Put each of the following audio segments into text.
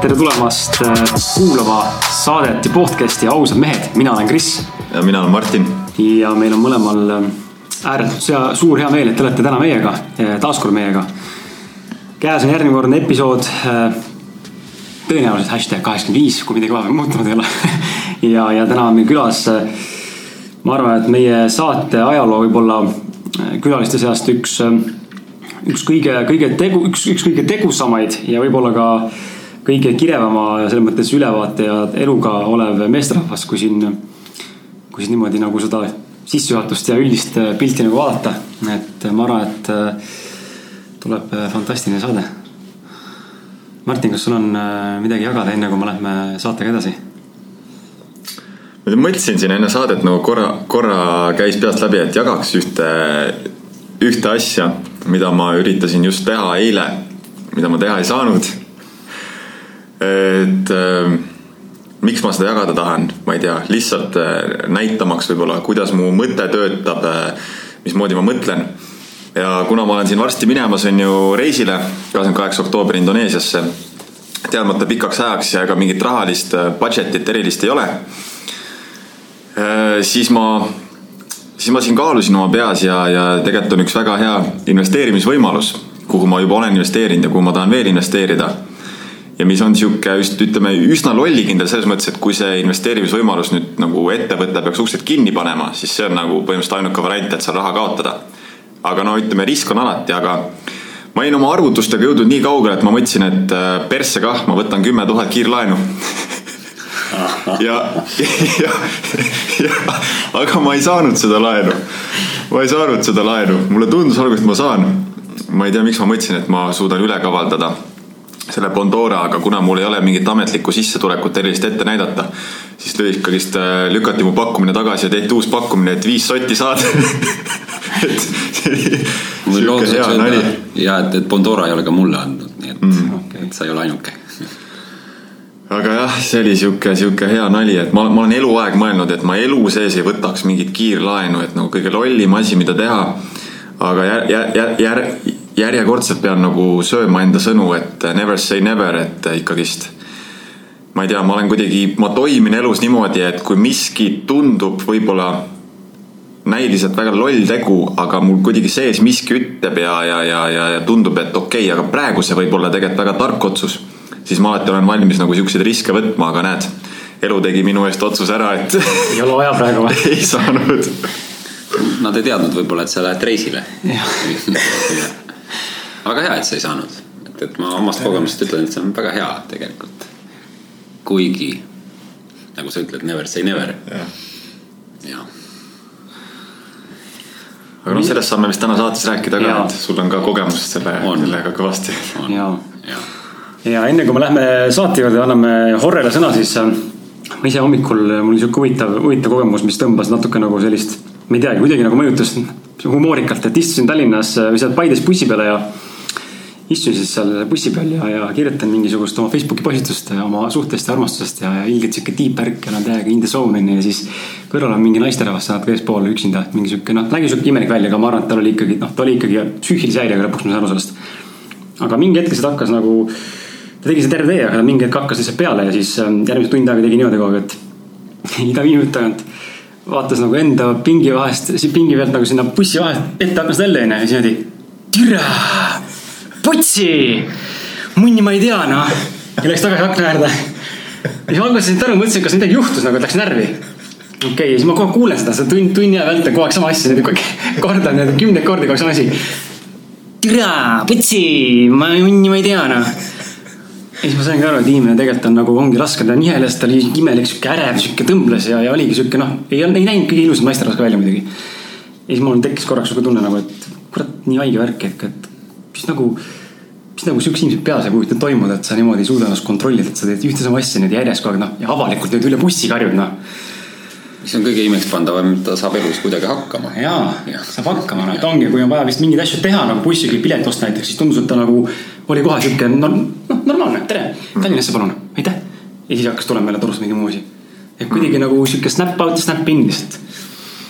tere tulemast äh, kuulama saadet ja podcast'i Ausad mehed, mina olen Kris. ja mina olen Martin. ja meil on mõlemal äh, ääretult hea, suur hea meel, et te olete täna meiega, taaskord meiega. käes on järjekordne episood. äh, tõenäoliselt hashtag kaheksakümmend viis, kui midagi vahepeal muutunud ei ole ja, ja täna on meil külas. äh, ma arvan, et meie saate ajaloo võib-olla äh, külaliste seast üks, äh, üks kõige, kõige tegu, üks, üks kõige tegusamaid ja võib-olla ka kõige kirevama ja selles mõttes ülevaate ja eluga olev meesterahvas, kui siin, kui siin niimoodi nagu seda sissejuhatust ja üldist äh, pilti nagu vaadata. et ma arvan, et äh, tuleb äh, fantastiline saade. Martin, kas sul on midagi jagada, enne kui me lähme saatega edasi? ma mõtlesin siin enne saadet nagu korra, korra käis peast läbi, et jagaks ühte, ühte asja, mida ma üritasin just teha eile, mida ma teha ei saanud. Et äh, miks ma seda jagada tahan, ma ei tea, lihtsalt äh, näitamaks võib-olla, kuidas mu mõte töötab äh,, mismoodi ma mõtlen. ja kuna ma olen siin varsti minemas, on ju reisile, kakskümmend kaheksa oktoober Indoneesiasse, teadmata pikaks ajaks ja ega mingit rahalist äh, budget'it erilist ei ole Äh, siis ma, siis ma siin kaalusin oma peas ja, ja tegelikult on üks väga hea investeerimisvõimalus, kuhu ma juba olen investeerinud ja kuhu ma tahan veel investeerida. Ja mis on sihuke just ütleme üsna lollikindel selles mõttes, et kui see investeerimisvõimalus nüüd nagu ettevõte peaks uksed kinni panema, siis see on nagu põhimõtteliselt ainuke variant, et seal raha kaotada. aga no ütleme, risk on alati, aga ma olin oma arvutustega jõudnud nii kaugele, et ma mõtlesin, et äh, persse kah, ma võtan kümme tuhat kiirlaenu ja, ja, ja, aga ma ei saanud seda laenu. ma ei saanud seda laenu, mulle tundus alguses, et ma saan. ma ei tea, miks ma mõtlesin, et ma suudan üle kavaldada selle Bondora, aga kuna mul ei ole mingit ametlikku sissetulekut erilist ette näidata, siis ikkagist äh, lükati mu pakkumine tagasi ja tehti uus pakkumine, et viis sotti saada et sihuke hea nali. ja et, et Bondora ei ole ka mulle andnud, nii et mm., okay. et sa ei ole ainuke aga jah, see oli sihuke, sihuke hea nali, et ma, ma olen eluaeg mõelnud, et ma elu sees ei võtaks mingit kiirlaenu, et nagu kõige lollim asi, mida teha. aga jär, jär, jär, järjekordselt pean nagu sööma enda sõnu, et never say never, et ikkagist. ma ei tea, ma olen kuidagi, ma toimin elus niimoodi, et kui miski tundub võib-olla näiliselt väga loll tegu, aga mul kuidagi sees miski ütleb ja, ja, ja, ja, ja tundub, et okei okay,, aga praegu see võib olla tegelikult väga tark otsus siis ma alati olen valmis nagu siukseid riske võtma, aga näed, elu tegi minu eest otsuse ära, et. ei ole vaja praegu või? ei saanud. Nad ei teadnud võib-olla, et sa lähed reisile. väga hea, et sa ei saanud, et, et ma omast kogemusest ütlen, et see on väga hea tegelikult. kuigi nagu sa ütled, never say never. jah. Aga noh, sellest saame vist täna saates rääkida ka, et sul on ka kogemust selle, sellega kõvasti. ja, ja ja enne kui me lähme saate juurde, anname Horrele sõna, siis. Ma ise hommikul, mul oli sihuke huvitav, huvitav kogemus, mis tõmbas natuke nagu sellist, ma ei teagi, kuidagi nagu mõjutas humoorikalt, et istusin Tallinnas või seal Paides bussi peale ja istusin siis seal bussi peal ja, ja kirjutan mingisugust oma Facebooki postitust oma suhtest ja armastusest ja, ja ilgelt sihuke deep värk ja olen täiega in the zone onju ja siis kõrval on mingi naisterahvas, natuke eespool üksinda, et mingi sihuke noh, nägi sihuke imelik välja, aga ma arvan, et tal oli ikkagi noh, ta oli ikkagi psüühilise häirega lõpuks ma sain aru sellest. aga mingi hetk lihtsalt hakkas nagu ta tegi seda terve tee, aga mingi hetk hakkas lihtsalt peale ja siis ähm, järgmised tund aega tegi niimoodi kogu aeg, et iga viie minuti tagant vaatas nagu enda pingi vahest, pingi pealt nagu sinna bussi vahest ette aknast välja onju ja siis niimoodi. türa, putsi, munni ma ei tea noh. ja läks tagasi akna äärde. ja siis alguses ei aru, mõtlesin, kas midagi juhtus nagu, et läks närvi. okei okay,, ja siis ma kogu aeg kuulen seda, seda tund, tunni aja vältel kogu aeg sama asja, kogu aeg kordan kümneid kordi kogu aeg sama asi. türa, putsi, ma munni ma ei tea noh ja siis ma saingi aru, et inimene tegelikult on nagu, ongi raske, ta niheles, ta oli imelik, sihuke ärev, sihuke tõmbles ja, ja oligi sihuke noh, ei, ei näinud kõige ilusam naisterahvas ka välja muidugi. ja siis mul tekkis korraks sihuke tunne nagu, et kurat, nii haige värk, et, et mis nagu, mis nagu siukse inimese peas ei kujuta toimuda, et sa niimoodi ei suuda ennast kontrollida, et sa teed ühte sama asja nüüd järjest kogu aeg noh ja avalikult nüüd üle bussi karjud noh mis on kõige imekspandavam, ta saab elus kuidagi hakkama. jaa ja., saab hakkama, noh, et ongi, kui on vaja vist mingeid asju teha nagu bussiga pilet osta näiteks, siis tundus, et ta nagu oli kohe sihuke noh, normaalne, tere, Tallinnasse palun, aitäh. ja siis hakkas tulema jälle torustada mingeid muusi. et kuidagi nagu sihuke snap out, snap in lihtsalt.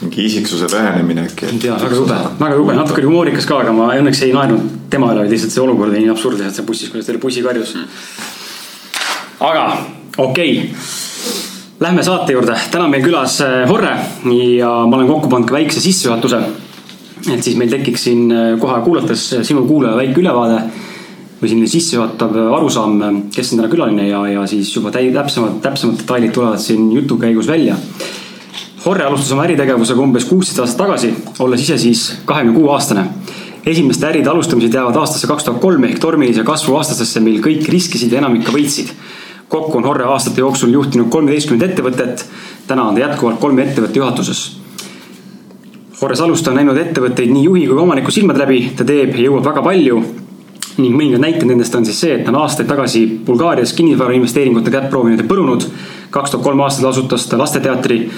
mingi isiksuse vähenemine äkki. ei tea, väga jube, väga jube, natuke oli humoorikas ka, aga ma õnneks ei naernud tema üle, lihtsalt see olukord oli nii absurdne, et see bussis, kuidas teil bussi karjus. aga okei okay., lähme saate juurde, täna meil külas äh, Horre ja ma olen kokku pannud ka väikse sissejuhatuse. et siis meil tekiks siin äh, kohe kuulates sinu kuulaja väike ülevaade või selline sissejuhatav arusaam, kes on täna külaline ja, ja siis juba täi-, täpsemad, täpsemad detailid tulevad siin jutu käigus välja Horre alustas oma äritegevusega umbes kuusteist aastat tagasi, olles ise siis kahekümne kuue aastane. esimeste äride alustamised jäävad aastasse kaks tuhat kolm ehk tormilise kasvu aastatesse, mil kõik riskisid ja enamik ka võitsid. Kokku on Horre aastate jooksul juhtinud kolmeteistkümmet ettevõtet, täna on ta jätkuvalt kolme ettevõtte juhatuses. Horres alustaja on näinud ettevõtteid nii juhi kui omaniku silmad läbi, ta teeb ja jõuab väga palju ning mõningad näited nendest on siis see, et ta on aastaid tagasi Bulgaarias kinnisvarainvesteeringute kätt proovinud ja põrunud. kaks tuhat kolm aastat asutas ta lasteteatri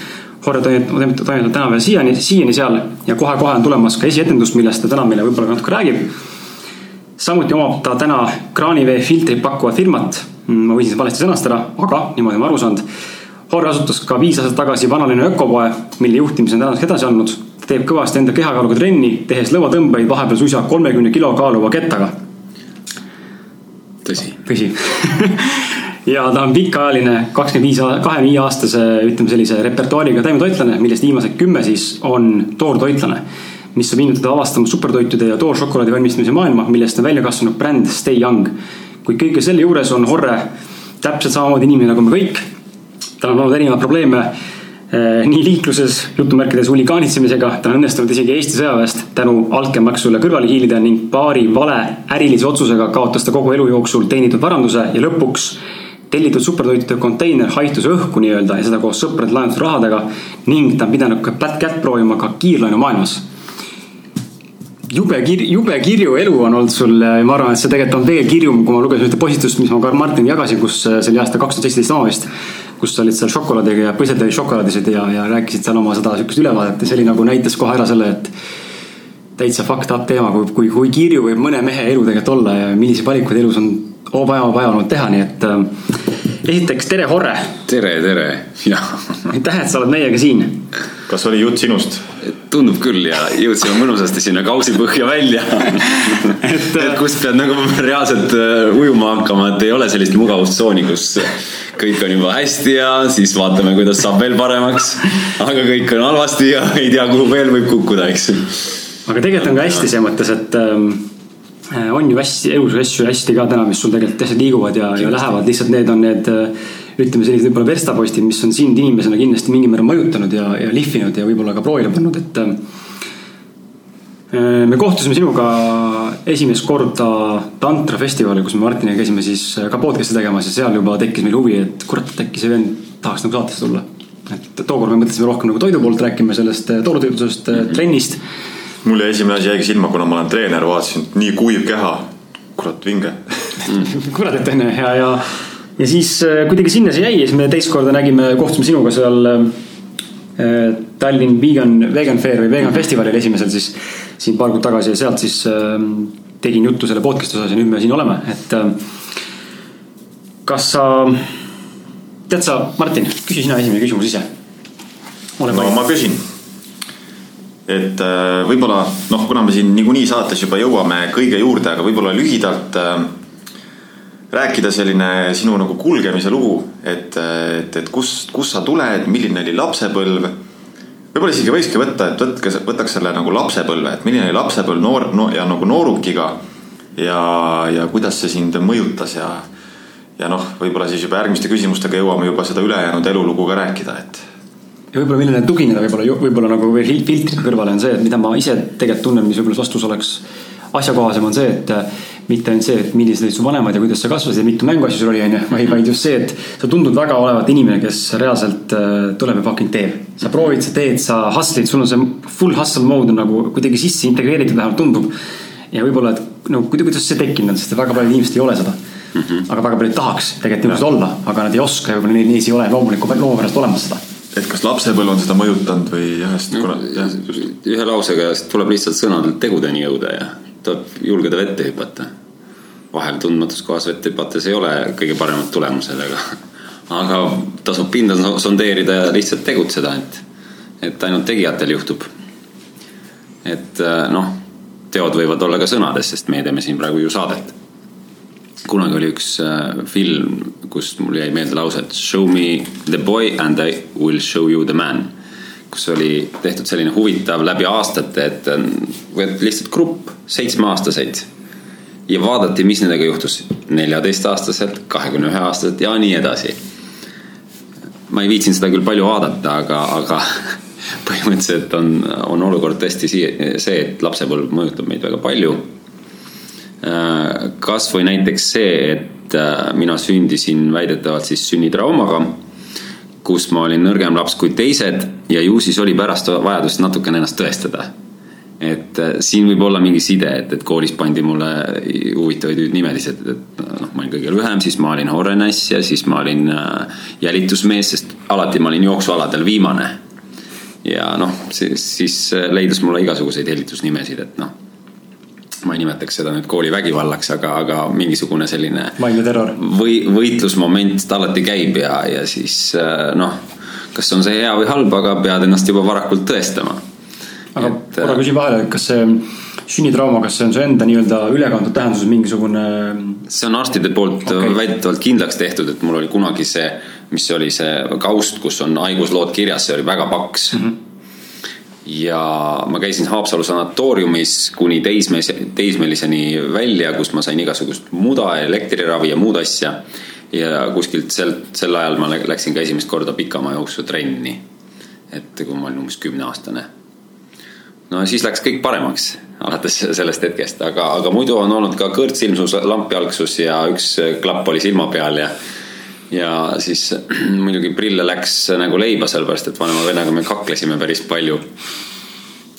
Horre toimetab täna veel siiani, siiani seal ja kohe-kohe on tulemas ka esietendus, millest ta täna meile võib-olla natuke räägib. samuti omab ta täna kraanivee filtrit pakkuvat firmat. Ma võisin seda valesti sõnastada, aga niimoodi ma aru saanud. Horre asutas ka viis aastat tagasi vanalinna ökopoe, mille juhtimise on tänaseks edasi andnud. ta teeb kõvasti enda kehakaaluga trenni, tehes lõuatõmbeid vahepeal suisa kolmekümne kilo kaaluva kettaga. tõsi. tõsi ja ta on pikaajaline kakskümmend viis, kahekümne viie aastase, ütleme sellise repertuaariga taimetoitlane, millest viimased kümme siis on toortoitlane. mis on viinud teda avastama supertoitude ja tooršokolaadi valmistamise maailma, millest on välja kasvanud bränd Stay Young. Kuid kõige selle juures on Horre täpselt samamoodi inimene nagu me kõik. tal on olnud erinevaid probleeme eh, nii liikluses, jutumärkides huligaanitsemisega, tal on õnnestunud isegi Eesti sõjaväest tänu altkäemaksule kõrvale hiilida ning paari vale ärilise otsusega kaotas ta kogu elu jooksul teenitud varanduse ja lõpuks tellitud supertoitude konteiner haihtus õhku nii-öelda ja seda koos sõprade laenatud rahadega ning ta on pidanud ka kätt proovima ka kiirlaenu maailmas. Jube kir-, jube kirju elu on olnud sul ja ma arvan, et see tegelikult on veel kirjum, kui ma lugesin ühte postitust, mis ma ka Martiniga jagasin, kus see oli aasta kaks tuhat seitseteist oma vist. kus sa olid seal šokolaadiga ja põsetasid šokolaadisid ja, ja rääkisid seal oma seda sihukest ülevaadet ja see oli nagu näitas kohe ära selle, et täitsa fucked up teema, kui, kui, kui kirju võib mõne mehe elu tegelikult olla ja milliseid valikuid elus on vaja, vaja olnud teha, nii et äh, esiteks tere, Horre. tere, tere, aitäh, et sa oled meiega siin. kas oli jutt sinust? Tundub küll ja jõudsime mõnusasti sinna kausipõhja välja et, et kust pead nagu reaalselt äh, ujuma hakkama, et ei ole sellist mugavustsooni, kus kõik on juba hästi ja siis vaatame, kuidas saab veel paremaks. aga kõik on halvasti ja ei tea, kuhu veel võib kukkuda, eks. aga tegelikult on ka hästi selles mõttes, et ähm, Äh, on ju hästi, elus asju hästi ka täna, mis sul tegelikult asjad liiguvad ja, ja lähevad, lihtsalt need on need äh, ütleme sellised võib-olla verstapostid, mis on sind inimesena kindlasti mingil määral mõjutanud ja, ja lihvinud ja võib-olla ka proovile pannud, et äh, me kohtusime sinuga esimest korda Tantra festivalil, kus me Martiniga käisime siis ka podcast'i tegemas ja seal juba tekkis meil huvi, et kurat, et äkki see vend tahaks nagu saatesse tulla. et tookord me mõtlesime rohkem nagu toidu poolt rääkima sellest toidutöötlusest mm, -hmm. trennist mul jäi esimene asi jäigi silma, kuna ma olen treener, vaatasin, nii kuiv keha. kurat, vinge kurat, et onju ja, ja, ja siis äh, kuidagi sinna see jäi ja siis me teist korda nägime, kohtusime sinuga seal äh, Tallinn Vegan, Vegan Fair või Vegan Festivalil esimesel siis siin paar kuud tagasi ja sealt siis äh, tegin juttu selle podcast'i osas ja nüüd me siin oleme, et äh, kas sa, tead sa, Martin, küsi sina esimene küsimus ise. no palju. ma küsin et võib-olla noh, kuna me siin niikuinii saates juba jõuame kõige juurde, aga võib-olla lühidalt rääkida selline sinu nagu kulgemise lugu, et, et, et kust, kust sa tuled, milline oli lapsepõlv. võib-olla isegi võikski võtta, et võtke, võtaks selle nagu lapsepõlve, et milline oli lapsepõlv noor no, ja nagu noorukiga ja, ja kuidas see sind mõjutas ja ja noh, võib-olla siis juba järgmiste küsimustega jõuame juba seda ülejäänud elulugu ka rääkida, et ja võib-olla millele tugineda võib-olla, võib-olla nagu veel filtri kõrvale on see, et mida ma ise tegelikult tunnen, mis võib-olla vastus oleks asjakohasem, on see, et mitte ainult see, et millised olid su vanemad ja kuidas sa kasvasid ja mitu mänguasju sul oli, onju, vaid, vaid just see, et sa tundud väga olevat inimene, kes reaalselt äh, tuleb ja fucking teeb. sa proovid, sa teed, sa hustle'id, sul on see full hustle mode nagu kuidagi sisse integreeritud, vähemalt tundub. ja võib-olla, et no kuidas see tekkinud on, sest väga paljud inimesed ei ole seda mm. -hmm. aga väga paljud tahaks tegelikult niisugused olla, aga nad ei oska ja võib-olla neil neis ei ole loomuliku loo pärast olemas seda et kas lapsepõlv on seda mõjutanud või jah, sest kuna jah. ühe lausega tuleb lihtsalt sõnadelt tegudeni jõuda ja tuleb julgeda vette hüpata. vahel tundmatus kohas vette hüpates ei ole kõige paremad tulemused, aga, aga tasub pinda sondeerida ja lihtsalt tegutseda, et et ainult tegijatel juhtub. et noh, teod võivad olla ka sõnades, sest meie teeme siin praegu ju saadet. Kunagi oli üks film, kus mul jäi meelde lause, et show me the boy and I will show you the man kus oli tehtud selline huvitav läbi aastate, et võeti lihtsalt grupp seitsmeaastaseid ja vaadati, mis nendega juhtus neljateistaastaselt, kahekümne ühe aastaselt ja nii edasi. ma ei viitsinud seda küll palju vaadata, aga, aga põhimõtteliselt on, on olukord tõesti see, et lapsepõlv mõjutab meid väga palju. Kasvõi näiteks see, et äh, mina sündisin väidetavalt siis sünnitraumaga kus ma olin nõrgem laps kui teised ja ju siis oli pärast vajadust natukene ennast tõestada. et äh, siin võib olla mingi side, et, et koolis pandi mulle huvitavaid nimesid, et, noh, ma olin kõige lühem, siis ma olin horenass ja siis ma olin äh, jälitusmees, sest alati ma olin jooksualadel viimane. ja noh, siis, leidus mulle igasuguseid hellitusnimesid, et noh ma ei nimetaks seda nüüd koolivägivallaks, aga, aga mingisugune selline. vaimne terror. või võitlusmoment alati käib ja, ja siis äh, noh, kas on see hea või halb, aga pead ennast juba varakult tõestama. aga et, korra äh, küsin vahele, kas see sünnitrauma, kas see on su enda nii-öelda ülekantud tähenduses mingisugune? see on arstide poolt okay. väidetavalt kindlaks tehtud, et mul oli kunagi see, mis oli see kaust, kus on haiguslood kirjas, see oli väga paks mm. -hmm ja ma käisin Haapsalu sanatooriumis kuni teismes, teismeliseni välja, kus ma sain igasugust muda, elektriravi ja muud asja. ja kuskilt sel, sel ajal ma läksin ka esimest korda pikamaa trenni. et kui ma olin umbes kümneaastane. no siis läks kõik paremaks alates sellest hetkest, aga, aga muidu on olnud ka kõrtsilmsus, lampjalgsus ja üks klapp oli silma peal ja ja siis muidugi prille läks nagu leiba, sellepärast et vanema vennaga me kaklesime päris palju.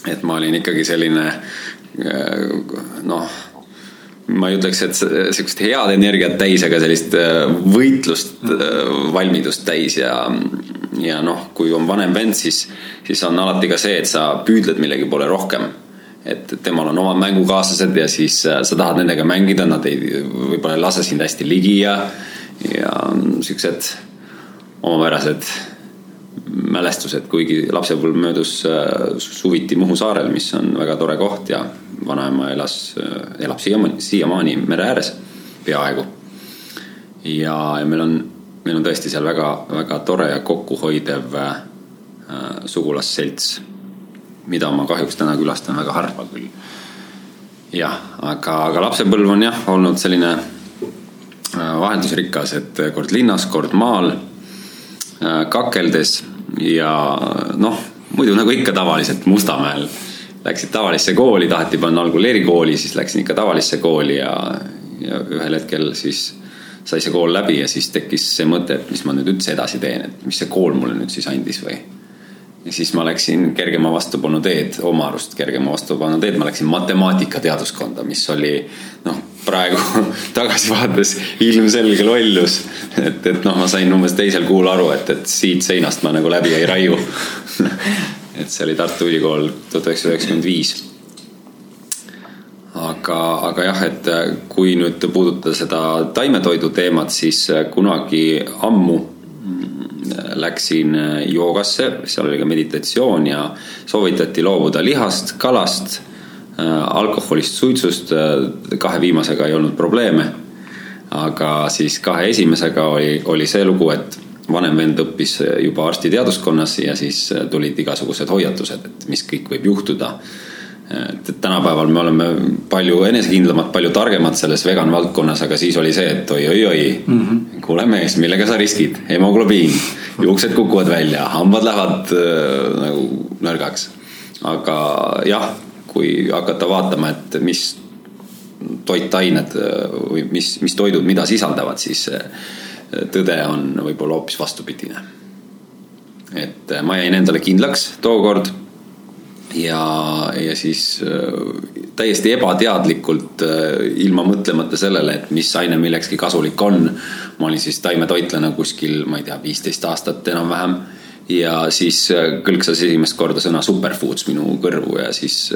et ma olin ikkagi selline äh, noh, ma ei ütleks, et sihukest head energiat täis, aga sellist äh, võitlust, äh, valmidust täis ja, ja noh, kui on vanem vend, siis, siis on alati ka see, et sa püüdled millegi poole rohkem et temal on omad mängukaaslased ja siis sa tahad nendega mängida, nad ei, võib-olla ei lase sind hästi ligi ja ja siuksed omapärased mälestused, kuigi lapsepõlv möödus äh, suviti Muhu saarel, mis on väga tore koht ja vanaema elas, äh, elab siiamaani, siiamaani mere ääres, peaaegu. ja, ja meil on, meil on tõesti seal väga, väga tore ja kokkuhoidev äh, sugulasselts, mida ma kahjuks täna külastan väga harva küll. jah, aga, aga lapsepõlv on jah olnud selline vaheldusrikas, et kord linnas, kord maal äh, kakeldes ja noh, muidu nagu ikka tavaliselt Mustamäel läksid tavalisse kooli, taheti panna algul erikooli, siis läksin ikka tavalisse kooli ja, ja ühel hetkel siis sai see kool läbi ja siis tekkis see mõte, et mis ma nüüd üldse edasi teen, et mis see kool mulle nüüd siis andis või. Ja siis ma läksin kergema vastupanu teed, oma arust kergema vastupanu teed, ma läksin matemaatikateaduskonda, mis oli noh, praegu tagasi vaadates ilmselge lollus. et, et noh, ma sain umbes teisel kuul aru, et, et siit seinast ma nagu läbi ei raiu et see oli Tartu Ülikool tuhat üheksasada üheksakümmend viis. aga, aga jah, et kui nüüd puudutada seda taimetoidu teemat, siis kunagi ammu läksin joogasse, seal oli ka meditatsioon ja soovitati loobuda lihast, kalast Äh, alkoholist, suitsust, äh, kahe viimasega ei olnud probleeme. aga siis kahe esimesega oli, oli see lugu, et vanem vend õppis juba arstiteaduskonnas ja siis äh, tulid igasugused hoiatused, et mis kõik võib juhtuda. Et tänapäeval me oleme palju enesekindlamad, palju targemad selles vegan valdkonnas, aga siis oli see, et oi-oi-oi mm -hmm., kuule mees, millega sa riskid, hemoglobiin, juuksed kukuvad välja, hambad lähevad äh, nagu nõrgaks. aga jah kui hakata vaatama, et mis toitained või mis, mis toidud mida sisaldavad, siis tõde on võib-olla hoopis vastupidine. et ma jäin endale kindlaks tookord ja, ja siis äh, täiesti ebateadlikult, äh, ilma mõtlemata sellele, et mis aine millekski kasulik on. ma olin siis taimetoitlane kuskil, ma ei tea, viisteist aastat enam-vähem ja siis äh, kõlksas esimest korda sõna superfoods minu kõrvu ja siis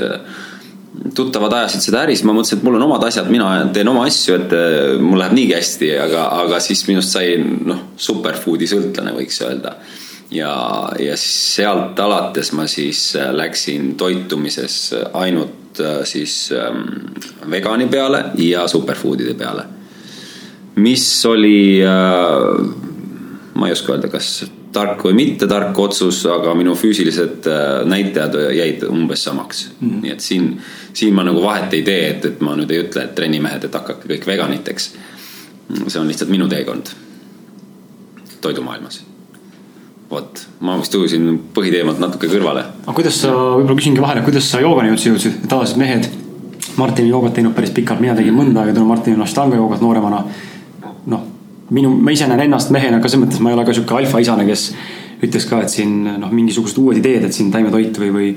tuttavad ajasid seda äri, siis ma mõtlesin, et mul on omad asjad, mina teen oma asju, et mul läheb niigi hästi, aga, aga siis minust sai noh, superfood'i sõltlane, võiks öelda. Ja, ja sealt alates ma siis läksin toitumises ainult siis ähm, vegani peale ja superfoodide peale. mis oli äh,, ma ei oska öelda, kas tark või mitte tark otsus, aga minu füüsilised näitajad jäid umbes samaks mm. -hmm. nii et siin, siin ma nagu vahet ei tee, et, et ma nüüd ei ütle, et trennimehed, et hakake kõik veganiteks see on lihtsalt minu teekond toidumaailmas. Vot, ma vist ujusin põhiteemalt natuke kõrvale. aga kuidas sa, võib-olla küsingi vahele, kuidas sa joogani üldse jõudsid, tavaliselt mehed, Martin joogat teinud päris pikalt, mina tegin mõnda aega tänu Martinile Ashtanga joogat nooremana. noh, minu, ma ise näen ennast mehena ka selles mõttes, ma ei ole ka sihuke alfaisane, kes ütles ka, et siin noh, mingisugused uued ideed, et siin taimetoit või, või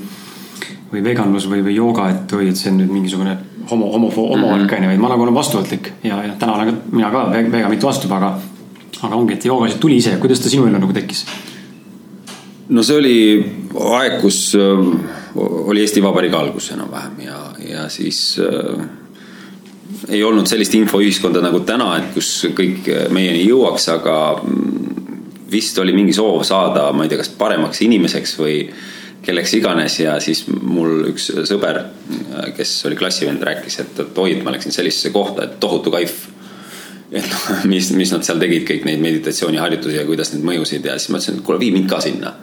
või veganlus või, või jooga, et oi, et see on nüüd mingisugune homo, homo, homovärk mhm. on ju, vaid ma nagu olen vastuvõtlik ja, ja täna olen mina ka väga mitu vastu, aga, aga ongi, et joogasid tuli ise, kuidas ta sinu ellu nagu tekkis? No see oli aeg, kus äh, oli Eesti Vabariigi algus enam-vähem ja, ja siis äh, ei olnud sellist infoühiskonda nagu täna, et kus kõik meieni jõuaks, aga mm, vist oli mingi soov saada, ma ei tea, kas paremaks inimeseks või kelleks iganes ja siis mul üks sõber, kes oli klassivend, rääkis, et, et oi, et ma läksin sellisesse kohta, et tohutu kaif. et noh, mis, mis nad seal tegid, kõik neid meditatsiooniharjutusi ja kuidas need mõjusid ja siis ma ütlesin, et kuule, vii mind ka sinna.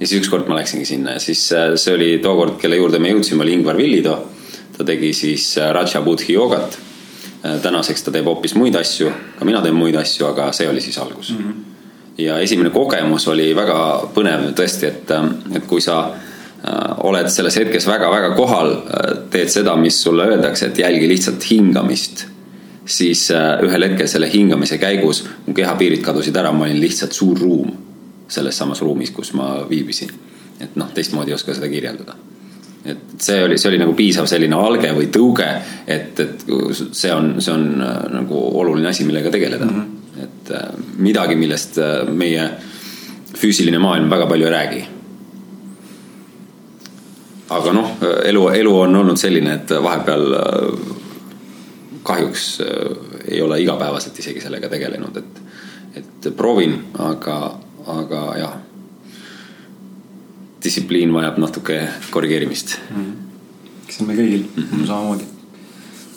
Ja siis ükskord ma läksingi sinna ja siis äh, see oli tookord, kelle juurde me jõudsime, oli Ingvar Villido. ta tegi siis äh, Raja Budhi joogat. Äh, tänaseks ta teeb hoopis muid asju, ka mina teen muid asju, aga see oli siis algus mm. -hmm ja esimene kogemus oli väga põnev tõesti, et, et kui sa oled selles hetkes väga-väga kohal, teed seda, mis sulle öeldakse, et jälgi lihtsalt hingamist. siis ühel hetkel selle hingamise käigus mu kehapiirid kadusid ära, ma olin lihtsalt suur ruum selles samas ruumis, kus ma viibisin. et noh, teistmoodi ei oska seda kirjeldada. et see oli, see oli nagu piisav selline alge või tõuge, et, et see on, see on nagu oluline asi, millega tegeleda mm. -hmm et äh, midagi, millest äh, meie füüsiline maailm väga palju ei räägi. aga noh, elu, elu on olnud selline, et vahepeal äh, kahjuks ei ole igapäevaselt isegi sellega tegelenud, et, et proovin, aga, aga jah. distsipliin vajab natuke korrigeerimist mm. -hmm. eks see on meil kõigil mm -hmm. samamoodi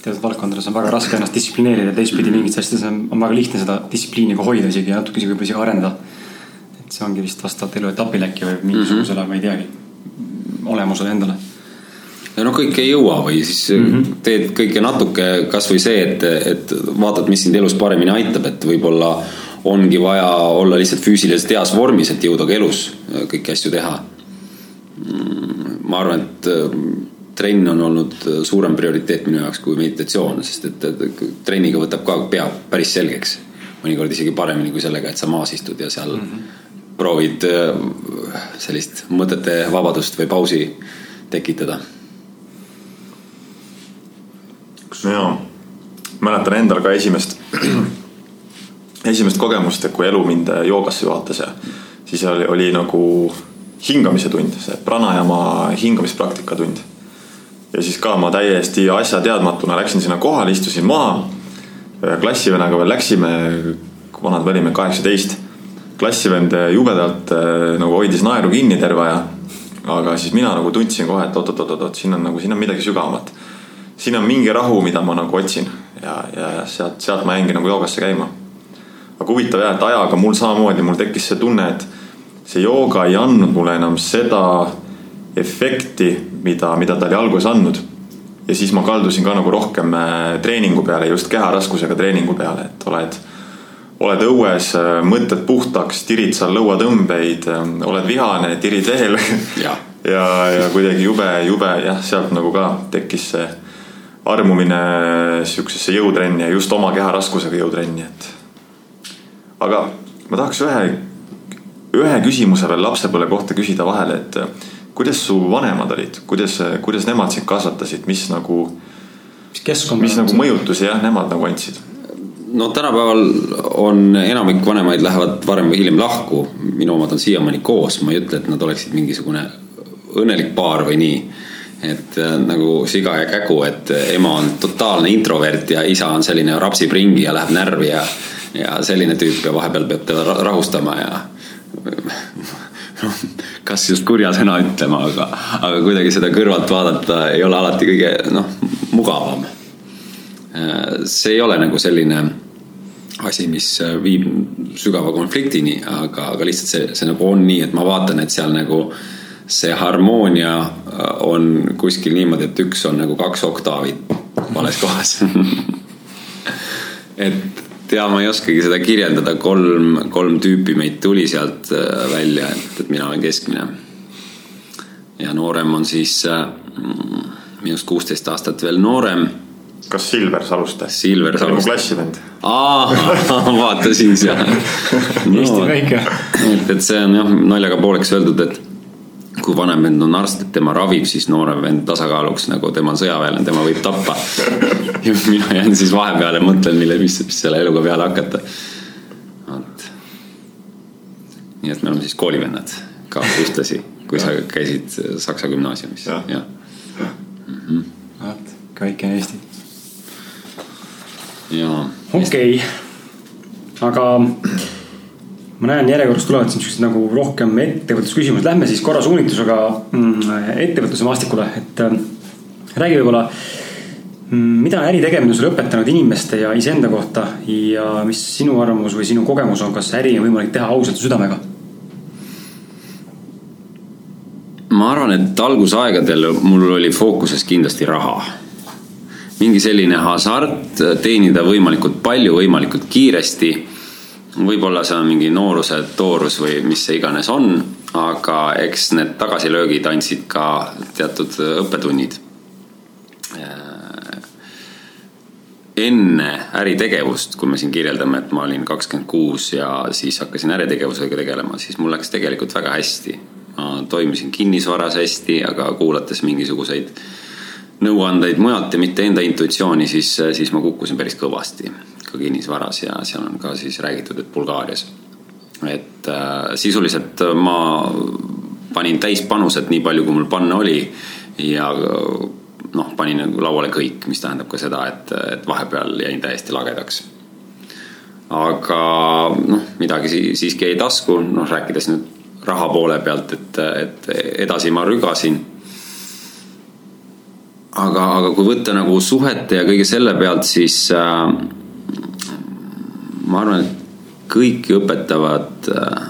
teatud valdkondades on väga raske ennast distsiplineerida, teistpidi mingites asjades on, on väga lihtne seda distsipliini ka hoida isegi ja natuke isegi võib-olla isegi arendada. et see ongi vist vastavalt eluetapile äkki või mingisugusele mm, -hmm. ma ei teagi, olemusele endale. ja noh, kõike ei jõua või siis mm -hmm. teed kõike natuke, kasvõi see, et, et vaatad, mis sind elus paremini aitab, et võib-olla ongi vaja olla lihtsalt füüsiliselt heas vormis, et jõuda ka elus kõiki asju teha. Mm, ma arvan, et trenn on olnud äh, suurem prioriteet minu jaoks kui meditatsioon, sest et, trenniga võtab ka pea päris selgeks. mõnikord isegi paremini kui sellega, et sa maas istud ja seal mm -hmm. proovid äh, sellist mõtete vabadust või pausi tekitada. jaa, mäletan endal ka esimest, esimest kogemust, et kui elu mind joogasse juhatas ja siis oli, oli nagu hingamise tund, see pranajama hingamispraktika tund ja siis ka ma täiesti asjatteadmatuna läksin sinna kohale, istusin maha. klassivennaga veel läksime, vanad me olime kaheksateist. klassivend jubedalt äh, nagu hoidis naeru kinni terve aja. aga siis mina nagu tundsin kohe, et oot-oot-oot-oot, siin on nagu, siin on midagi sügavamat. siin on mingi rahu, mida ma nagu otsin ja, ja sealt, sealt ma jäingi nagu joogasse käima. Aga huvitav jah, et ajaga mul samamoodi, mul tekkis see tunne, et see jooga ei andnud mulle enam seda efekti, mida, mida ta oli alguses andnud. ja siis ma kaldusin ka nagu rohkem äh, treeningu peale, just keharaskusega treeningu peale, et oled, oled õues, äh, mõtted puhtaks, tirid seal lõuatõmbeid, äh, oled vihane, tirid veel ja, ja, ja kuidagi jube, jube jah, sealt nagu ka tekkis see armumine sihukesesse jõutrenni ja just oma keharaskusega jõutrenni, et. Aga ma tahaks ühe, ühe küsimuse veel lapsepõlve kohta küsida vahele, et kuidas su vanemad olid, kuidas, kuidas nemad sind kasvatasid, mis nagu, mis keskkond, mis nagu mõjutusi jah, nemad nagu andsid? no tänapäeval on enamik vanemaid lähevad varem või hiljem lahku, minu omad on siiamaani koos, ma ei ütle, et nad oleksid mingisugune õnnelik paar või nii. Et äh, nagu siga ja kägu, et ema on totaalne introvert ja isa on selline rapsib ringi ja läheb närvi ja, ja selline tüüp ja vahepeal peab teda rahustama ja kas just kurja sõna ütlema, aga, aga kuidagi seda kõrvalt vaadata ei ole alati kõige noh, mugavam. see ei ole nagu selline asi, mis viib sügava konfliktini, aga, aga lihtsalt see, see nagu on nii, et ma vaatan, et seal nagu see harmoonia on kuskil niimoodi, et üks on nagu kaks oktaavi vales kohas et ja ma ei oskagi seda kirjeldada, kolm, kolm tüüpi meid tuli sealt äh, välja, et, et mina olen keskmine. ja noorem on siis äh, minust kuusteist aastat veel noorem. kas Silver Saluste? Silver Saluste. mu klassivend. aa, vaata siis jah no,. Eesti väike. et, et see on jah naljaga pooleks öeldud, et kui vanem vend on arst, et tema ravib, siis noorem vend tasakaaluks nagu tema on sõjaväelane, tema võib tappa. ja mina jään siis vahepeale, mõtlen, mille, mis, mis selle eluga peale hakata. vot. nii et me oleme siis koolivennad ka ühtlasi, kui sa käisid Saksa gümnaasiumis ja, ja.. Mhm. vot, ka väikene Eesti. jaa. okei okay., aga ma näen järjekorras tulevad siin siuksed nagu rohkem ettevõtlusküsimused, lähme siis korra suunitlusega mm, ettevõtluse maastikule, et äh, räägi võib-olla. Mm, mida on äri tegemine sulle õpetanud inimeste ja iseenda kohta ja mis sinu arvamus või sinu kogemus on, kas äri on võimalik teha ausalt südamega? ma arvan, et algusaegadel mul oli fookuses kindlasti raha. mingi selline hasart, teenida võimalikult palju, võimalikult kiiresti võib-olla see on mingi nooruse toorus või mis see iganes on, aga eks need tagasilöögid andsid ka teatud õppetunnid. enne äritegevust, kui me siin kirjeldame, et ma olin kakskümmend kuus ja siis hakkasin äritegevusega tegelema, siis mul läks tegelikult väga hästi. ma toimisin kinnisvaras hästi, aga kuulates mingisuguseid nõuandeid mujalt ja mitte enda intuitsiooni, siis, siis ma kukkusin päris kõvasti ka kinnisvaras ja seal on ka siis räägitud, et Bulgaarias. et äh, sisuliselt ma panin täispanused nii palju, kui mul panna oli ja noh, panin nagu lauale kõik, mis tähendab ka seda, et, et vahepeal jäin täiesti lagedaks. aga noh, midagi siiski jäi tasku, noh rääkides nüüd raha poole pealt, et, et edasi ma rügasin aga, aga kui võtta nagu suhete ja kõige selle pealt, siis äh, ma arvan, et kõiki õpetavad äh,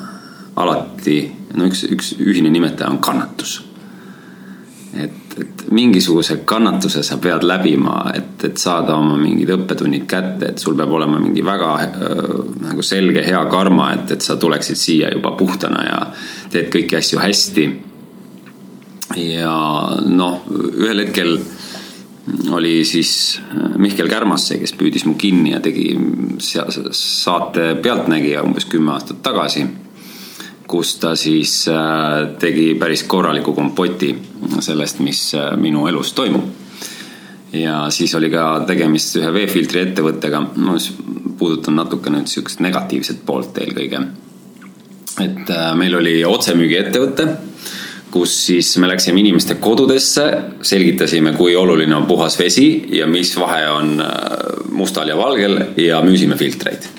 alati, no üks, üks ühine nimetaja on kannatus. et, et mingisuguse kannatuse sa pead läbima, et, et saada oma mingid õppetunnid kätte, et sul peab olema mingi väga äh, nagu selge hea karma, et, et sa tuleksid siia juba puhtana ja teed kõiki asju hästi. ja noh, ühel hetkel oli siis äh, Mihkel Kärmas see, kes püüdis mu kinni ja tegi saate Pealtnägija umbes kümme aastat tagasi. kus ta siis äh, tegi päris korraliku kompoti sellest, mis äh, minu elus toimub. ja siis oli ka tegemist ühe veefiltri ettevõttega, ma puudutan natuke nüüd sihukest negatiivset poolt eelkõige. et meil oli otsemüügiettevõte kus siis me läksime inimeste kodudesse, selgitasime, kui oluline on puhas vesi ja mis vahe on äh, mustal ja valgel ja müüsime filtreid.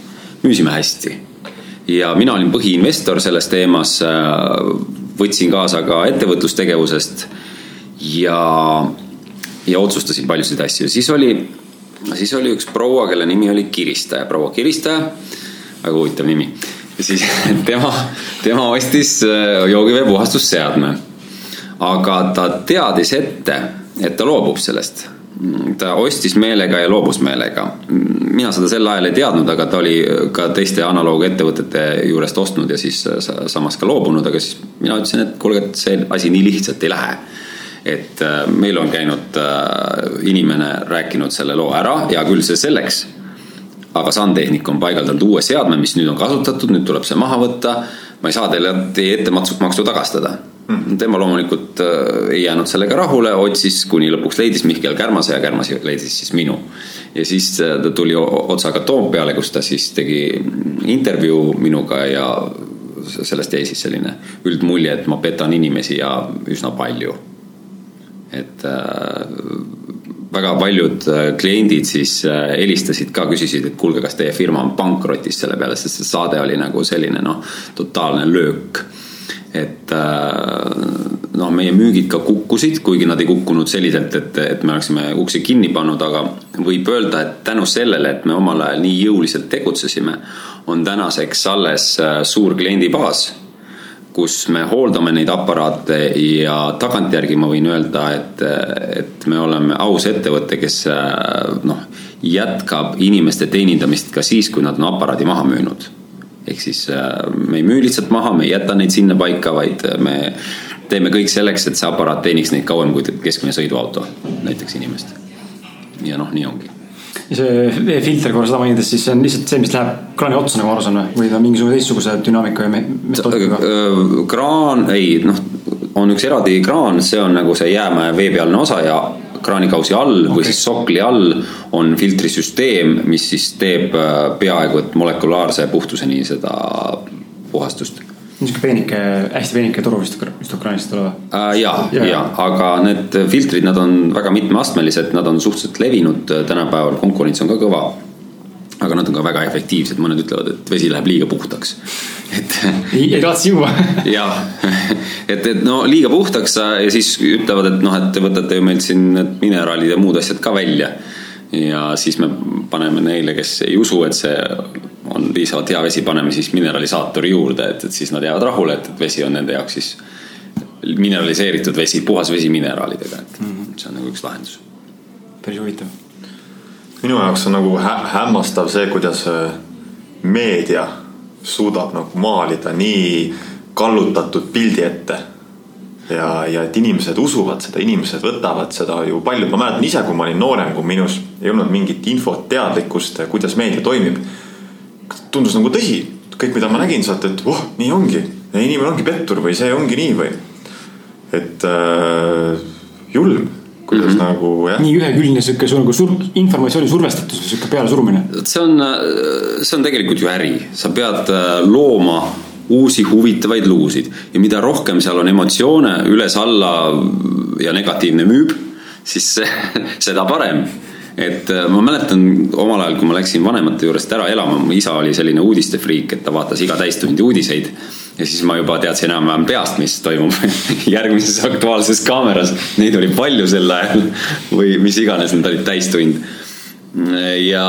müüsime hästi. ja mina olin põhiinvestor selles teemas, äh, võtsin kaasa ka ettevõtlustegevusest ja, ja otsustasin paljusid asju, siis oli, siis oli üks proua, kelle nimi oli Kiristaja, proua Kiristaja, väga huvitav nimi siis tema, tema ostis äh, joogiveepuhastusseadme. aga ta teadis ette, et ta loobub sellest. ta ostis meelega ja loobus meelega. mina seda sel ajal ei teadnud, aga ta oli ka teiste analoogettevõtete juurest ostnud ja siis äh, samas ka loobunud, aga siis mina ütlesin, et kuulge, et see asi nii lihtsalt ei lähe et äh, meil on käinud inimene rääkinud selle loo ära, hea küll, see selleks aga Sandtehnika on paigaldanud uue seadme, mis nüüd on kasutatud, nüüd tuleb see maha võtta. ma ei saa teile teie ettemaksu tagastada mm.. tema loomulikult äh, ei jäänud sellega rahule, otsis, kuni lõpuks leidis Mihkel Kärmase ja Kärmas leidis siis minu. ja siis äh, ta tuli otsaga Toompeale, kus ta siis tegi intervjuu minuga ja sellest jäi siis selline üldmulje, et ma petan inimesi ja üsna palju. et äh, väga paljud äh, kliendid siis äh, helistasid ka, küsisid, et kuulge, kas teie firma on pankrotis selle peale, sest see saade oli nagu selline noh, totaalne löök. et noh, meie müügid ka kukkusid, kuigi nad ei kukkunud selliselt, et, et me oleksime uksi kinni pannud, aga võib öelda, et tänu sellele, et me omal ajal nii jõuliselt tegutsesime, on tänaseks alles suur kliendibaas kus me hooldame neid aparaate ja tagantjärgi ma võin öelda, et, et me oleme aus ettevõte, kes noh, jätkab inimeste teenindamist ka siis, kui nad on aparaadi maha müünud. ehk siis me ei müü lihtsalt maha, me ei jäta neid sinna paika, vaid me teeme kõik selleks, et see aparaat teeniks neid kauem kui keskmine sõiduauto, näiteks inimest. ja noh, nii ongi see veefilter, korra seda mainides, siis see on lihtsalt see, mis läheb kraani otsa, nagu aru saan või, ta on mingisugune teistsuguse dünaamika või metoodikaga? kraan, ei noh, on üks eraldi kraan, see on nagu see jäämäe veepealne osa ja kraanikausi all okay. või siis sokli all on filtrisüsteem, mis siis teeb peaaegu et molekulaarse puhtuseni seda puhastust niisugune peenike, hästi peenike toru vist, vist Ukrainast ole või äh,? ja, ja, ja, aga need filtrid, nad on väga mitmeastmelised, nad on suhteliselt levinud äh, tänapäeval, konkurents on ka kõva. aga nad on ka väga efektiivsed, mõned ütlevad, et vesi läheb liiga puhtaks. et. ei kavatse juua jah, et, et no liiga puhtaks ja siis ütlevad, et noh, et te võtate ju meilt siin need mineraalid ja muud asjad ka välja ja siis me paneme neile, kes ei usu, et see on piisavalt hea vesi, paneme siis mineralisaatori juurde, et, et siis nad jäävad rahule, et, et vesi on nende jaoks siis mineraliseeritud vesi, puhas vesi mineraalidega, et mm -hmm. see on nagu üks lahendus. päris huvitav. minu jaoks on nagu hä hämmastav see, kuidas äh, meedia suudab nagu maalida nii kallutatud pildi ette ja, ja et inimesed usuvad seda, inimesed võtavad seda ju palju, ma mäletan ise, kui ma olin noorem, kui minus ei olnud mingit infot, teadlikkust, kuidas meedia toimib tundus nagu tõsi, kõik, mida ma nägin sealt, et voh, nii ongi, inimene ongi pettur või see ongi nii või. et äh, julm, kuidas mm -hmm. nagu jah. nii ühekülgne sihuke sul nagu sur-, informatsiooni survestatus või sihuke pealesurumine. see on, see on tegelikult ju äri, sa pead äh, looma uusi huvitavaid lugusid ja mida rohkem seal on emotsioone üles-alla ja negatiivne müüb, siis seda parem et äh, ma mäletan omal ajal, kui ma läksin vanemate juurest ära elama, mu isa oli selline uudistefriik, et ta vaatas iga täistundi uudiseid. ja siis ma juba teadsin enam-vähem peast, mis toimub järgmises Aktuaalses Kaameras. Neid oli palju sel ajal või mis iganes, need olid täistund ja,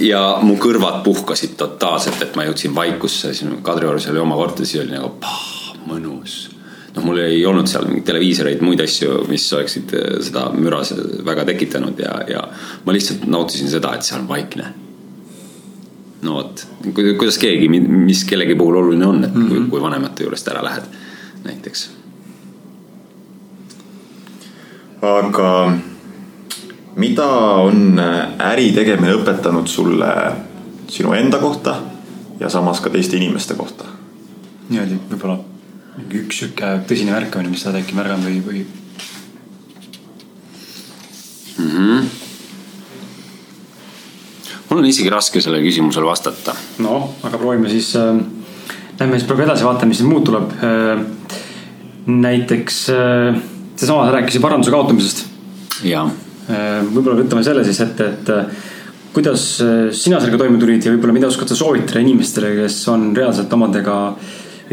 ja mu kõrvad puhkasid totaalselt, et ma jõudsin vaikusse, siis Kadriorus oli oma korter, siis oli nagu pah, mõnus noh, mul ei olnud seal mingeid televiisoreid, muid asju, mis oleksid äh, seda müra väga tekitanud ja, ja ma lihtsalt nautisin seda, et seal on vaikne. no vot, kuidas keegi, mis kellegi puhul oluline on, et mm -hmm. kui, mhm. kui vanemate juurest ära lähed, näiteks. aga mida on äri tegemine õpetanud sulle sinu enda kohta ja samas ka teiste inimeste kohta? niimoodi võib-olla mingi üks sihuke tõsine märkamine, mis sa oled äkki märganud või, või mm? -hmm. mul on isegi raske sellele küsimusele vastata. noh, aga proovime siis äh,, lähme siis praegu edasi, vaatame, mis nüüd muud tuleb äh,. näiteks äh, seesama, sa rääkisid paranduse kaotamisest. jaa äh,. Võib-olla võtame selle siis ette, et äh, kuidas äh, sina sellega toime tulid ja võib-olla mida oskad sa soovitada inimestele, kes on reaalselt omadega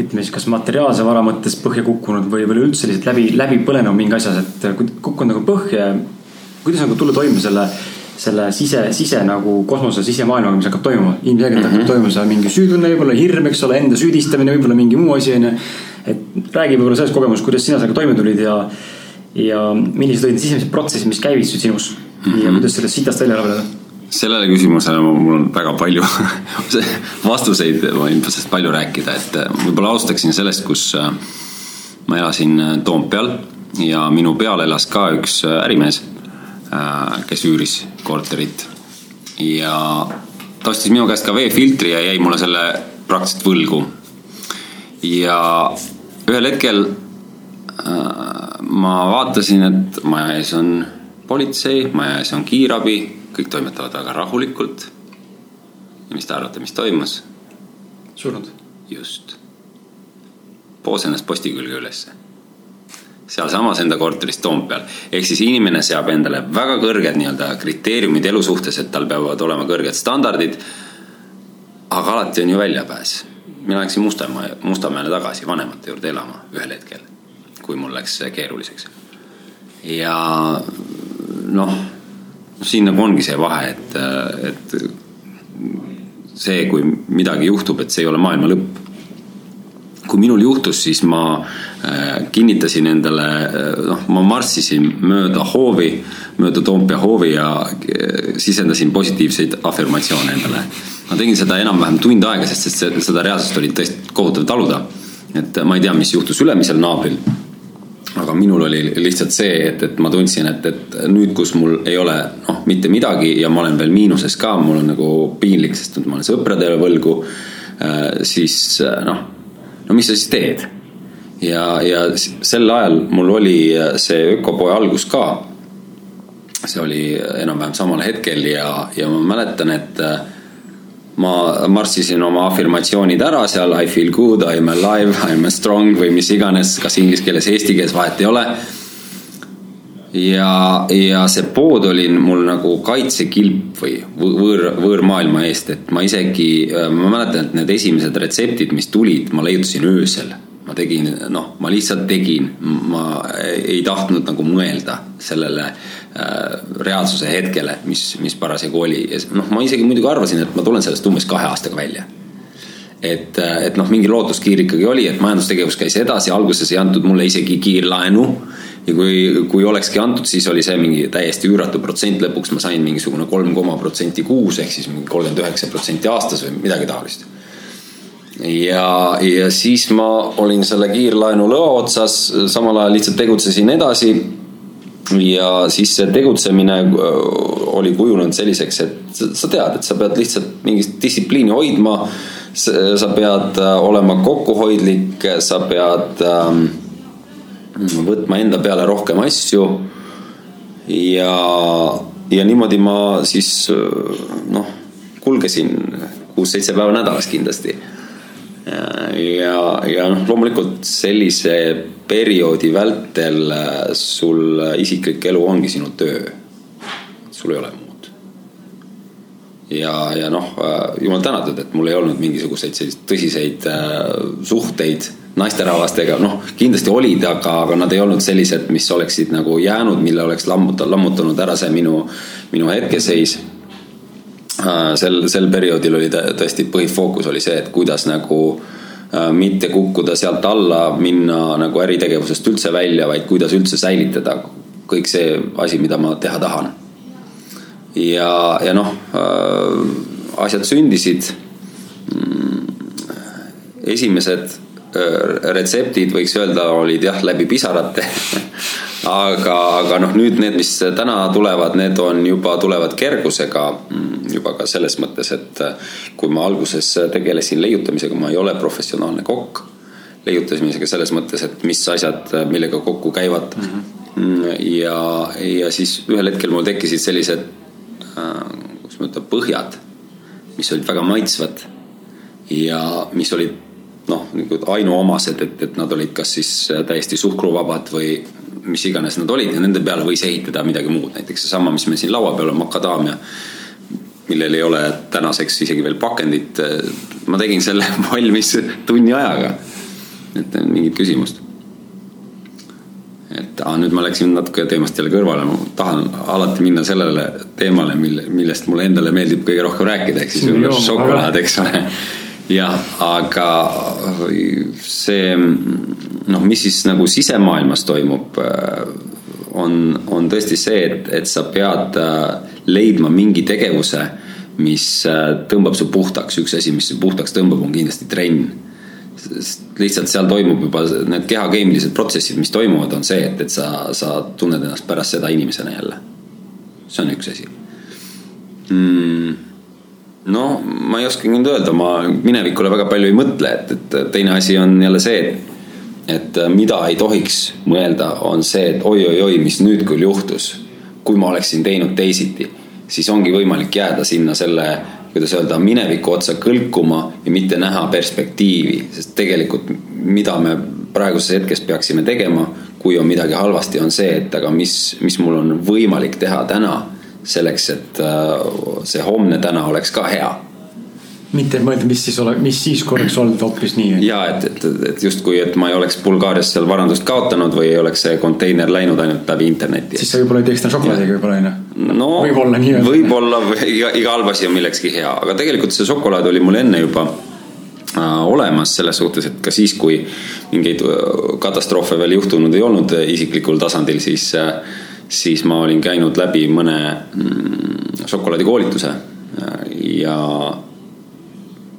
ütleme siis kas materiaalse vara mõttes põhja kukkunud või, või üldse lihtsalt läbi, läbi põlenud mingi asjas, et kukkunud nagu põhja. kuidas nagu tulla toime selle, selle sise, sise nagu kosmose sisemaailmaga, mis hakkab toimuma. ilmselgelt mm -hmm. hakkab toimuma seal mingi süütunne, võib-olla hirm, eks ole, enda süüdistamine, võib-olla mingi muu asi on ju. et räägi võib-olla sellest kogemusest, kuidas sina sellega toime tulid ja, ja millised olid need sisemised protsessid, mis käivitusid sinus mm -hmm. ja kuidas sellest sitast välja rabeleda sellele küsimusele mul on väga palju vastuseid, võin sellest palju rääkida, et äh, võib-olla alustaksin sellest, kus äh, ma elasin äh, Toompeal ja minu peal elas ka üks ärimees, kes üüris korterit. ja ta ostis minu käest ka veefiltri ja jäi mulle selle praktiliselt võlgu. ja ühel hetkel ma vaatasin, et maja ees on politsei, maja ees on kiirabi kõik toimetavad väga rahulikult. ja mis te arvate, mis toimus? surnud. just. poos ennast posti külge ülesse. sealsamas enda korteris Toompeal. ehk siis inimene seab endale väga kõrged nii-öelda kriteeriumid elu suhtes, et tal peavad olema kõrged standardid. aga alati on ju väljapääs mina läksin Mustamäe, Mustamäele tagasi vanemate juurde elama ühel hetkel, kui mul läks keeruliseks. ja noh, siin nagu ongi see vahe, et, et see, kui midagi juhtub, et see ei ole maailma lõpp. kui minul juhtus, siis ma äh, kinnitasin endale, äh, noh, ma marssisin mööda hoovi, mööda Toompea hoovi ja äh, sisendasin positiivseid afirmatsioone endale. ma tegin seda enam-vähem tund aega, sest, sest seda reaalsust oli tõesti kohutav taluda. et ma ei tea, mis juhtus ülemisel naabril aga minul oli lihtsalt see, et, et ma tundsin, et, et nüüd, kus mul ei ole noh, mitte midagi ja ma olen veel miinuses ka, mul on nagu piinlik, sest ma olen sõpradele võlgu. Äh, siis äh, noh, no mis sa siis teed? ja, ja sel ajal mul oli äh, see ökopoe algus ka. see oli enam-vähem samal hetkel ja, ja ma mäletan, et ma marssisin oma afirmatsioonid ära seal, I feel good, I am alive, I am strong või mis iganes, kas inglise keeles, eesti keeles, vahet ei ole. ja, ja see pood oli mul nagu kaitsekilp või võõr, võõrmaailma eest, et ma isegi, ma mäletan, et need esimesed retseptid, mis tulid, ma leiutasin öösel ma tegin, noh, ma lihtsalt tegin, ma ei tahtnud nagu mõelda sellele äh, reaalsuse hetkele, mis, mis parasjagu oli. Ja noh, ma isegi muidugi arvasin, et ma tulen sellest umbes kahe aastaga välja. et, äh, et noh, mingi lootuskiir ikkagi oli, et majandustegevus käis edasi, alguses ei antud mulle isegi kiirlaenu. Ja kui, kui olekski antud, siis oli see mingi täiesti üüratu protsent, lõpuks ma sain mingisugune kolm koma protsenti kuus ehk siis mingi kolmkümmend üheksa protsenti aastas või midagi taolist ja, ja siis ma olin selle kiirlaenu lõa otsas, samal ajal lihtsalt tegutsesin edasi. ja siis see tegutsemine äh, oli kujunenud selliseks, et sa tead, et sa pead lihtsalt mingit distsipliini hoidma. sa pead äh, olema kokkuhoidlik, sa pead ähm, võtma enda peale rohkem asju. ja, ja niimoodi ma siis äh, noh, kulgesin kuus-seitse päeva nädalas kindlasti ja, ja noh, loomulikult sellise perioodi vältel äh, sul isiklik elu ongi sinu töö. sul ei ole muud. ja, ja noh, äh, jumal tänatud, et mul ei olnud mingisuguseid selliseid tõsiseid äh, suhteid naisterahvastega, noh, kindlasti olid, aga, aga nad ei olnud sellised, mis oleksid nagu jäänud, mille oleks lammutanud, lammutanud ära see minu, minu hetkeseis Äh, sel, sel perioodil oli tõesti põhifookus oli see, et kuidas nagu äh, mitte kukkuda sealt alla, minna nagu äritegevusest üldse välja, vaid kuidas üldse säilitada kõik see asi, mida ma teha tahan. ja, ja noh, äh, asjad sündisid. Mm, esimesed retseptid võiks öelda, olid jah, läbi pisarate aga, aga noh, nüüd need, mis täna tulevad, need on juba, tulevad kergusega. Mm, juba ka selles mõttes, et äh, kui ma alguses tegelesin leiutamisega, ma ei ole professionaalne kokk. leiutamisega selles mõttes, et mis asjad millega kokku käivad mm. -hmm. ja, ja siis ühel hetkel mul tekkisid sellised, äh, kuidas ma ütlen, põhjad, mis olid väga maitsvad ja mis olid noh, nagu ainuomased, et, et nad olid kas siis täiesti suhkruvabad või mis iganes nad olid ja nende peale võis ehitada midagi muud, näiteks seesama, mis meil siin laua peal on, makadaamia. millel ei ole tänaseks isegi veel pakendit. ma tegin selle valmis tunni ajaga. et mingit küsimust. et aa, nüüd ma läksin natuke teemast jälle kõrvale, ma tahan alati minna sellele teemale, mille, millest mulle endale meeldib kõige rohkem rääkida, ehk siis šokolaad, eks ole jah, aga see noh, mis siis nagu sisemaailmas toimub, äh, on, on tõesti see, et, et sa pead äh, leidma mingi tegevuse, mis äh, tõmbab su puhtaks, üks asi, mis su puhtaks tõmbab, on kindlasti trenn. lihtsalt seal toimub juba need kehakeemilised protsessid, mis toimuvad, on see, et, et sa, sa tunned ennast pärast seda inimesena jälle. see on üks asi mm no ma ei oskagi nüüd öelda, ma minevikule väga palju ei mõtle, et, et teine asi on jälle see, et et mida ei tohiks mõelda, on see, et oi-oi-oi, mis nüüd küll juhtus. kui ma oleksin teinud teisiti, siis ongi võimalik jääda sinna selle, kuidas öelda, mineviku otsa kõlkuma ja mitte näha perspektiivi, sest tegelikult mida me praeguses hetkes peaksime tegema, kui on midagi halvasti, on see, et aga mis, mis mul on võimalik teha täna selleks, et äh, see homne täna oleks ka hea. mitte mõelda, mis siis ole, mis siis oleks olnud hoopis nii. ja et, et, et justkui, et ma ei oleks Bulgaarias seal varandust kaotanud või ei oleks see konteiner läinud ainult läbi interneti. siis sa võib-olla ei teeks täna šokolaadiga võib-olla onju. no võib-olla nii öelda. võib-olla iga, iga halb asi on millekski hea, aga tegelikult see šokolaad oli mul enne juba äh, olemas selles suhtes, et ka siis, kui mingeid äh, katastroofe veel juhtunud ei olnud isiklikul tasandil, siis, äh, siis ma olin käinud läbi mõne mm, šokolaadikoolituse ja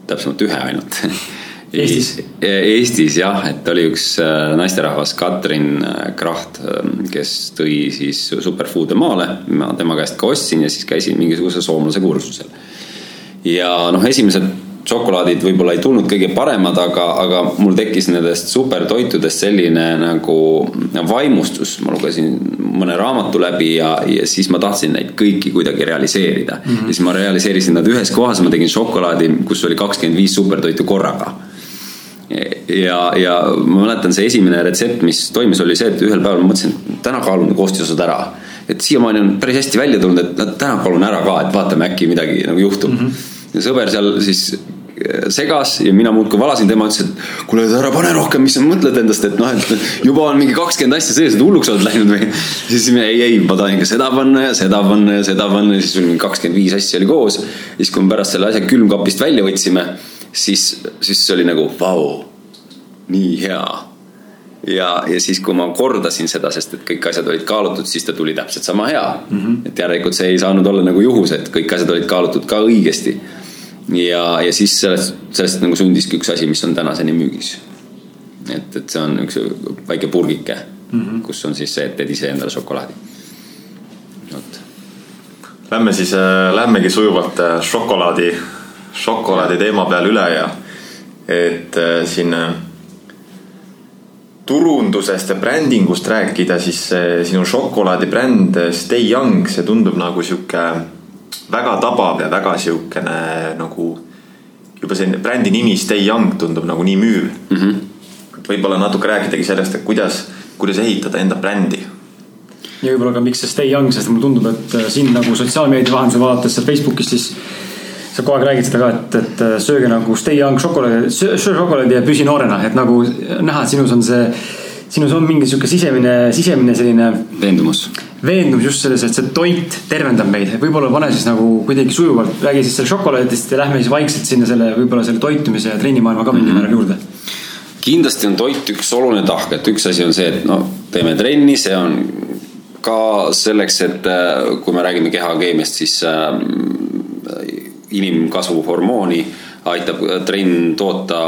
täpsemalt ühe ainult Eestis? Eestis jah, et oli üks äh, naisterahvas, Katrin äh, Kraht, äh, kes tõi siis superfood'e maale. ma tema käest ka ostsin ja siis käisin mingisuguse soomlase kursusel. ja noh, esimesed šokolaadid võib-olla ei tulnud kõige paremad, aga, aga mul tekkis nendest supertoitudest selline nagu vaimustus. ma lugesin mõne raamatu läbi ja, ja siis ma tahtsin neid kõiki kuidagi realiseerida mm. -hmm. ja siis ma realiseerisin nad ühes kohas, ma tegin šokolaadi, kus oli kakskümmend viis supertoitu korraga ja, ja ma mäletan, see esimene retsept, mis toimis, oli see, et ühel päeval ma mõtlesin, et täna kaalun koostisosad ära. et siiamaani on päris hästi välja tulnud, et täna kaalun ära ka, et vaatame, äkki midagi nagu juhtub mm. -hmm sõber seal siis äh, segas ja mina muudkui valasin, tema ütles, et kuule, ära pane rohkem, mis sa mõtled endast, et noh, et juba on mingi kakskümmend asja sees, et hulluks oled läinud või. siis ei, ei, ma tahan ikka seda panna ja seda panna ja seda panna ja siis oli mingi kakskümmend viis asja oli koos. siis, kui me pärast selle asja külmkapist välja võtsime, siis, siis oli nagu vau, nii hea ja, ja siis, kui ma kordasin seda, sest et kõik asjad olid kaalutud, siis ta tuli täpselt sama hea mm. -hmm. et järelikult see ei saanud olla nagu juhus, et kõik asjad olid kaalutud ka õigesti ja, ja siis sellest, sellest nagu sundiski üks asi, mis on tänaseni müügis. et, et see on üks väike purgike mm, -hmm. kus on siis see, et teed ise endale šokolaadi. vot. Lähme siis äh,, lähmegi sujuvalt äh, šokolaadi, šokolaadi teema peale üle ja et äh, siin äh, turundusest ja brändingust rääkida, siis äh, sinu šokolaadibränd äh, Stay Young, see tundub nagu sihuke väga tabav ja väga siukene nagu juba selline brändi nimi Stay Young tundub nagu nii müüv mm. -hmm. võib-olla natuke rääkidagi sellest, et kuidas, kuidas ehitada enda brändi. ja võib-olla ka miks see Stay Young, sest mulle tundub, et äh, sind nagu sotsiaalmeedia vahendusel vaadates seal Facebookis, siis sa kogu aeg räägid seda ka, et, et äh, sööge nagu Stay Young šokolaadi, söö šokolaadi ja püsi noorena, et nagu näha, et sinus on see sinus on mingi sihuke sisemine, sisemine selline. veendumus. veendumus just selles, et see toit tervendab meid, võib-olla pane siis nagu kuidagi sujuvalt, räägi siis selle šokolaadist ja lähme siis vaikselt sinna selle, võib-olla selle toitumise ja trennimaailma ka mingil mm -hmm. määral juurde kindlasti on toit üks oluline tahk, et üks asi on see, et no teeme trenni, see on ka selleks, et äh, kui me räägime kehakeemiast, siis äh, inimkasvu hormooni aitab trenn toota,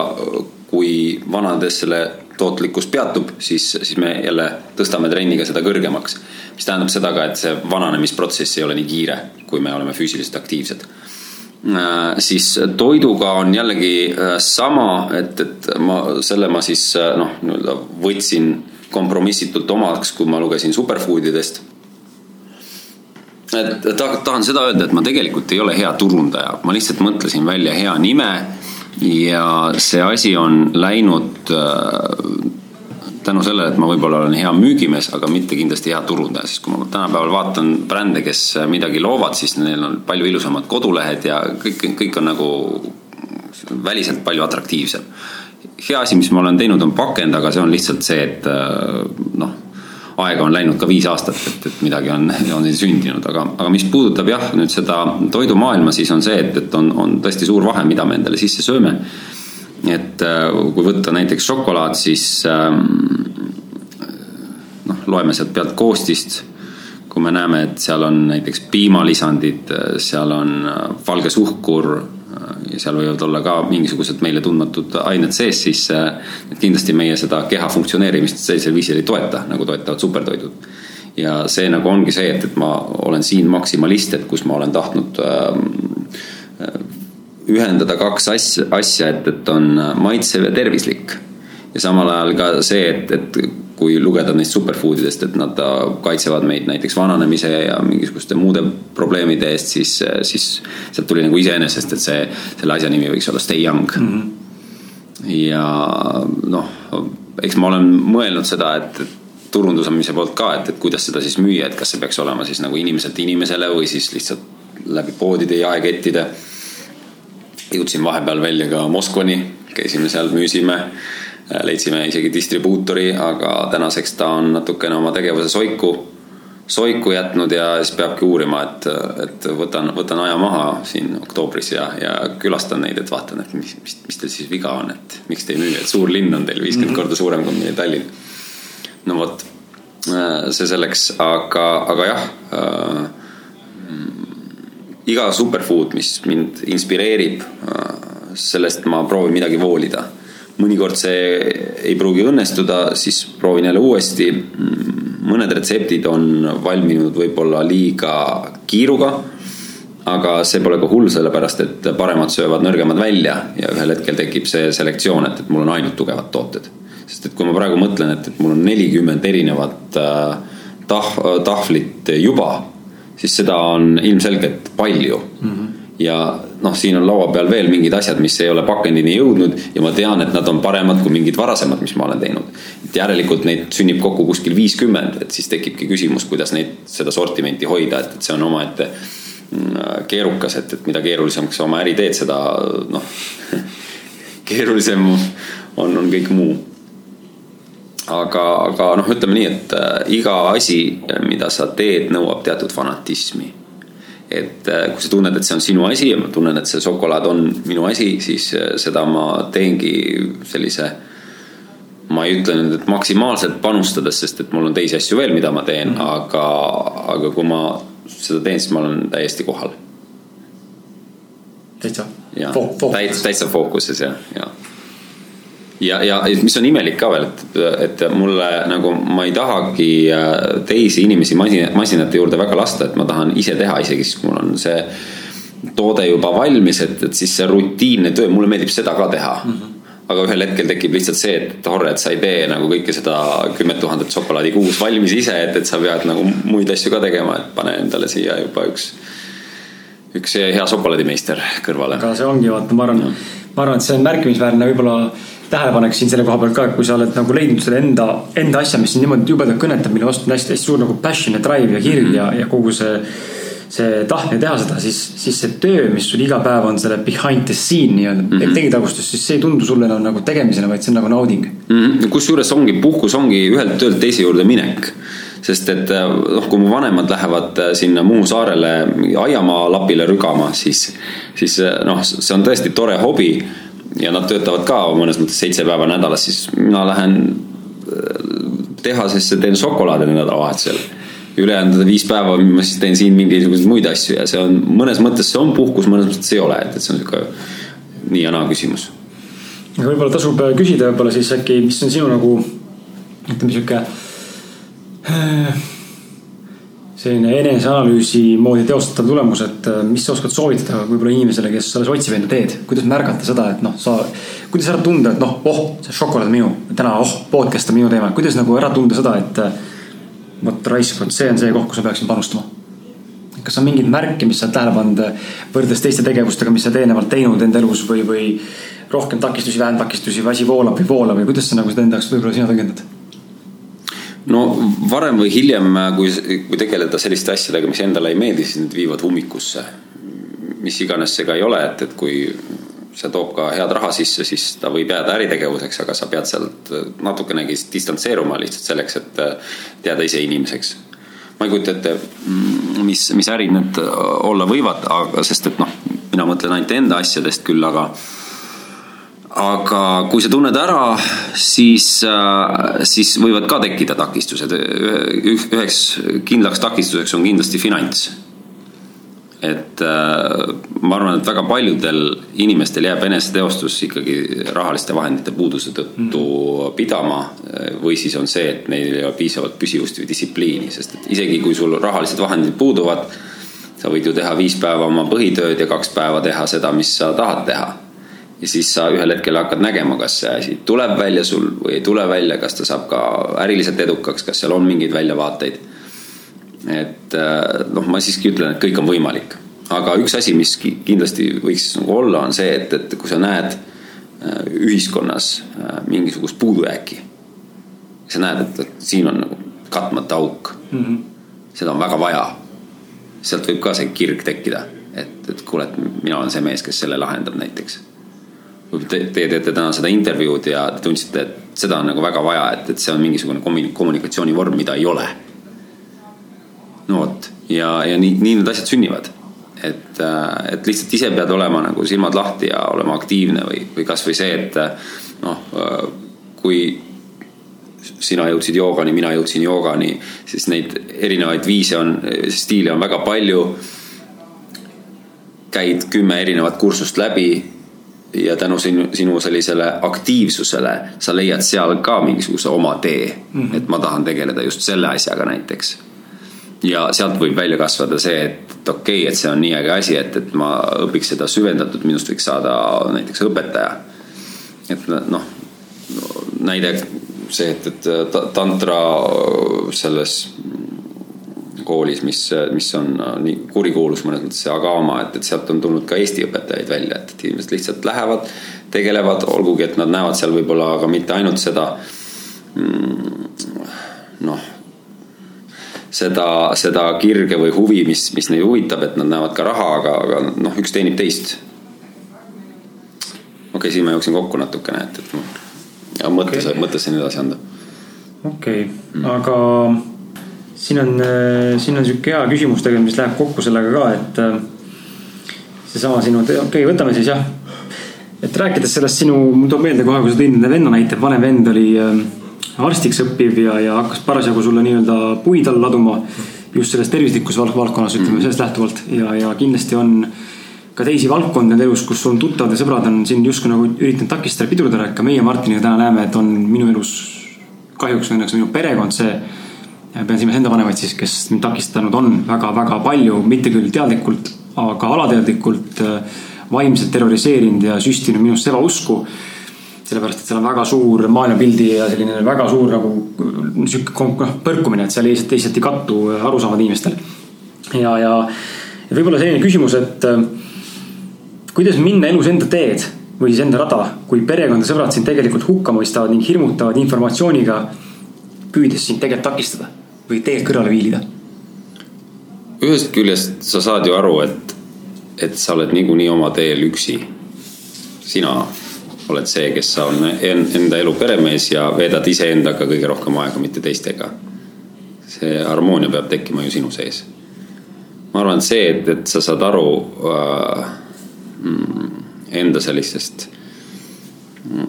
kui vanades selle tootlikkus peatub, siis, siis me jälle tõstame trenniga seda kõrgemaks. mis tähendab seda ka, et see vananemisprotsess ei ole nii kiire, kui me oleme füüsiliselt aktiivsed äh, siis toiduga on jällegi äh, sama, et, et ma selle ma siis äh, noh, nii-öelda võtsin kompromissitult omaks, kui ma lugesin superfood idest. et tahan seda öelda, et ma tegelikult ei ole hea turundaja, ma lihtsalt mõtlesin välja hea nime ja see asi on läinud äh, tänu sellele, et ma võib-olla olen hea müügimees, aga mitte kindlasti hea turundaja, sest kui ma tänapäeval vaatan brände, kes midagi loovad, siis neil on palju ilusamad kodulehed ja kõik, kõik on nagu väliselt palju atraktiivsem. hea asi, mis ma olen teinud, on pakend, aga see on lihtsalt see, et äh, noh aega on läinud ka viis aastat, et, et midagi on, on siin sündinud, aga, aga mis puudutab jah, nüüd seda toidumaailma, siis on see, et, et on, on tõesti suur vahe, mida me endale sisse sööme. et äh, kui võtta näiteks šokolaad, siis ähm, noh, loeme sealt pealt koostist. kui me näeme, et seal on näiteks piimalisandid, seal on äh, valge suhkur ja seal võivad olla ka mingisugused meile tundmatud ained sees, siis äh, kindlasti meie seda keha funktsioneerimist sellisel viisil ei toeta, nagu toetavad supertoidud. ja see nagu ongi see, et, et ma olen siin maksimalist, et kus ma olen tahtnud ähm, äh, ühendada kaks asja, asja, et, et on maitsev ja tervislik. ja samal ajal ka see, et, et kui lugeda neist superfood idest, et nad kaitsevad meid näiteks vananemise ja mingisuguste muude probleemide eest, siis, siis sealt tuli nagu iseenesest, et see, selle asja nimi võiks olla Stay Young mm. -hmm. ja noh, eks ma olen mõelnud seda, et, et turundusamise poolt ka, et, et kuidas seda siis müüa, et kas see peaks olema siis nagu inimeselt inimesele või siis lihtsalt läbi poodide, jaekettide. jõudsin vahepeal välja ka Moskvani, käisime seal, müüsime, leidsime isegi distribuutori, aga tänaseks ta on natukene oma tegevuse soiku soiku jätnud ja siis peabki uurima, et, et võtan, võtan aja maha siin oktoobris ja, ja külastan neid, et vaatan, et mis, mis, mis teil siis viga on, et miks te ei müü, et suur linn on teil viiskümmend mm -hmm. korda suurem kui meie Tallinn. no vot, see selleks, aga, aga jah äh,. iga superfood, mis mind inspireerib äh,, sellest ma proovin midagi voolida mõnikord see ei pruugi õnnestuda, siis proovin jälle uuesti mõned retseptid on valminud võib-olla liiga kiiruga. aga see pole ka hull, sellepärast et paremad söövad nõrgemad välja ja ühel hetkel tekib see selektsioon, et, et mul on ainult tugevad tooted. sest et kui ma praegu mõtlen, et, et mul on nelikümmend erinevat äh, tah-, tahvlit juba, siis seda on ilmselgelt palju mm. -hmm ja noh, siin on laua peal veel mingid asjad, mis ei ole pakendini jõudnud ja ma tean, et nad on paremad kui mingid varasemad, mis ma olen teinud. et järelikult neid sünnib kokku kuskil viiskümmend, et siis tekibki küsimus, kuidas neid, seda sortimenti hoida, et, et see on omaette mm, keerukas, et, et mida keerulisemaks sa oma äri teed, seda noh keerulisem on, on kõik muu. aga, aga noh, ütleme nii, et äh, iga asi, mida sa teed, nõuab teatud fanatismi et äh, kui sa tunned, et see on sinu asi ja ma tunnen, et see šokolaad on minu asi, siis äh, seda ma teengi sellise. ma ei ütle nüüd, et maksimaalselt panustades, sest et mul on teisi asju veel, mida ma teen mm, -hmm. aga, aga kui ma seda teen, siis ma olen täiesti kohal. täitsa. jah, täitsa, täitsa fookuses ja, ja ja, ja mis on imelik ka veel, et, et mulle nagu ma ei tahagi äh, teisi inimesi masina, masinate juurde väga lasta, et ma tahan ise teha, isegi siis kui mul on see toode juba valmis, et, et siis see rutiinne töö, mulle meeldib seda ka teha mm. -hmm aga ühel hetkel tekib lihtsalt see, et Horre, et sa ei tee nagu kõike seda kümmet tuhandet šokolaadi kuus valmis ise, et, et sa pead nagu muid asju ka tegema, et pane endale siia juba üks, üks hea šokolaadimeister kõrvale. aga see ongi, vaata, ma arvan, ma arvan, et see on märkimisväärne võib-olla tähelepanek siin selle koha pealt ka, et kui sa oled nagu leidnud selle enda, enda asja, mis sind niimoodi jubedalt kõnetab, mille vastu on hästi, hästi suur nagu passion ja drive ja hirm mm -hmm. ja, ja kogu see see tahtmine teha seda, siis, siis see töö, mis sul iga päev on selle behind the scene nii-öelda mm -hmm. tegitagustus, siis see ei tundu sulle enam nagu tegemisena, vaid see on nagu nauding mm -hmm.. kusjuures ongi, puhkus ongi ühelt töölt teise juurde minek. sest et noh, kui mu vanemad lähevad äh, sinna Muhu saarele aiamaa lapile rügama, siis, siis äh, noh, see on tõesti tore hobi ja nad töötavad ka mõnes mõttes seitse päeva nädalas, siis mina lähen äh, tehasesse, teen šokolaade nädalavahetusel. ülejäänud viis päeva ma siis teen siin mingisuguseid muid asju ja see on mõnes mõttes see on puhkus, mõnes mõttes ei ole, et, et see on sihuke nii ja naa küsimus. aga võib-olla tasub äh, küsida võib-olla siis äkki, mis on sinu nagu ütleme sihuke äh, selline eneseanalüüsi moodi teostatav tulemus, et äh, mis sa oskad soovitada võib-olla inimesele, kes alles otsib enda teed, kuidas märgata seda, et noh, sa, kuidas ära tunda, et noh, oh, see šokolaad on minu, täna oh, podcast on minu teema, kuidas nagu ära tunda seda, et äh, vot raisk, vot see on see koht, kus ma peaksin panustama. kas on mingeid märke, mis sa oled tähele pannud äh, võrreldes teiste tegevustega, mis sa oled eelnevalt teinud enda elus või, või rohkem takistusi, vähem takistusi või asi voolab või voolab või kuidas sa nagu seda enda jaoks võib-olla sina tõlgendad? No varem või hiljem, kui, kui tegeleda selliste asjadega, mis endale ei meeldi, siis need viivad ummikusse. mis iganes see ka ei ole, et, et kui see toob ka head raha sisse, siis ta võib jääda äritegevuseks, aga sa pead sealt natukenegi distantseeruma lihtsalt selleks, et jääda ise inimeseks. ma ei kujuta ette, mis, mis ärid need olla võivad, aga sest et noh, mina mõtlen ainult enda asjadest küll, aga aga kui sa tunned ära, siis, äh, siis võivad ka tekkida takistused. üheks kindlaks takistuseks on kindlasti finants. et äh, ma arvan, et väga paljudel inimestel jääb eneseteostus ikkagi rahaliste vahendite puuduse tõttu mm. pidama. või siis on see, et neil ei ole piisavalt püsivust või distsipliini, sest et isegi kui sul rahalised vahendid puuduvad, sa võid ju teha viis päeva oma põhitööd ja kaks päeva teha seda, mis sa tahad teha ja siis sa ühel hetkel hakkad nägema, kas see asi tuleb välja sul või ei tule välja, kas ta saab ka äriliselt edukaks, kas seal on mingeid väljavaateid. et äh, noh, ma siiski ütlen, et kõik on võimalik, aga üks asi, mis kindlasti võiks nagu olla, on see, et, et kui sa näed äh, ühiskonnas äh, mingisugust puudujääki. sa näed, et, et siin on nagu katmata auk mm. -hmm. seda on väga vaja. sealt võib ka see kirg tekkida et, et kuule, et mina olen see mees, kes selle lahendab näiteks. Või te, te teete täna seda intervjuud ja te tundsite, et seda on nagu väga vaja, et, et see on mingisugune kommunikatsioonivorm, mida ei ole. no vot, ja, ja nii, nii need asjad sünnivad et, et lihtsalt ise pead olema nagu silmad lahti ja olema aktiivne või, või kasvõi see, et noh, kui sina jõudsid joogani, mina jõudsin joogani, siis neid erinevaid viise on, stiile on väga palju. käid kümme erinevat kursust läbi ja tänu sinu, sinu sellisele aktiivsusele sa leiad seal ka mingisuguse oma tee mm. -hmm. et ma tahan tegeleda just selle asjaga näiteks. ja sealt võib välja kasvada see, et okei okay,, et see on nii äge asi, et, et ma õpiks seda süvendatult, minust võiks saada näiteks õpetaja. et noh, näide see, et, et tantra selles koolis, mis, mis on nii kurikuulus mõnes mõttes, see Agama, et, et sealt on tulnud ka Eesti õpetajaid välja, et, et inimesed lihtsalt lähevad, tegelevad, olgugi et nad näevad seal võib-olla ka mitte ainult seda mm, noh, seda, seda kirge või huvi, mis, mis neid huvitab, et nad näevad ka raha, aga, aga noh, üks teenib teist. okei okay,, siin ma jooksin kokku natukene, et, et noh mõttes okay., mõttes edasi anda. okei okay. mm., aga siin on, äh, siin on sihuke hea küsimus tegelikult, mis läheb kokku sellega ka, et äh, seesama sinu, okei okay,, võtame siis jah. et rääkides sellest sinu, mul tuleb meelde kohe, kui sa tõid nende venna näite, vanem vend oli äh, arstiks õppiv ja, ja hakkas parasjagu sulle nii-öelda puid alla laduma. just selles tervislikus valdkonnas, ütleme mm. sellest lähtuvalt ja, ja kindlasti on ka teisi valdkondi enda elus, kus sul tuttavad ja sõbrad on sind justkui nagu üritanud takistada, pidurdada, ka meie Martiniga täna näeme, et on minu elus kahjuks õnneks minu perekond see. Pean silmas enda vanemaid siis, kes mind takistanud on väga-väga palju, mitte küll teadlikult, aga alateadlikult vaimselt terroriseerinud ja süstinud minust ebausku. sellepärast, et seal on väga suur maailmapildi ja selline väga suur nagu sihuke noh põrkumine, et seal lihtsalt, lihtsalt ei kattu arusaamad inimestel. ja, ja, ja võib-olla selline küsimus, et kuidas minna elus enda teed või siis enda rada, kui perekond ja sõbrad sind tegelikult hukka mõistavad ning hirmutavad informatsiooniga, püüdes sind tegelikult takistada või teelt kõrvale viilida? ühest küljest sa saad ju aru, et, et sa oled niikuinii oma teel üksi. sina oled see, kes sa on enda elu peremees ja veedad iseendaga kõige rohkem aega, mitte teistega. see harmoonia peab tekkima ju sinu sees. ma arvan, et see, et, et sa saad aru äh, Mm, enda sellisest mm,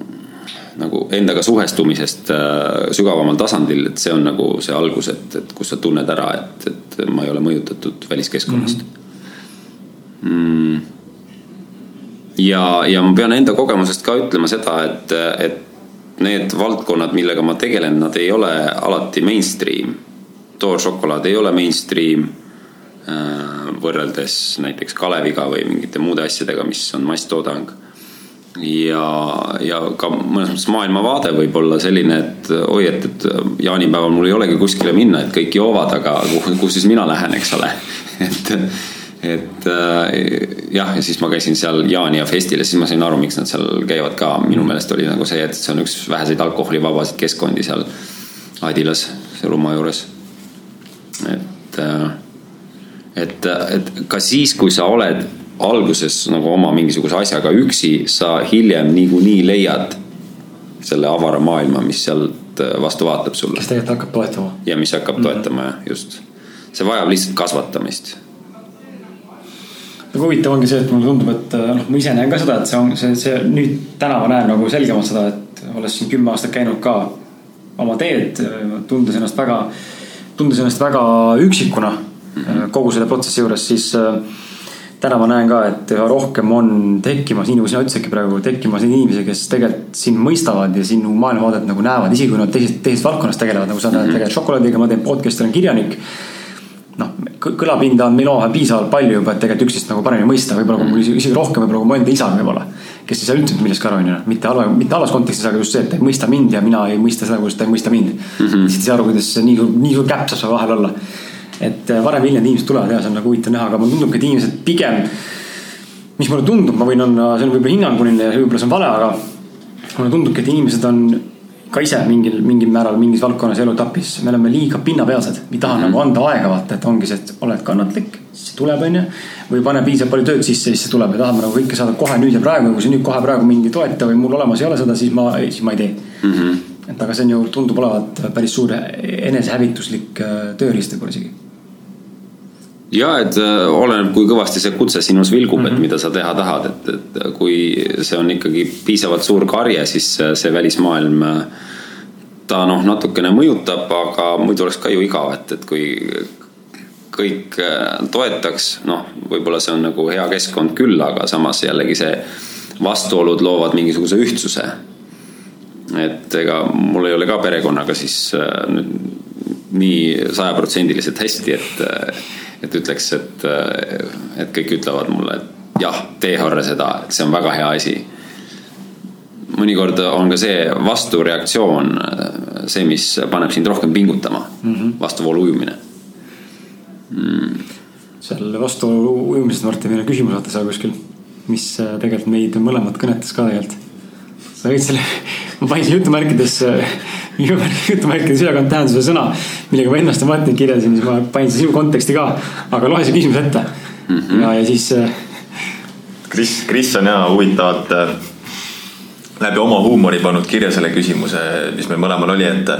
nagu endaga suhestumisest äh, sügavamal tasandil, et see on nagu see algus, et, et kus sa tunned ära, et, et ma ei ole mõjutatud väliskeskkonnast mm. -hmm. ja, ja ma pean enda kogemusest ka ütlema seda, et, et need valdkonnad, millega ma tegelen, nad ei ole alati mainstream. Door šokolaad ei ole mainstream Äh, võrreldes näiteks Kaleviga või mingite muude asjadega, mis on masstoodang. Ja, ja ka mõnes mõttes maailmavaade võib olla selline, et oi, et, et jaanipäeval mul ei olegi kuskile minna, et kõik joovad, aga kuhu, kuhu siis mina lähen, eks ole et, et äh, jah, ja siis ma käisin seal Jaania festil ja siis ma sain aru, miks nad seal käivad ka. minu meelest oli nagu see, et see on üks väheseid alkoholivabasid keskkondi seal Adilas, Lumo juures. et äh, et, et ka siis, kui sa oled alguses nagu oma mingisuguse asjaga üksi, sa hiljem niikuinii leiad selle avara maailma, mis sealt äh, vastu vaatab sulle. kes tegelikult hakkab toetama. ja mis hakkab mm -hmm. toetama jah, just. see vajab lihtsalt kasvatamist. nagu huvitav ongi see, et mulle tundub, et äh, noh, ma ise näen ka seda, et see on see, see nüüd täna ma näen nagu selgemalt seda, et olles siin kümme aastat käinud ka oma teed, tundes ennast väga, tundes ennast väga üksikuna Äh, kogu selle protsessi juures, siis äh, täna ma näen ka, et üha rohkem on tekkimas, nii nagu sina ütlesidki praegu, tekkimas inimesi, kes tegelikult sind mõistavad ja sinu maailmavaadet nagu näevad, isegi kui nad teisest, teisest valdkonnast tegelevad, nagu sa näed mm -hmm. tegelikult šokolaadiga, ma teen podcast'i, olen kirjanik. noh, kõlapinda on meil omavahel piisavalt palju juba, et tegelikult üksteist nagu paremini mõista, võib-olla kui mul isegi, isegi rohkem, võib-olla kui mu enda isa võib-olla. kes ei saa üldse millestki aru, onju, mitte halva, mitte halvas kontekstis, aga just see, et ta ei mõista mind ja mina ei mõista seda, kuidas ta ei mõista mind mm. -hmm. siis ei saa aru, kuidas nii, nii suur käpp saab seal vahel olla et äh, varem või hiljem inimesed tulevad ja see on nagu huvitav näha, aga mulle tundubki, et inimesed pigem. mis mulle tundub, ma võin olla, see on võib-olla hinnanguline ja võib-olla see on vale, aga mulle tundubki, et inimesed on ka ise mingil, mingil määral mingis valdkonnas eluetapis, me oleme liiga pinnapealsed. me ei taha mm -hmm. nagu anda aega vaata, et ongi see, et oled kannatlik, siis see tuleb, onju. või pane piisavalt palju tööd sisse, siis see tuleb, me tahame nagu kõike saada kohe nüüd ja praegu, kui see nüüd kohe praegu mind ei toeta või mul olemas ei ole seda, siis ma, siis ma ei tee mm. -hmm. et aga see on ju, tundub olevat päris suur enesehävituslik äh, tööriist võib-olla isegi ja et äh, oleneb, kui kõvasti see kutse sinus vilgub mm, -hmm. et mhm. mida sa teha tahad, et, et kui see on ikkagi piisavalt suur karje, siis see välismaailm äh, ta noh, natukene mõjutab, aga muidu oleks ka ju igav, et, et kui kõik äh, toetaks, noh, võib-olla see on nagu hea keskkond küll, aga samas jällegi see vastuolud loovad mingisuguse ühtsuse. et ega mul ei ole ka perekonnaga siis nii sajaprotsendiliselt hästi, et et ütleks, et, et kõik ütlevad mulle, et jah, tee Harre seda, et see on väga hea asi. mõnikord on ka see vastureaktsioon see, mis paneb sind rohkem pingutama mm -hmm., vastuvoolu ujumine mm.. seal vastuvoolu ujumisest, Martin, meil on küsimus vaata seal kuskil, mis tegelikult meid mõlemat kõnetas ka tegelikult. sa võid selle, ma panin jutumärkidesse jutumärkides ülekande tähenduse sõna, millega ma ennast ja Martinit kirjeldasin, siis ma panin sinu konteksti ka. aga loe see küsimus ette mm. -hmm. ja, ja siis. Äh, Kris, Kris on ja huvitavalt äh, läbi oma huumori pannud kirja selle küsimuse, mis meil mõlemal oli, et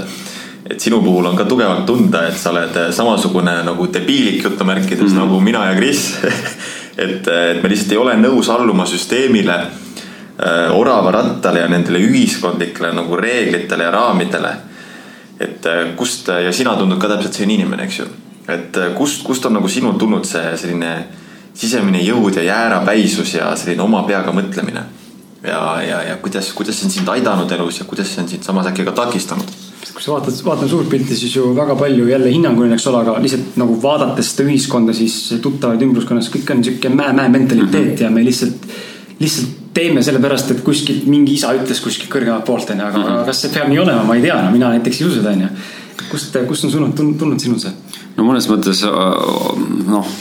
et sinu puhul on ka tugevalt tunda, et sa oled samasugune nagu debiilik jutumärkides mm -hmm. nagu mina ja Kris et, et me lihtsalt ei ole nõus alluma süsteemile Äh, oravarattale ja nendele ühiskondlikele nagu reeglitele ja raamidele. et äh, kust ja sina tundud ka täpselt selline inimene, eks ju. et äh, kust, kust on nagu sinul tulnud see selline sisemine jõud ja jäärapäisus ja selline oma peaga mõtlemine. ja, ja, ja kuidas, kuidas see on sind aidanud elus ja kuidas see on sind samas äkki ka takistanud? kui sa vaatad, vaatad suurt pilti, siis ju väga palju jälle hinnanguline, eks ole, aga lihtsalt nagu vaadates seda ühiskonda, siis tuttavaid ümbruskonnas, kõik on sihuke mäe-mäe mentaliteet mm -hmm. ja me lihtsalt, lihtsalt teeme sellepärast, et kuskilt mingi isa ütles kuskilt kõrgemalt poolt onju, aga mm -hmm. kas see peab nii olema, ma ei tea, no mina näiteks ei usu seda onju. kust, kust on tulnud, tulnud sinul see? no mõnes mõttes äh, noh,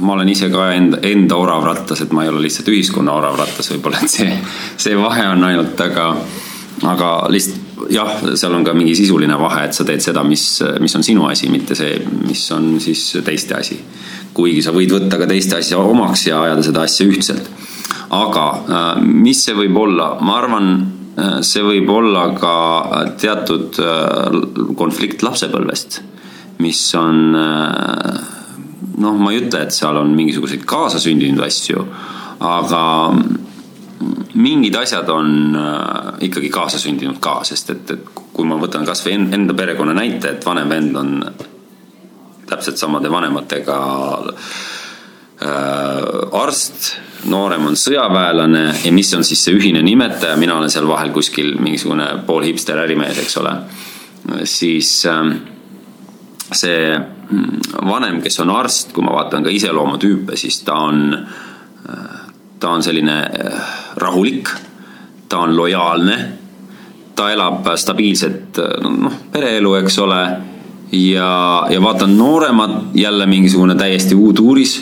ma olen ise ka enda, enda oravrattas, et ma ei ole lihtsalt ühiskonna oravrattas võib-olla, et see, see vahe on ainult, aga, aga lihtsalt jah, seal on ka mingi sisuline vahe, et sa teed seda, mis, mis on sinu asi, mitte see, mis on siis teiste asi. Kuigi sa võid võtta ka teiste asja omaks ja ajada seda asja ühtselt. Aga äh, mis see võib olla, ma arvan, äh, see võib olla ka teatud äh, konflikt lapsepõlvest, mis on noh, ma ei ütle, et seal on mingisuguseid kaasasündinud asju, aga mingid asjad on ikkagi kaasasündinud ka, sest et, et kui ma võtan kasvõi enda perekonna näite, et vanem vend on täpselt samade vanematega äh, arst noorem on sõjaväelane ja mis on siis see ühine nimetaja, mina olen seal vahel kuskil mingisugune pool hipster ärimees, eks ole. siis ähm, see mm, vanem, kes on arst, kui ma vaatan ka iseloomutüüpe, siis ta on, äh, ta on selline äh, rahulik, ta on lojaalne, ta elab stabiilset noh, pereelu, eks ole ja, ja vaatan nooremat, jälle mingisugune täiesti uuduuris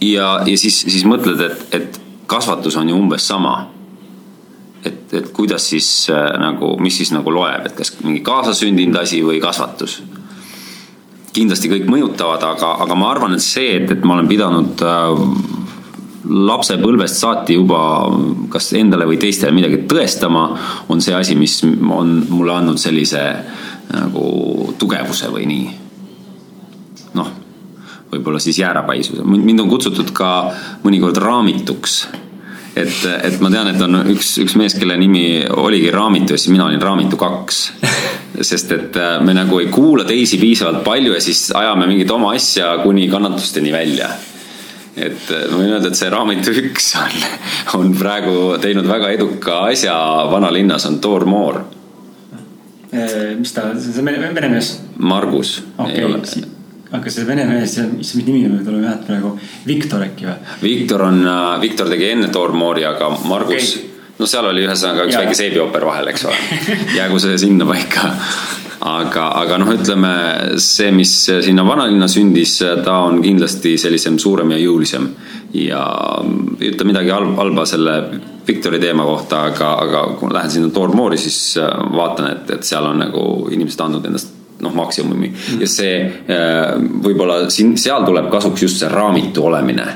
ja, ja siis, siis mõtled, et, et kasvatus on ju umbes sama. et, et kuidas siis äh, nagu, mis siis nagu loeb, et kas mingi kaasasündinud asi või kasvatus? kindlasti kõik mõjutavad, aga, aga ma arvan, et see, et, et ma olen pidanud äh, lapsepõlvest saati juba kas endale või teistele midagi tõestama, on see asi, mis on mulle andnud sellise nagu tugevuse või nii. noh võib-olla siis jäärapaisuse. mind on kutsutud ka mõnikord raamituks. et, et ma tean, et on üks, üks mees, kelle nimi oligi Raamitu ja siis mina olin Raamitu kaks. sest et äh, me nagu ei kuula teisi piisavalt palju ja siis ajame mingit oma asja kuni kannatusteni välja et äh, ma võin öelda, et see Raamitu üks on, on praegu teinud väga eduka asja vanalinnas, on Thor Moor. Äh, mis ta, see on vene mees? Margus okay aga see vene mees, mis nimi on, tuleb meelde praegu, Viktor äkki või? Viktor on, äh, Viktor tegi enne Thor Moori, aga Margus okay., no seal oli ühesõnaga üks ja. väike seebiooper vahel, eks ole jäägu see sinna paika aga, aga noh, ütleme see, mis sinna vanalinna sündis, ta on kindlasti sellisem suurem ja jõulisem. ja ei ütle midagi halba selle Victori teema kohta, aga, aga kui ma lähen sinna Toormoori, siis vaatan, et, et seal on nagu inimesed andnud endast noh, maksimumi ja see võib-olla siin, seal tuleb kasuks just see raamitu olemine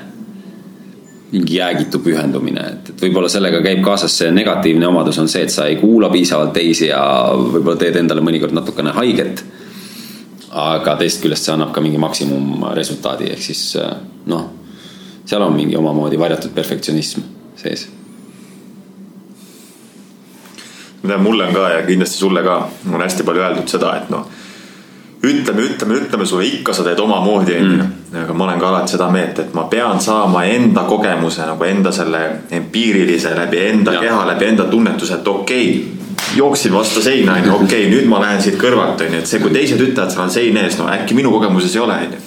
mingi jäägitu pühendumine, et, et võib-olla sellega käib kaasas see negatiivne omadus on see, et sa ei kuula piisavalt teisi ja võib-olla teed endale mõnikord natukene haiget. aga teisest küljest see annab ka mingi maksimumresultaadi, ehk siis noh, seal on mingi omamoodi varjatud perfektsionism sees. ma tean, mulle on ka ja kindlasti sulle ka on hästi palju öeldud seda, et noh ütleme, ütleme, ütleme sulle, ikka sa teed omamoodi, onju. Mm. aga ma olen ka alati seda meelt, et ma pean saama enda kogemuse nagu enda selle empiirilise läbi enda ja. keha, läbi enda tunnetuse, et okei okay, jooksin vastu seina, onju, okei okay,, nüüd ma lähen siit kõrvalt, onju, et see, kui teised ütlevad, seal on sein ees, no äkki minu kogemuses ei ole, onju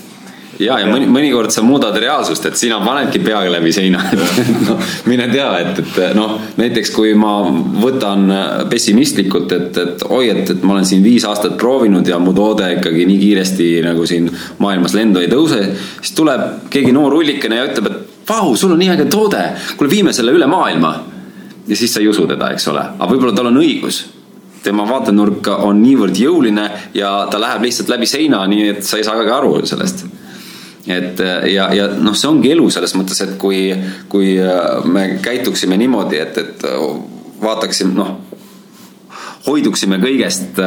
ja, ja mõni, mõnikord sa muudad reaalsust, et sina panedki peaga läbi seina, et noh, mine tea, et, et noh, näiteks kui ma võtan pessimistlikult, et, et oi, et, et ma olen siin viis aastat proovinud ja mu toode ikkagi nii kiiresti nagu siin maailmas lendu ei tõuse, siis tuleb keegi noor hullikene ja ütleb, et vau, sul on nii äge toode, kuule, viime selle üle maailma. ja siis sa ei usu teda, eks ole, aga võib-olla tal on õigus. Tema vaatenurk on niivõrd jõuline ja ta läheb lihtsalt läbi seina, nii et sa ei saa ka aru sellest et ja, ja noh, see ongi elu selles mõttes, et kui, kui äh, me käituksime niimoodi, et, et vaataksime, noh, hoiduksime kõigest,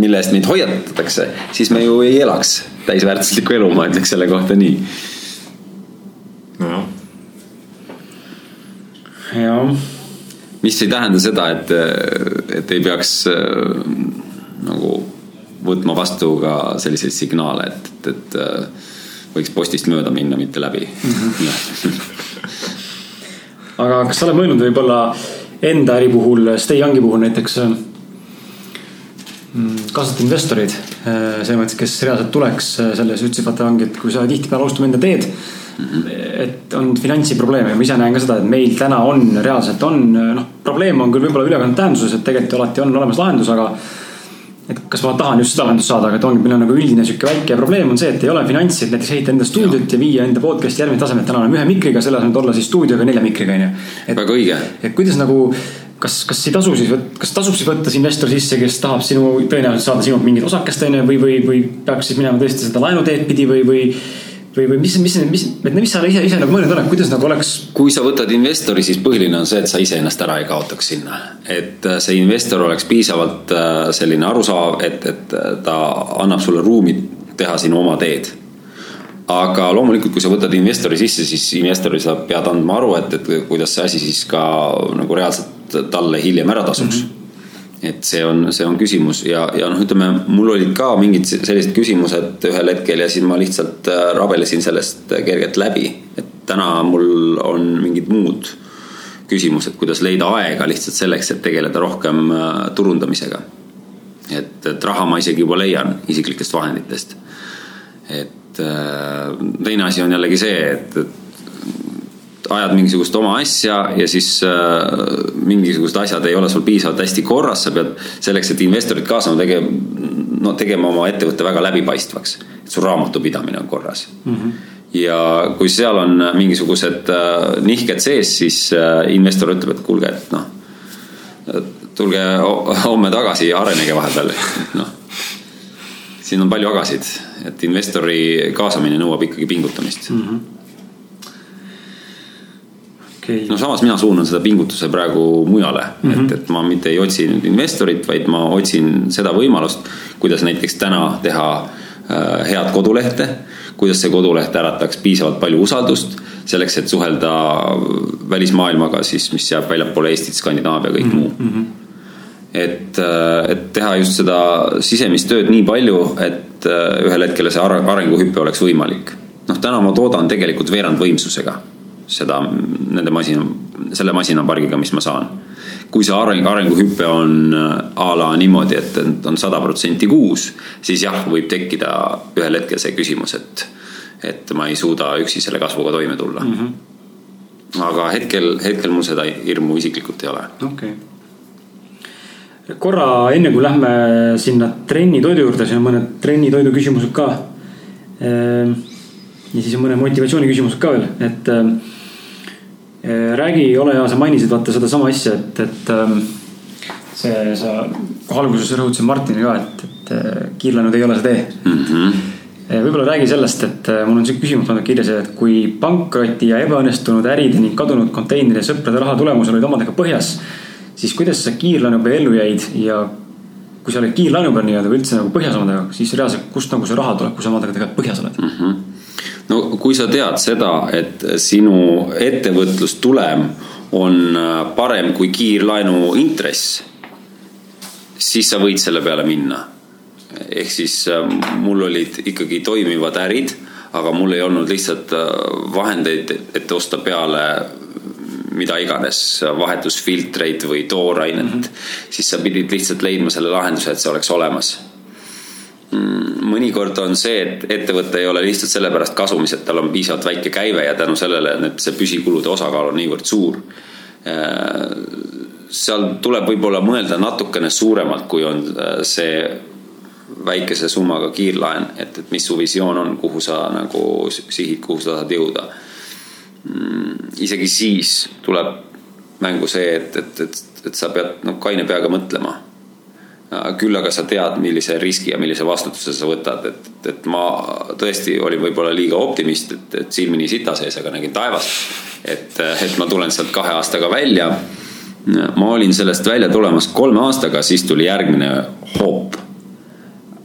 mille eest meid hoiatatakse, siis me ju ei elaks täisväärtuslikku elu, ma ütleks selle kohta nii. nojah. jah. mis ei tähenda seda, et, et ei peaks nagu võtma vastu ka selliseid signaale, et, et, et võiks postist mööda minna, mitte läbi mm. -hmm. aga kas sa oled mõelnud võib-olla enda äri puhul, Stay Youngi puhul näiteks mm, kaasata investorid äh, selles mõttes, kes reaalselt tuleks äh, selles, ütlesid vaata ongi, et kui sa tihtipeale alustame enda teed mm. -hmm. et on finantsiprobleeme ja ma ise näen ka seda, et meil täna on, reaalselt on, noh, probleem on küll võib-olla ülekandnud tähenduses, et tegelikult alati on olemas lahendus, aga et kas ma tahan just seda lahendust saada, aga et ongi, meil on nagu üldine sihuke väike probleem on see, et ei ole finantsi, et näiteks ehitada enda stuudiot ja viia enda podcast'i järgmisele tasemele, täna oleme ühe mikriga, selle asemel, et olla siis stuudioga nelja mikriga, onju. väga õige. et kuidas nagu, kas, kas ei tasu siis, kas tasub siis võtta investor sisse, kes tahab sinu, tõenäoliselt saada sinult mingit osakest, onju, või, või, või peaks siis minema tõesti seda laenuteed pidi või, või või, või mis, mis, mis, mis, mis sa ise, ise nagu mõelnud oled, kuidas nagu oleks? kui sa võtad investori, siis põhiline on see, et sa iseennast ära ei kaotaks sinna. et äh, see investor oleks piisavalt äh, selline arusaam, et, et äh, ta annab sulle ruumi teha sinu oma teed. aga loomulikult, kui sa võtad investori sisse, siis investoril sa pead andma aru, et, et kuidas see asi siis ka nagu reaalselt talle hiljem ära tasuks mm. -hmm et see on, see on küsimus ja, ja noh, ütleme mul olid ka mingid sellised küsimused ühel hetkel ja siis ma lihtsalt äh, rabelesin sellest kergelt läbi. et täna mul on mingid muud küsimused, kuidas leida aega lihtsalt selleks, et tegeleda rohkem äh, turundamisega. et, et raha ma isegi juba leian isiklikest vahenditest. et äh, teine asi on jällegi see, et, et ajad mingisugust oma asja ja siis äh, mingisugused asjad ei ole sul piisavalt hästi korras, sa pead selleks, et investorid kaasama tegema, no tegema oma ettevõtte väga läbipaistvaks. et sul raamatupidamine on korras mm. -hmm. ja kui seal on mingisugused äh, nihked sees, siis äh, investor ütleb, et kuulge, et noh, tulge homme tagasi ja arenege vahepeal, noh siin on palju agasid, et investori kaasamine nõuab ikkagi pingutamist mm. -hmm okay.. no samas mina suunan seda pingutuse praegu mujale mm, -hmm. et, et ma mitte ei otsi nüüd investorit, vaid ma otsin seda võimalust, kuidas näiteks täna teha äh, head kodulehte, kuidas see koduleht ärataks piisavalt palju usaldust selleks, et suhelda välismaailmaga siis, mis jääb väljapoole Eestit, Skandinaavia, kõik mm -hmm. muu. et, äh, et teha just seda sisemist tööd nii palju, et äh, ühel hetkel see arenguhüpe oleks võimalik. noh, täna ma toodan tegelikult veerandvõimsusega seda, nende masina, selle masinapargiga, mis ma saan. kui see areng, arenguhüpe on äh, a la niimoodi, et on sada protsenti kuus, siis jah, võib tekkida ühel hetkel see küsimus, et, et ma ei suuda üksi selle kasvuga toime tulla mm. -hmm. aga hetkel, hetkel mul seda hirmu isiklikult ei ole. okei okay korra enne kui lähme sinna trennitoidu juurde, siin on mõned trennitoidu küsimused ka. Ehm, ja siis on mõned motivatsiooni küsimused ka veel, et ehm, eh, räägi, ole hea, sa mainisid vaata sedasama asja, et, et ehm, see, sa alguses rõhutasid Martinile ka, et, et eh, kiirlaenud ei ole see tee mm. -hmm võib-olla räägi sellest, et mul on sihuke küsimus pandud kirja see, et kui pankroti ja ebaõnnestunud äride ning kadunud konteineri sõprade raha tulemusel olid omadega põhjas siis kuidas sa kiirlaenu peal ellu jäid ja kui sa oled kiirlaenu peal nii-öelda või üldse nagu põhjas omadega, siis reaalselt, kust nagu see raha tuleb, kui sa omadega tegelikult põhjas oled mm? -hmm. No kui sa tead seda, et sinu ettevõtlustulem on äh, parem kui kiirlaenu intress, siis sa võid selle peale minna. ehk siis äh, mul olid ikkagi toimivad ärid, aga mul ei olnud lihtsalt äh, vahendeid, et osta peale mida iganes, vahetusfiltreid või toorainet mm, -hmm. siis sa pidid lihtsalt leidma selle lahenduse, et see oleks olemas. Mm, mõnikord on see, et ettevõte ei ole lihtsalt sellepärast kasumis, et tal on piisavalt väike käive ja tänu sellele, et see püsikulude osakaal on niivõrd suur. Äh, seal tuleb võib-olla mõelda natukene suuremalt, kui on äh, see väikese summaga kiirlaen, et, et mis su visioon on, kuhu sa nagu sihid, kuhu sa tahad jõuda Mm, isegi siis tuleb mängu see, et, et, et, et sa pead noh, kaine peaga mõtlema. Küll aga sa tead, millise riski ja millise vastutuse sa võtad, et, et ma tõesti olin võib-olla liiga optimist, et, et silmini sita sees, aga nägin taevast. et, et ma tulen sealt kahe aastaga välja. ma olin sellest välja tulemas kolme aastaga, siis tuli järgmine hoop.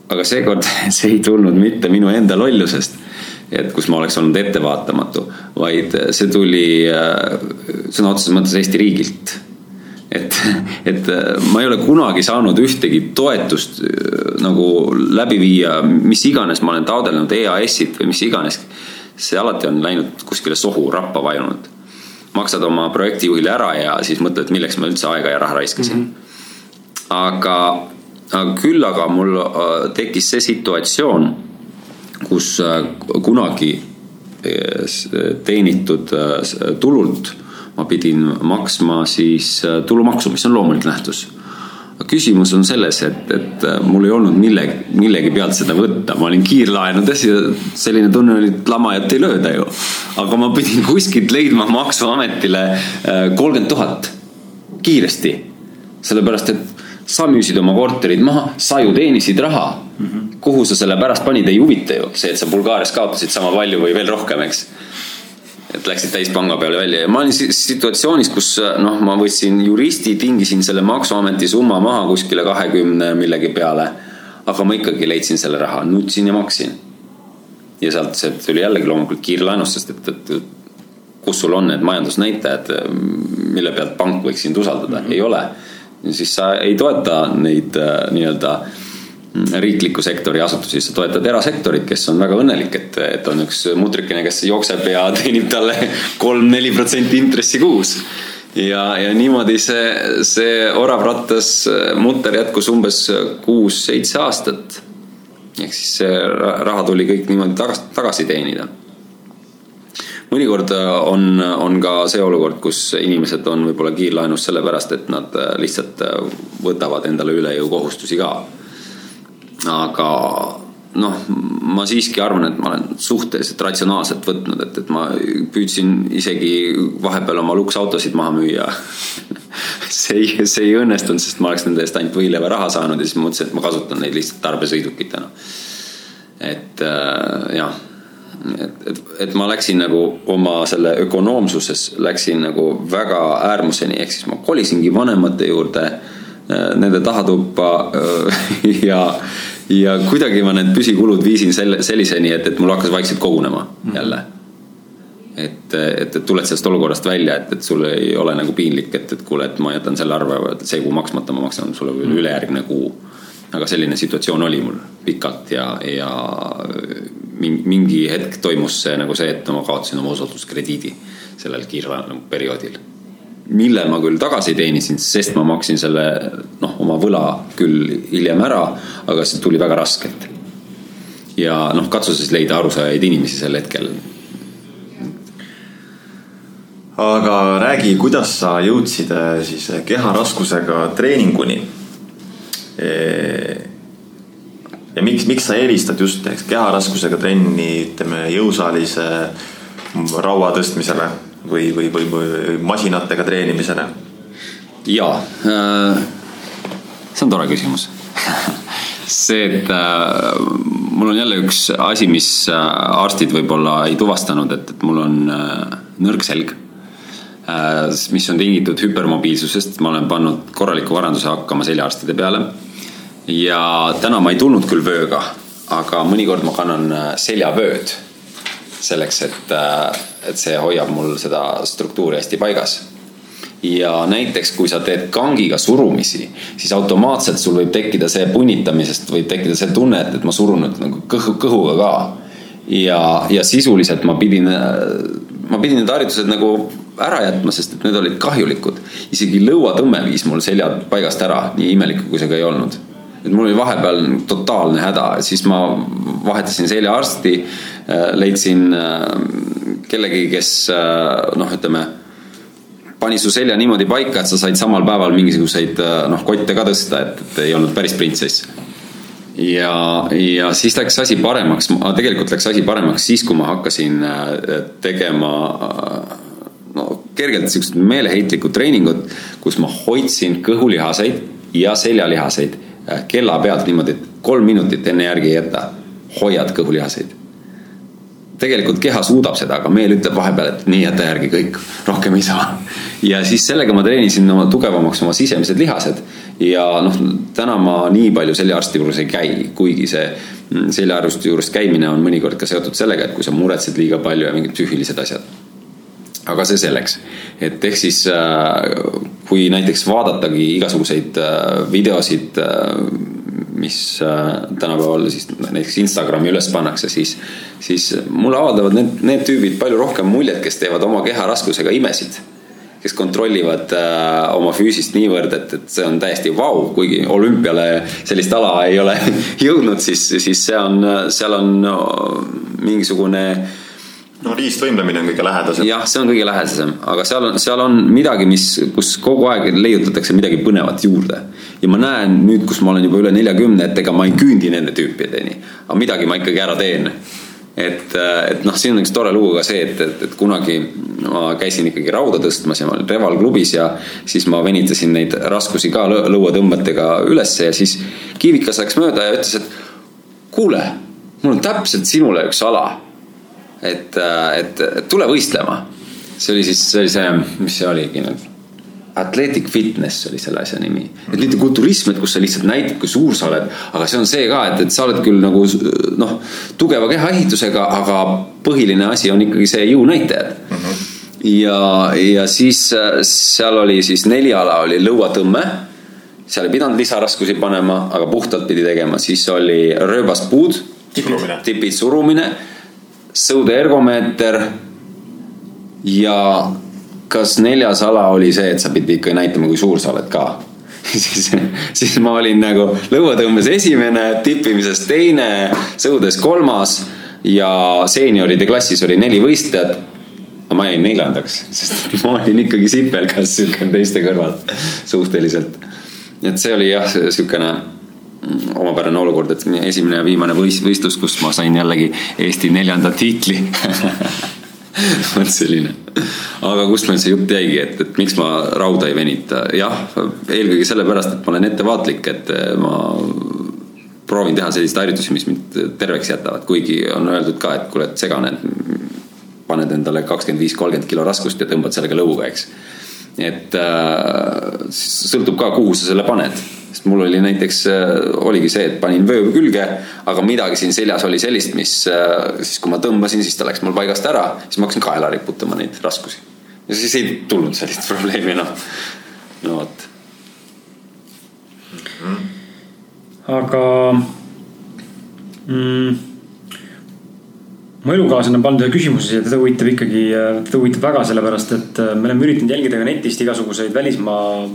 aga seekord see ei tulnud mitte minu enda lollusest et kus ma oleks olnud ettevaatamatu, vaid see tuli äh, sõna otseses mõttes Eesti riigilt. Et, et äh, ma ei ole kunagi saanud ühtegi toetust äh, nagu läbi viia, mis iganes ma olen taotlenud EAS-it või mis iganes. see alati on läinud kuskile sohu rappa vajunud. maksad oma projektijuhile ära ja siis mõtled, milleks ma üldse aega ja raha raiskasin mm. -hmm. aga, aga küll aga mul tekkis see situatsioon kus äh, kunagi äh, teenitud äh, tulult ma pidin maksma siis tulumaksu, mis on loomulik nähtus. küsimus on selles, et, et mul ei olnud millegi, millegi pealt seda võtta, ma olin kiirlaenudes ja selline tunne oli, et lamajat ei lööda ju. aga ma pidin kuskilt leidma maksuametile kolmkümmend tuhat kiiresti. sellepärast, et sa müüsid oma korterid maha, sa ju teenisid raha mm. -hmm. kuhu sa selle pärast panid, ei huvita ju see, et sa Bulgaarias kaotasid sama palju või veel rohkem, eks. Et läksid täis panga peale välja ja ma olin situatsioonis, kus noh, ma võtsin juristi, tingisin selle maksuameti summa maha kuskile kahekümne millegi peale. aga ma ikkagi leidsin selle raha, nutsin ja maksin. ja sealt see tuli jällegi loomulikult kiirlaenust, sest et, et kus sul on need majandusnäitajad, mille pealt pank võiks sind usaldada mm, -hmm. ei ole siis sa ei toeta neid äh, nii-öelda riikliku sektori asutusi, sa toetad erasektorit, kes on väga õnnelik, et, et on üks mutrikene, kes jookseb ja teenib talle kolm-neli protsenti intressi kuus. ja, ja niimoodi see, see orav rattas mutter jätkus umbes kuus-seitse aastat. ehk siis see raha tuli kõik niimoodi tagasi, tagasi teenida mõnikord on, on ka see olukord, kus inimesed on võib-olla kiirlaenus sellepärast, et nad lihtsalt võtavad endale üle jõu kohustusi ka. Aga noh, ma siiski arvan, et ma olen suhteliselt ratsionaalselt võtnud, et, et ma püüdsin isegi vahepeal oma luksautosid maha müüa see ei, see ei õnnestunud, sest ma oleks nende eest ainult võileiva raha saanud ja siis ma mõtlesin, et ma kasutan neid lihtsalt tarbesõidukitena. et äh, jah et, et, et ma läksin nagu oma selle ökonoomsuses läksin nagu väga äärmuseni, ehk siis ma kolisingi vanemate juurde, nende tahatuppa äh, ja, ja kuidagi ma need püsikulud viisin selle, selliseni, et, et mul hakkas vaikselt kogunema jälle et, et, et tuled sellest olukorrast välja, et, et sul ei ole nagu piinlik, et, et kuule, et ma jätan selle arve, see kuu maksmata, ma maksan sulle veel ülejärgmine kuu. aga selline situatsioon oli mul pikalt ja, ja mingi hetk toimus see nagu see, et ma kaotasin oma usalduskrediidi sellel kiirlaenu perioodil. Mille ma küll tagasi teenisin, sest ma maksin selle noh, oma võla küll hiljem ära, aga see tuli väga raskelt. ja noh, katsu siis leida arusaajaid inimesi sel hetkel. aga räägi, kuidas sa jõudsid äh, siis keharaskusega treeninguni ja miks, miks sa eelistad just näiteks keharaskusega trenni, ütleme jõusaalis raua tõstmisele või, või, või, või masinatega treenimisele? jaa, see on tore küsimus see, et äh, mul on jälle üks asi, mis äh, arstid võib-olla ei tuvastanud, et, et mul on äh, nõrk selg äh,. mis on tingitud hüpermobiilsusest, ma olen pannud korraliku varanduse hakkama seljaarstide peale. ja täna ma ei tulnud küll vööga, aga mõnikord ma kannan äh, seljavööd. Selleks, et, äh, et see hoiab mul seda struktuuri hästi paigas ja näiteks, kui sa teed kangiga surumisi, siis automaatselt sul võib tekkida see punnitamisest võib tekkida see tunne, et, et ma surun nüüd nagu kõhu, kõhuga ka. ja, ja sisuliselt ma pidin, ma pidin need harjutused nagu ära jätma, sest et need olid kahjulikud. isegi lõuatõmme viis mul selja paigast ära, nii imelik kui see ka ei olnud. et mul oli vahepeal totaalne häda, siis ma vahetasin seljaarsti, leidsin äh, kellegi, kes äh, noh, ütleme pani su selja niimoodi paika, et sa said samal päeval mingisuguseid äh, noh, kotte ka tõsta, et, et ei olnud päris printsess. ja, ja siis läks asi paremaks, tegelikult läks asi paremaks siis, kui ma hakkasin äh, tegema äh, no kergelt siuksed meeleheitlikud treeningud, kus ma hoidsin kõhulihaseid ja seljalihaseid kella pealt niimoodi, et kolm minutit enne järgi ei jäta, hoiad kõhulihaseid tegelikult keha suudab seda, aga meel ütleb vahepeal, et nii, jäta järgi kõik, rohkem ei saa. ja siis sellega ma treenisin oma tugevamaks oma sisemised lihased. ja noh, täna ma nii palju seljaarsti juures ei käi, kuigi see mm, seljaarsti juures käimine on mõnikord ka seotud sellega, et kui sa muretsed liiga palju ja mingid psüühilised asjad. aga see selleks, et ehk siis äh, kui näiteks vaadatagi igasuguseid äh, videosid äh, mis äh, tänapäeval siis näiteks Instagrami üles pannakse, siis, siis mulle avaldavad need, need tüübid palju rohkem muljet, kes teevad oma keha raskusega imesid. kes kontrollivad äh, oma füüsist niivõrd, et, et see on täiesti vau, kuigi olümpiale sellist ala ei ole jõudnud, siis, siis see on, seal on mingisugune no riistvõimlemine on kõige lähedasem. jah, see on kõige lähedasem, aga seal on, seal on midagi, mis, kus kogu aeg leiutatakse midagi põnevat juurde ja ma näen nüüd, kus ma olen juba üle neljakümne, et ega ma ei küündi nende tüüpideni. aga midagi ma ikkagi ära teen. et, et noh, siin on üks tore lugu ka see, et, et, et kunagi ma käisin ikkagi rauda tõstmas ja ma olin Reval klubis ja siis ma venitasin neid raskusi ka lõuatõmbetega ülesse ja siis Kiivikas läks mööda ja ütles, et kuule, mul on täpselt sinule üks ala. Et, et, et tule võistlema. see oli siis, see oli see, mis see oligi nüüd Athletic fitness oli selle asja nimi. et mitte kulturism, et kus sa lihtsalt näitad, kui suur sa oled, aga see on see ka, et, et sa oled küll nagu noh, tugeva kehaehitusega, aga põhiline asi on ikkagi see jõunäitajad mm. -hmm. ja, ja siis seal oli siis neli ala oli lõuatõmme. seal ei pidanud lisaraskusi panema, aga puhtalt pidi tegema, siis oli rööbaspuud, tipid surumine, sõude ergomeeter ja kas neljas ala oli see, et sa pidid ikka näitama, kui suur sa oled ka siis, siis ma olin nagu lõuatõmbes esimene, tippimises teine, sõudes kolmas ja seenioride klassis oli neli võistlejat. aga ma jäin neljandaks, sest ma olin ikkagi sipelgas sihuke teiste kõrval suhteliselt. et see oli jah, sihukene omapärane olukord, et esimene ja viimane võistlus, kus ma sain jällegi Eesti neljanda tiitli vot selline. aga kust meil see jutt jäigi, et, et miks ma rauda ei venita, jah, eelkõige sellepärast, et ma olen ettevaatlik, et ma proovin teha selliseid harjutusi, mis mind terveks jätavad, kuigi on öeldud ka, et kuule, et segane, paned endale kakskümmend viis, kolmkümmend kilo raskust ja tõmbad sellega lõuga, eks. et äh, sõltub ka, kuhu sa selle paned sest mul oli näiteks, äh, oligi see, et panin vöö külge, aga midagi siin seljas oli sellist, mis äh, siis, kui ma tõmbasin, siis ta läks mul paigast ära, siis ma hakkasin kaela riputama neid raskusi. ja siis ei tulnud sellist probleemi enam. no vot mm. -hmm. aga mm, mu elukaaslane on pannud ühe küsimuse siia, teda huvitab ikkagi, teda huvitab väga sellepärast, et me oleme üritanud jälgida ka netist igasuguseid välismaa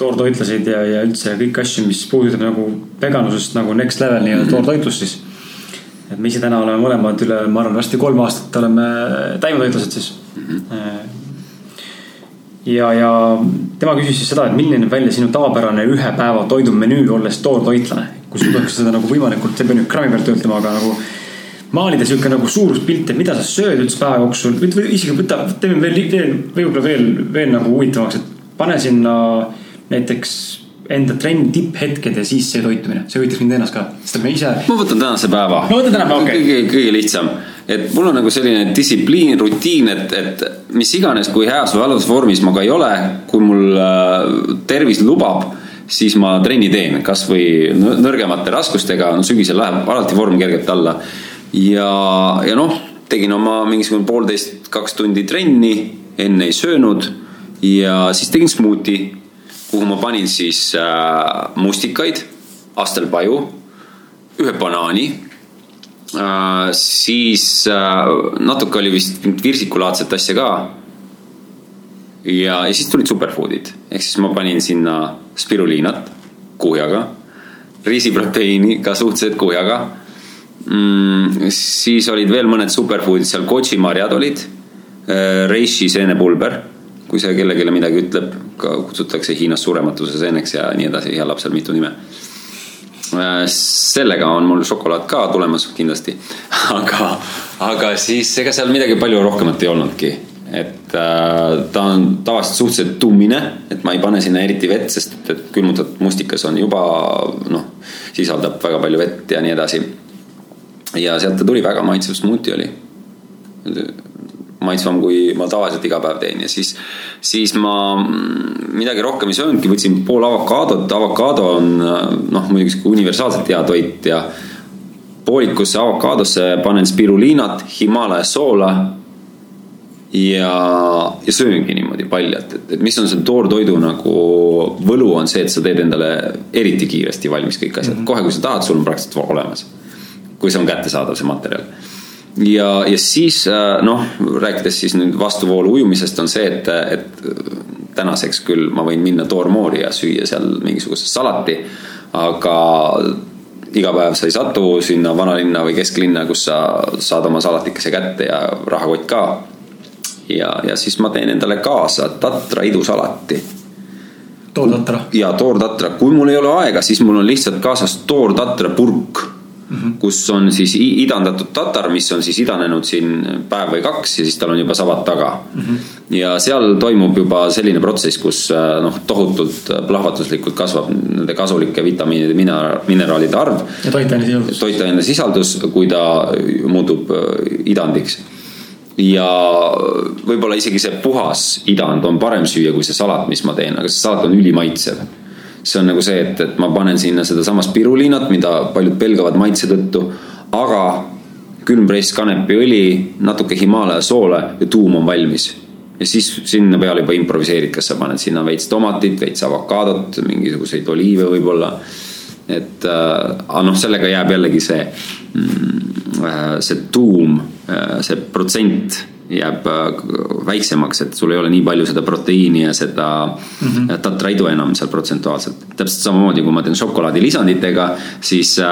toortoitlaseid ja, ja üldse kõiki asju, mis puudutab nagu veganlusest nagu next level nii-öelda mm -hmm. toortoitlust siis. et me ise täna oleme mõlemad üle, ma arvan, varsti kolm aastat oleme taimetoitlased siis mm. -hmm. ja, ja tema küsis siis seda, et milline näeb välja sinu tavapärane ühe päeva toidumenüü, olles toortoitlane. kui sul tohiks seda nagu võimalikult, sa ei pea nüüd kraami pealt ütlema, aga nagu maalida sihuke nagu suuruspilt, et mida sa sööd üldse päeva jooksul või, isegi võta, teeme veel, veel, võib-olla veel, veel nagu huvitavamaks, et pane sinna näiteks enda trenni tipphetked ja siis see toitumine, see huvitaks mind ennast ka, sest me ise. ma võtan tänase päeva. no võta tänane päeva, okei. okay.. kõige, kõige lihtsam, et mul on nagu selline distsipliin, rutiin, et, et mis iganes, kui heas või halvas vormis ma ka ei ole, kui mul äh, tervis lubab siis ma trenni teen, kasvõi nõrgemate raskustega, no sügisel läheb alati vorm kergelt alla. Ja, ja noh, tegin oma mingisugune poolteist, kaks tundi trenni, enne ei söönud. Ja siis tegin smuuti, kuhu ma panin siis äh, mustikaid, astelpaju, ühe banaani äh,. siis äh, natuke oli vist virsikulaadset asja ka. ja, ja siis tulid superfood'id, ehk siis ma panin sinna spiruliinat kuhjaga, riisiproteiini ka suhteliselt kuhjaga mm,. siis olid veel mõned superfood'id seal, kočimarjad olid, äh, reishi seenepulber, kui see kellelegi midagi ütleb, kutsutakse Hiinas surematuse seeneks ja nii edasi, hõlab seal mitu nime. Äh, sellega on mul šokolaad ka tulemas kindlasti, aga, aga siis ega seal midagi palju rohkemat ei olnudki et äh, ta on tavaliselt suhteliselt tummine, et ma ei pane sinna eriti vett, sest et külmutatud mustikas on juba noh, sisaldab väga palju vett ja nii edasi ja sealt ta tuli, väga maitsev smuuti oli. Maitsvam, kui ma tavaliselt iga päev teen ja siis, siis ma midagi rohkem ei söönudki, võtsin pool avokaadot, avokaado on noh, muidugi sihuke universaalselt hea toit ja poolikusse avokaadosse panen spiruliinat, Himalaia soola ja, ja sööngi niimoodi paljalt, et, et mis on see toortoidu nagu võlu on see, et sa teed endale eriti kiiresti valmis kõik asjad mm, -hmm. kohe kui sa tahad, sul on praktiliselt olemas kui see on kättesaadav, see materjal. Ja, ja siis äh, noh, rääkides siis nüüd vastuvoolu ujumisest, on see, et, et tänaseks küll ma võin minna toormoori ja süüa seal mingisugust salati, aga iga päev sa ei satu sinna vanalinna või kesklinna, kus sa saad oma salatikese kätte ja rahakott ka. ja, ja siis ma teen endale kaasa tatra idusalati. toortatra? ja toortatra, kui mul ei ole aega, siis mul on lihtsalt kaasas toortatra purk Mm -hmm. kus on siis idandatud tatar, mis on siis idanenud siin päev või kaks ja siis tal on juba savad taga mm. -hmm. ja seal toimub juba selline protsess, kus äh, noh, tohutult plahvatuslikult kasvab nende kasulike vitamiinide, mineraalide arv. ja toitaine sisaldus. toitaine sisaldus, kui ta muutub äh, idandiks ja võib-olla isegi see puhas idand on parem süüa kui see salat, mis ma teen, aga see salat on ülimaitsev see on nagu see, et, et ma panen sinna sedasama spiruliinat, mida paljud pelgavad maitse tõttu, aga külmpress kanepiõli, natuke Himalaia soole ja tuum on valmis. ja siis sinna peale juba improviseerid, kas sa paned sinna veits tomatit, veits avokaadot, mingisuguseid oliive võib-olla. et äh, noh, sellega jääb jällegi see, mm, äh, see tuum, äh, see protsent jääb äh, väiksemaks, et sul ei ole nii palju seda proteiini ja seda mm -hmm. tatraidu enam seal protsentuaalselt. täpselt samamoodi, kui ma teen šokolaadi lisanditega, siis äh,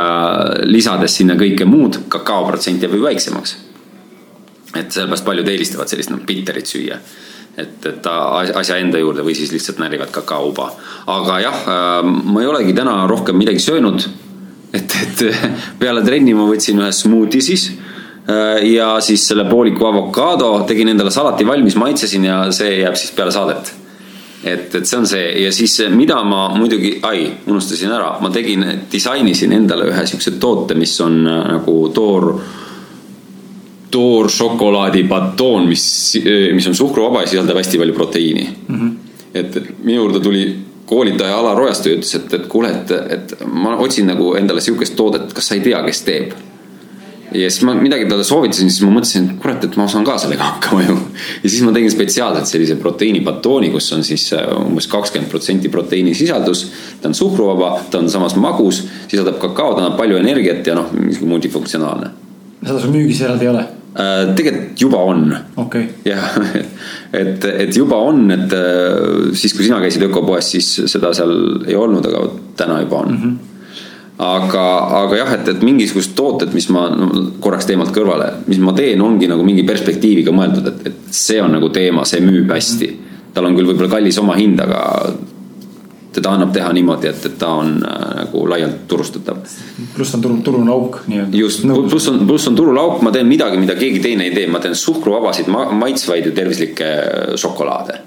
lisades sinna kõike muud, kakaoprotsent jääb ju väiksemaks. et sellepärast paljud eelistavad sellist noh, bitterit süüa et, et asja enda juurde või siis lihtsalt närivad kakaouba. aga jah, äh, ma ei olegi täna rohkem midagi söönud. et, et peale trenni ma võtsin ühe smuuti siis Äh, ja siis selle pooliku avokaado, tegin endale salati valmis, maitsesin ja see jääb siis peale saadet. et, et see on see ja siis mida ma muidugi, ai, unustasin ära, ma tegin, disainisin endale ühe siukse toote, mis on äh, nagu toor tooršokolaadibatoon, mis, mis on suhkruvaba ja sisaldab hästi palju proteiini mm. -hmm. et, et minu juurde tuli koolitaja Alar Ojastu ja ütles, et, et kuule, et, et ma otsin nagu endale sihukest toodet, kas sa ei tea, kes teeb ja siis ma midagi talle soovitasin, siis ma mõtlesin, et kurat, et ma saan ka sellega hakkama ju. ja siis ma tegin spetsiaalselt sellise proteiinibatooni, kus on siis äh, umbes kakskümmend protsenti proteiinisisaldus. ta on suhkruvaba, ta on samas magus, sisaldab kakao, ta annab palju energiat ja noh, multifunktsionaalne. seda sul müügis eraldi ei ole? Äh, tegelikult juba on okay.. jah, et, et juba on, et äh, siis, kui sina käisid ökopoes, siis seda seal ei olnud, aga täna juba on mm. -hmm aga, aga jah, et, et mingisugused tooted, mis ma no, korraks teemalt kõrvale, mis ma teen, ongi nagu mingi perspektiiviga mõeldud, et, et see on nagu teema, see müüb hästi. tal on küll võib-olla kallis omahind, aga teda annab teha niimoodi, et, et ta on äh, nagu laialt turustatav. pluss on turu, turul auk nii-öelda. just, pluss on, pluss on turul auk, ma teen midagi, mida keegi teine ei tee, ma teen suhkruvabasid ma, maitsvaid ja tervislikke šokolaade.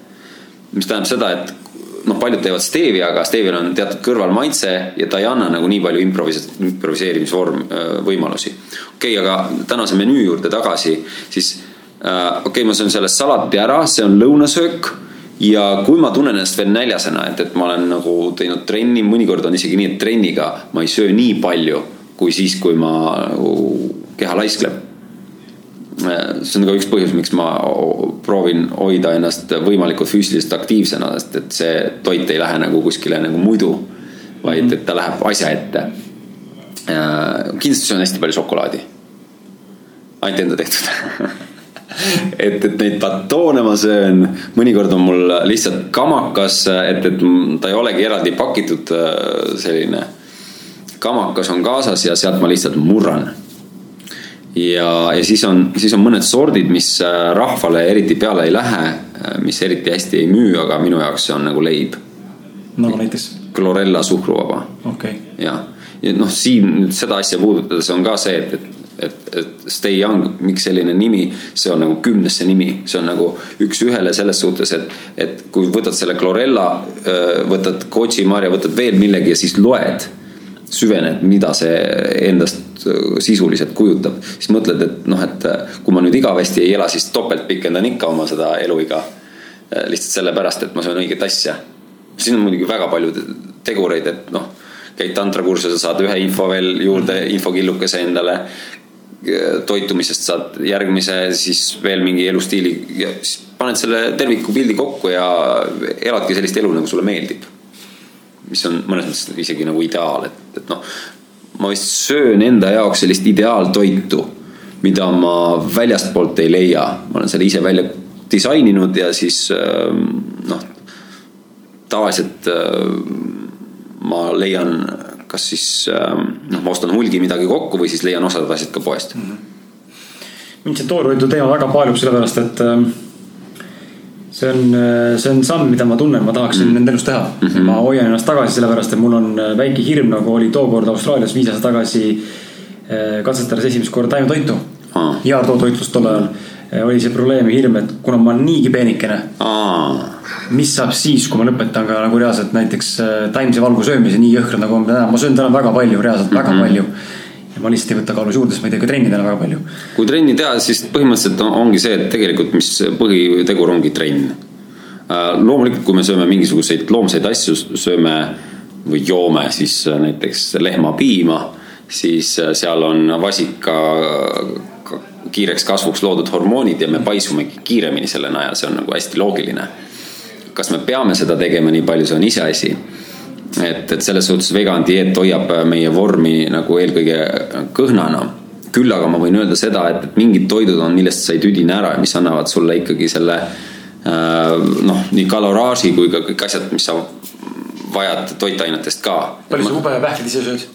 mis tähendab seda, et noh, paljud teevad steeviaga, steevial on teatud kõrvalmaitse ja ta ei anna nagu nii palju improvis-, improviseerimisvorm, äh, võimalusi. okei okay,, aga tänase menüü juurde tagasi, siis äh, okei okay,, ma söön selle salati ära, see on lõunasöök ja kui ma tunnen ennast veel näljasena, et, et ma olen nagu teinud trenni, mõnikord on isegi nii, et trenniga ma ei söö nii palju kui siis, kui ma nagu keha laiskleb. See on ka üks põhjus, miks ma proovin hoida ennast võimalikult füüsiliselt aktiivsena, sest et see toit ei lähe nagu kuskile nagu muidu, vaid et ta läheb asja ette. kindlasti söön hästi palju šokolaadi. ainult enda tehtud et, et neid batoone ma söön, mõnikord on mul lihtsalt kamakas, et, et ta ei olegi eraldi pakitud äh, selline. kamakas on kaasas ja sealt ma lihtsalt murran. Ja, ja siis on, siis on mõned sordid, mis äh, rahvale eriti peale ei lähe, äh, mis eriti hästi ei müü, aga minu jaoks see on nagu leib. no näiteks? Chlorella suhkruvaba. okei okay.. jah, ja noh, siin nüüd seda asja puudutades on ka see, et, et et, et Stay Young, miks selline nimi, see on nagu kümnesse nimi, see on nagu üks-ühele selles suhtes, et, et kui võtad selle chlorella, võtad kotsimarja, võtad veel millegi ja siis loed, süvened, mida see endast sisuliselt kujutab, siis mõtled, et noh, et kui ma nüüd igavesti ei ela, siis topelt pikendan ikka oma seda eluiga. lihtsalt sellepärast, et ma söön õiget asja. siin on muidugi väga palju tegureid, et noh käid tantrakursusel, saad ühe info veel juurde, infokillukese endale toitumisest saad järgmise, siis veel mingi elustiili ja siis paned selle terviku pildi kokku ja eladki sellist elu, nagu sulle meeldib. Mis on mõnes mõttes isegi nagu ideaal, et, et noh, ma vist söön enda jaoks sellist ideaaltoitu, mida ma väljastpoolt ei leia, ma olen selle ise välja disaininud ja siis ähm, noh, tavaliselt äh, ma leian kas siis ähm, noh, ma ostan hulgi midagi kokku või siis leian osad asjad ka poest mm. -hmm. mind see toortoidu teema väga paalub sellepärast, et ähm, see on, äh, see on samm, mida ma tunnen, ma tahaksin mm -hmm. enda elus teha mm. -hmm. ma hoian ennast tagasi, sellepärast et mul on äh, väike hirm, nagu oli tookord Austraalias viis aastat tagasi äh, katsetades esimest korda taimetoitu ah.. jaartootoitlust tol ajal oli see probleem ja hirm, et kuna ma olen niigi peenikene ah mis saab siis, kui ma lõpetan ka nagu reaalselt näiteks taimse valgu söömise nii jõhkralt nagu ma täna, ma söön täna väga palju, reaalselt väga mm -hmm. palju. Ja ma lihtsalt ei võta kaalus juurde, sest ma ei tee ka trenni täna väga palju. kui trenni teha, siis põhimõtteliselt on, ongi see, et tegelikult, mis põhitegur ongi trenn. Äh, loomulikult, kui me sööme mingisuguseid loomseid asju, sööme või joome siis äh, näiteks lehmapiima, siis seal on vasika kiireks kasvuks loodud hormoonid ja me paisumegi kiiremini selle najal, see on nagu hästi loogiline kas me peame seda tegema nii palju, see on iseasi. Et, et selles suhtes vegan dieet hoiab meie vormi nagu eelkõige kõhnana. küll aga ma võin öelda seda, et, et mingid toidud on, millest sa ei tüdine ära ja mis annavad sulle ikkagi selle äh, noh, nii kaloraaži kui ka kõik asjad, mis sa vajad toitainetest ka. palju sa ube ja pähklid ise sööd?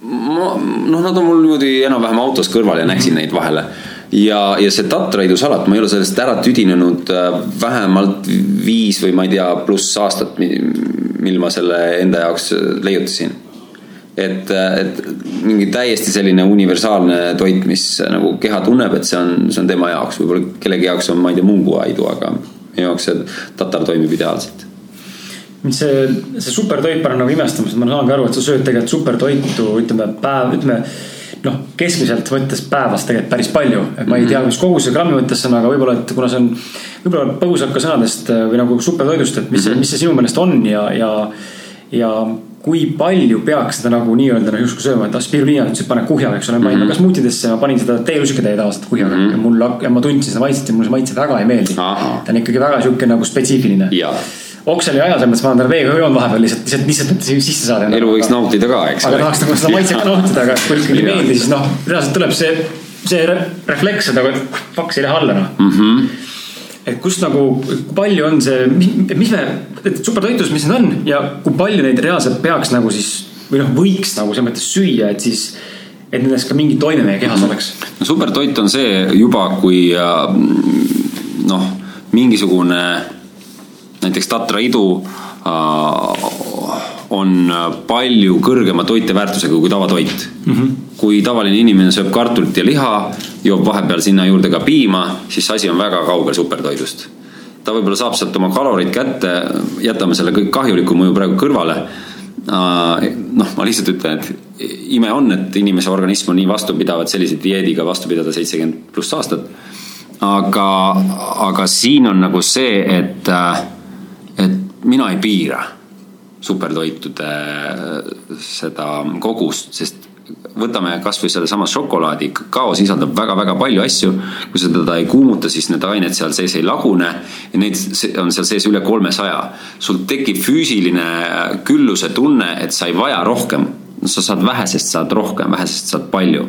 ma, noh, nad on mul niimoodi enam-vähem autos kõrval ja näeksin mm -hmm. neid vahele ja, ja see tatraidusalat, ma ei ole sellest ära tüdinenud äh, vähemalt viis või ma ei tea, pluss aastat, mil ma selle enda jaoks äh, leiutasin. et, äh, et mingi täiesti selline universaalne toit, mis nagu keha tunneb, et see on, see on tema jaoks, võib-olla kellegi jaoks on, ma ei tea, munguaidu, aga minu jaoks see tatar toimib ideaalselt mind see, see supertoit paneb nagu imestama, sest ma saan ka aru, et sa sööd tegelikult supertoitu, ütleme päev, ütleme noh, keskmiselt võttes päevas tegelikult päris palju, et ma ei tea, mis koguse grammi mõttes see on, aga võib-olla, et kuna see on. võib-olla põgusalt ka sõnadest äh, või nagu supertoidust, et mis mm, -hmm. mis see sinu meelest on ja, ja, ja kui palju peaks seda nagu nii-öelda noh justkui sööma, et ah spiruliina ütles, et pane kuhjaga, eks ole, ma panin mm -hmm. ka smuutidesse, ma panin seda teelusikatäie tavaliselt kuhjaga mm -hmm. ja mul, ja ma tundsin seda maitset ja mulle see maitse väga ei meeldi. ta on ikkagi väga sihuke nagu spetsiifiline okseli aja, selles mõttes ma olen talle veega joonud vahepeal lihtsalt, lihtsalt, lihtsalt, et sisse saada. elu võiks nautida ka, eks. aga tahaks nagu seda maitset ka nautida, aga kui ikkagi ei meeldi, siis noh, reaalselt tuleb see, see refleks, et nagu, et see ei lähe alla noh mm. -hmm. et kust nagu, palju on see, mis me, et supertoitlus, mis need on ja kui palju neid reaalselt peaks nagu siis või noh, võiks nagu selles mõttes süüa, et siis et nendest ka mingi toime meie kehas oleks. no supertoit on see juba, kui noh, mingisugune näiteks Tatra idu on palju kõrgema toiteväärtusega kui tavatoit mm. -hmm. kui tavaline inimene sööb kartulit ja liha, joob vahepeal sinna juurde ka piima, siis asi on väga kaugel supertoidust. ta võib-olla saab sealt oma kalorid kätte, jätame selle kõik kahjuliku mõju praegu kõrvale. noh, ma lihtsalt ütlen, et ime on, et inimese organism on nii vastupidav, et sellise dieediga vastu pidada seitsekümmend pluss aastat. aga, aga siin on nagu see, et, et mina ei piira supertoitude seda kogust, sest võtame kasvõi sedasama šokolaadi, kakao sisaldab väga-väga palju asju. kui sa teda ei kuumuta, siis need ained seal sees ei lagune ja neid on seal sees üle kolmesaja. sul tekib füüsiline külluse tunne, et sa ei vaja rohkem. sa saad vähesest, saad rohkem, vähesest saad palju.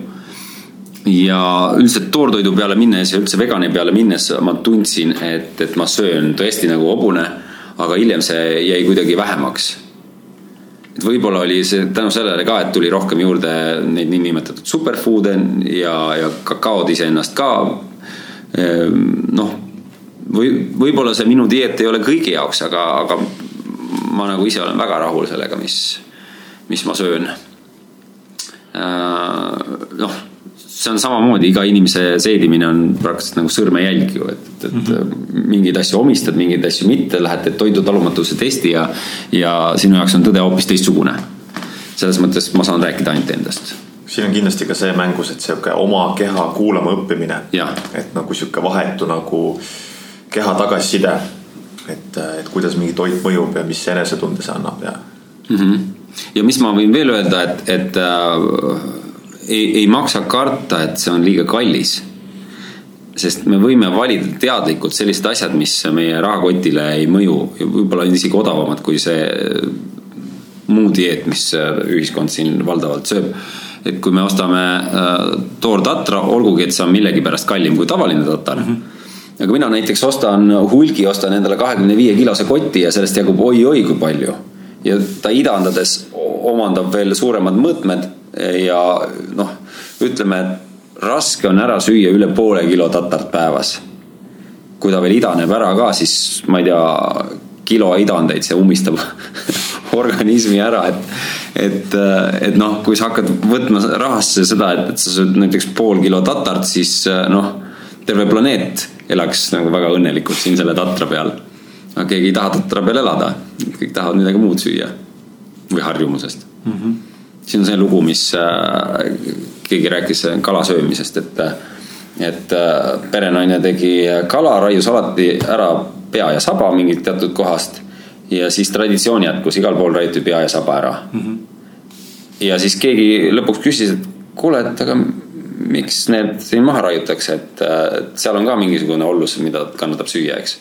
ja üldiselt toortoidu peale minnes ja üldse vegani peale minnes ma tundsin, et, et ma söön tõesti nagu hobune aga hiljem see jäi kuidagi vähemaks. et võib-olla oli see tänu sellele ka, et tuli rohkem juurde neid niinimetatud superfood'e ja, ja kakaod iseennast ka. Ehm, noh, või võib-olla see minu dieet ei ole kõigi jaoks, aga, aga ma nagu ise olen väga rahul sellega, mis, mis ma söön. Ehm, noh see on samamoodi, iga inimese seedimine on praktiliselt nagu sõrmejälg ju, et, et mm -hmm. mingeid asju omistad, mingeid asju mitte, lähed teed toidutalumatuse testi ja, ja sinu jaoks on tõde hoopis teistsugune. selles mõttes ma saan rääkida ainult endast siin on kindlasti ka see mängus, et sihuke oma keha kuulama õppimine. et nagu sihuke vahetu nagu keha tagasiside. et, et kuidas mingi toit mõjub ja mis enesetunde see annab ja mm. -hmm. ja mis ma võin veel öelda, et, et äh, ei, ei maksa karta, et see on liiga kallis. sest me võime valida teadlikult sellised asjad, mis meie rahakotile ei mõju ja võib-olla on isegi odavamad kui see muu dieet, mis ühiskond siin valdavalt sööb. et kui me ostame äh, toortatra, olgugi et see on millegipärast kallim kui tavaline tatar mm. -hmm aga mina näiteks ostan hulgi, ostan endale kahekümne viie kilose koti ja sellest jagub oi-oi kui palju. ja ta idandades omandab veel suuremad mõõtmed ja noh, ütleme, et raske on ära süüa üle poole kilo tatart päevas. kui ta veel idaneb ära ka, siis ma ei tea, kilo idandeid, see ummistab organismi ära, et, et, et noh, kui sa hakkad võtma rahasse seda, et, et sa sööd näiteks pool kilo tatart, siis noh, terve planeet elaks nagu väga õnnelikult siin selle tatra peal. aga keegi ei taha tatra peal elada, kõik tahavad midagi muud süüa või harjumusest mm. -hmm siin on see lugu, mis äh, keegi rääkis kala söömisest, et, et äh, perenaine tegi kala, raius alati ära pea ja saba mingilt teatud kohast. ja siis traditsioon jätkus, igal pool raiuti pea ja saba ära mm. -hmm. ja siis keegi lõpuks küsis, et kuule, et aga miks need siin maha raiutakse, et, et seal on ka mingisugune ollus, mida kannatab süüa, eks.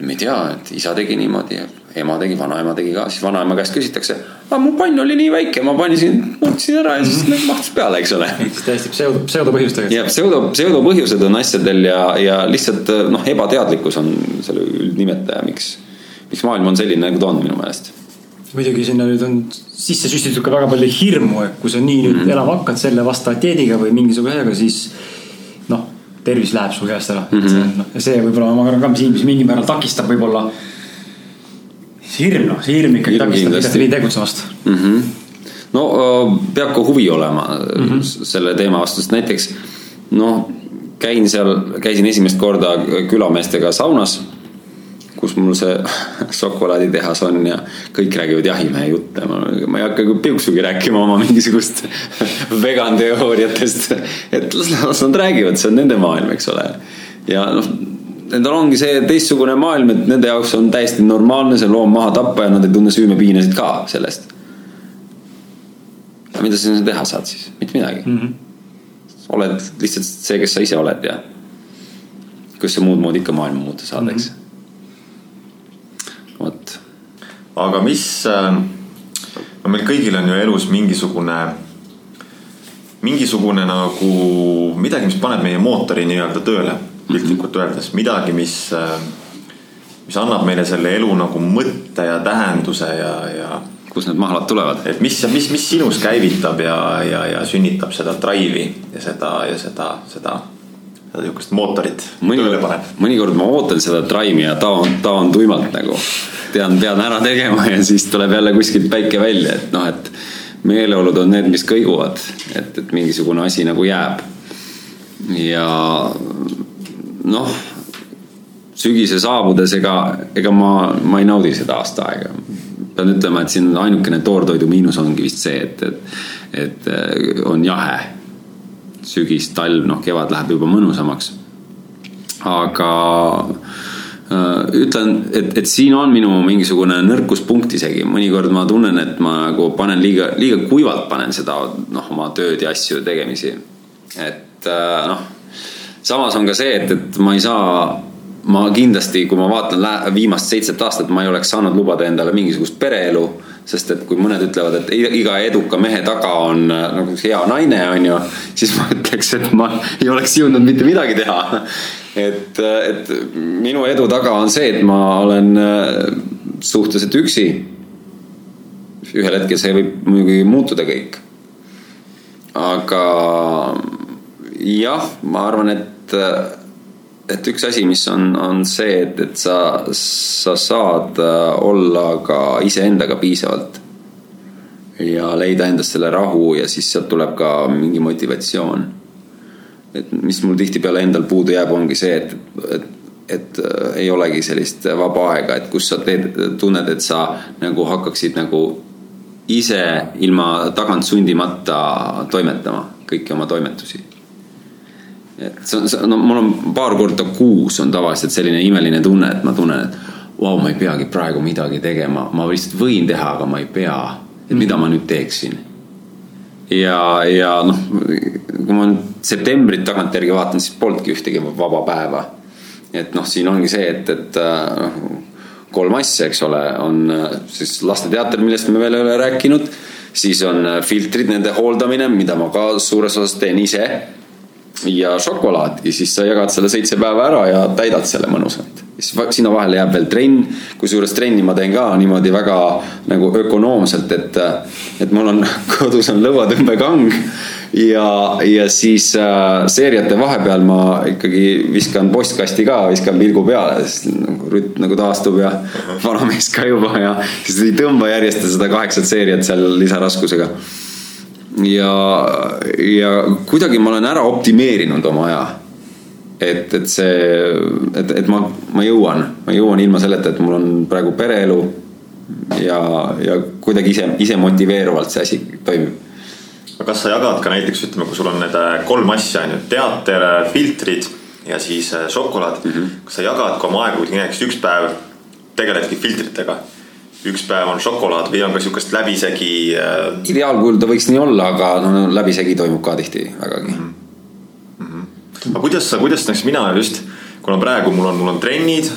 Ma ei tea, et isa tegi niimoodi ema tegi, vanaema tegi ka, siis vanaema käest küsitakse. aga mu pann oli nii väike, ma panisin, murdsin ära ja siis mahtus peale, eks ole. täiesti pseudo, pseudopõhjustega. jah, pseudo, pseudopõhjused on asjadel ja, ja lihtsalt noh, ebateadlikkus on selle üldnimetaja, miks, miks maailm on selline, nagu ta on minu meelest. muidugi sinna nüüd on sisse süstitud ka väga palju hirmu, et kui sa nii nüüd mm -hmm. elama hakkad selle vastava dieediga või mingisuguse asjaga, siis tervis läheb sul käest ära mm. -hmm. see, noh, ja see võib-olla ma arvan ka, mis mingil määral takistab võib-olla see hirm, noh, see hirm ikkagi takistab nii tegutsemast mm. -hmm. no peab ka huvi olema mm -hmm. selle teema vastu, sest näiteks noh, käin seal, käisin esimest korda külameestega saunas kus mul see šokolaaditehas on ja kõik räägivad jahimehe jutte, ma ei hakka piuksugi rääkima oma mingisugust vegan teooriatest. et las, nad räägivad, see on nende maailm, eks ole. ja noh, nendel ongi see teistsugune maailm, et nende jaoks on täiesti normaalne see loom maha tappa ja nad ei tunne süümepiinasid ka sellest. aga mida sa teha saad siis, mitte midagi mm. -hmm. oled lihtsalt see, kes sa ise oled ja kuidas sa muud moodi ikka maailma muuta saad, eks mm. -hmm. vot. Aga mis äh,, no meil kõigil on ju elus mingisugune mingisugune nagu midagi, mis paneb meie mootori nii-öelda tööle piltlikult öeldes midagi, mis, äh, mis annab meile selle elu nagu mõtte ja tähenduse ja, ja. kust need mahlad tulevad? et mis, mis, mis sinus käivitab ja, ja, ja sünnitab seda drive'i ja seda ja seda, seda seda niisugust mootorit mõnikord tööle paneb?, mõnikord ma ootan seda traimi ja taon, taon tuimalt nagu. tean, pean ära tegema ja siis tuleb jälle kuskilt päike välja, et noh, et meeleolud on need, mis kõiguvad, et, et mingisugune asi nagu jääb. ja noh, sügise saabudes, ega, ega ma, ma ei naudi seda aasta aega. pean ütlema, et siin ainukene toortoidu miinus ongi vist see, et, et, et äh, on jahe. Sügis, talv, noh, kevad läheb juba mõnusamaks. aga äh, ütlen, et, et siin on minu mingisugune nõrkuspunkt isegi, mõnikord ma tunnen, et ma nagu panen liiga, liiga kuivalt panen seda noh, oma tööd ja asju tegemisi. et äh, noh, samas on ka see, et, et ma ei saa ma kindlasti, kui ma vaatan viimast seitset aastat, ma ei oleks saanud lubada endale mingisugust pereelu. Sest et kui mõned ütlevad, et iga eduka mehe taga on nagu hea naine, on ju, siis ma ütleks, et ma ei oleks jõudnud mitte midagi teha. et, et minu edu taga on see, et ma olen suhteliselt üksi. ühel hetkel see võib muidugi muutuda kõik. aga jah, ma arvan, et et üks asi, mis on, on see, et, et sa, sa saad äh, olla ka iseendaga piisavalt. ja leida endas selle rahu ja siis sealt tuleb ka mingi motivatsioon. et mis mul tihtipeale endal puudu jääb, ongi see, et, et, et äh, ei olegi sellist vaba aega, et kus sa teed, tunned, et sa nagu hakkaksid nagu ise ilma tagant sundimata toimetama kõiki oma toimetusi et see on, see no mul on paar korda kuus on tavaliselt selline imeline tunne, et ma tunnen, et vau wow,, ma ei peagi praegu midagi tegema, ma lihtsalt võin teha, aga ma ei pea. et mida ma nüüd teeksin. ja, ja noh, kui ma septembrit tagantjärgi vaatan, siis polnudki ühtegi vaba päeva. et noh, siin ongi see, et, et noh, kolm asja, eks ole, on siis lasteteater, millest me veel ei ole rääkinud. siis on filtrid, nende hooldamine, mida ma ka suures osas teen ise ja šokolaad ja siis sa jagad selle seitse päeva ära ja täidad selle mõnusalt. siis sinna vahele jääb veel trenn, kusjuures trenni ma teen ka niimoodi väga nagu ökonoomselt, et, et mul on kodus on lõuatõmbekang ja, ja siis äh, seeriate vahepeal ma ikkagi viskan postkasti ka, viskan pilgu peale, sest nagu rütm nagu taastub ja vanamees ka juba ja siis ei tõmba järjest seda kaheksat seeriat seal lisaraskusega ja, ja kuidagi ma olen ära optimeerinud oma aja. et, et see, et, et ma, ma jõuan, ma jõuan ilma selleta, et mul on praegu pereelu. ja, ja kuidagi ise, ise motiveeruvalt see asi toimib. aga kas sa jagad ka näiteks ütleme, kui sul on need äh, kolm asja on ju, teater, äh, filtrid ja siis äh, šokolaad mm. -hmm. kas sa jagad ka oma aega, kui näiteks üks päev tegeledki filtritega üks päev on šokolaad või on ka sihukest läbisegi äh...? ideaalkujul ta võiks nii olla, aga no läbisegi toimub ka tihti vägagi mm. -hmm. aga kuidas sa, kuidas näiteks mina just, kuna praegu mul on, mul on trennid,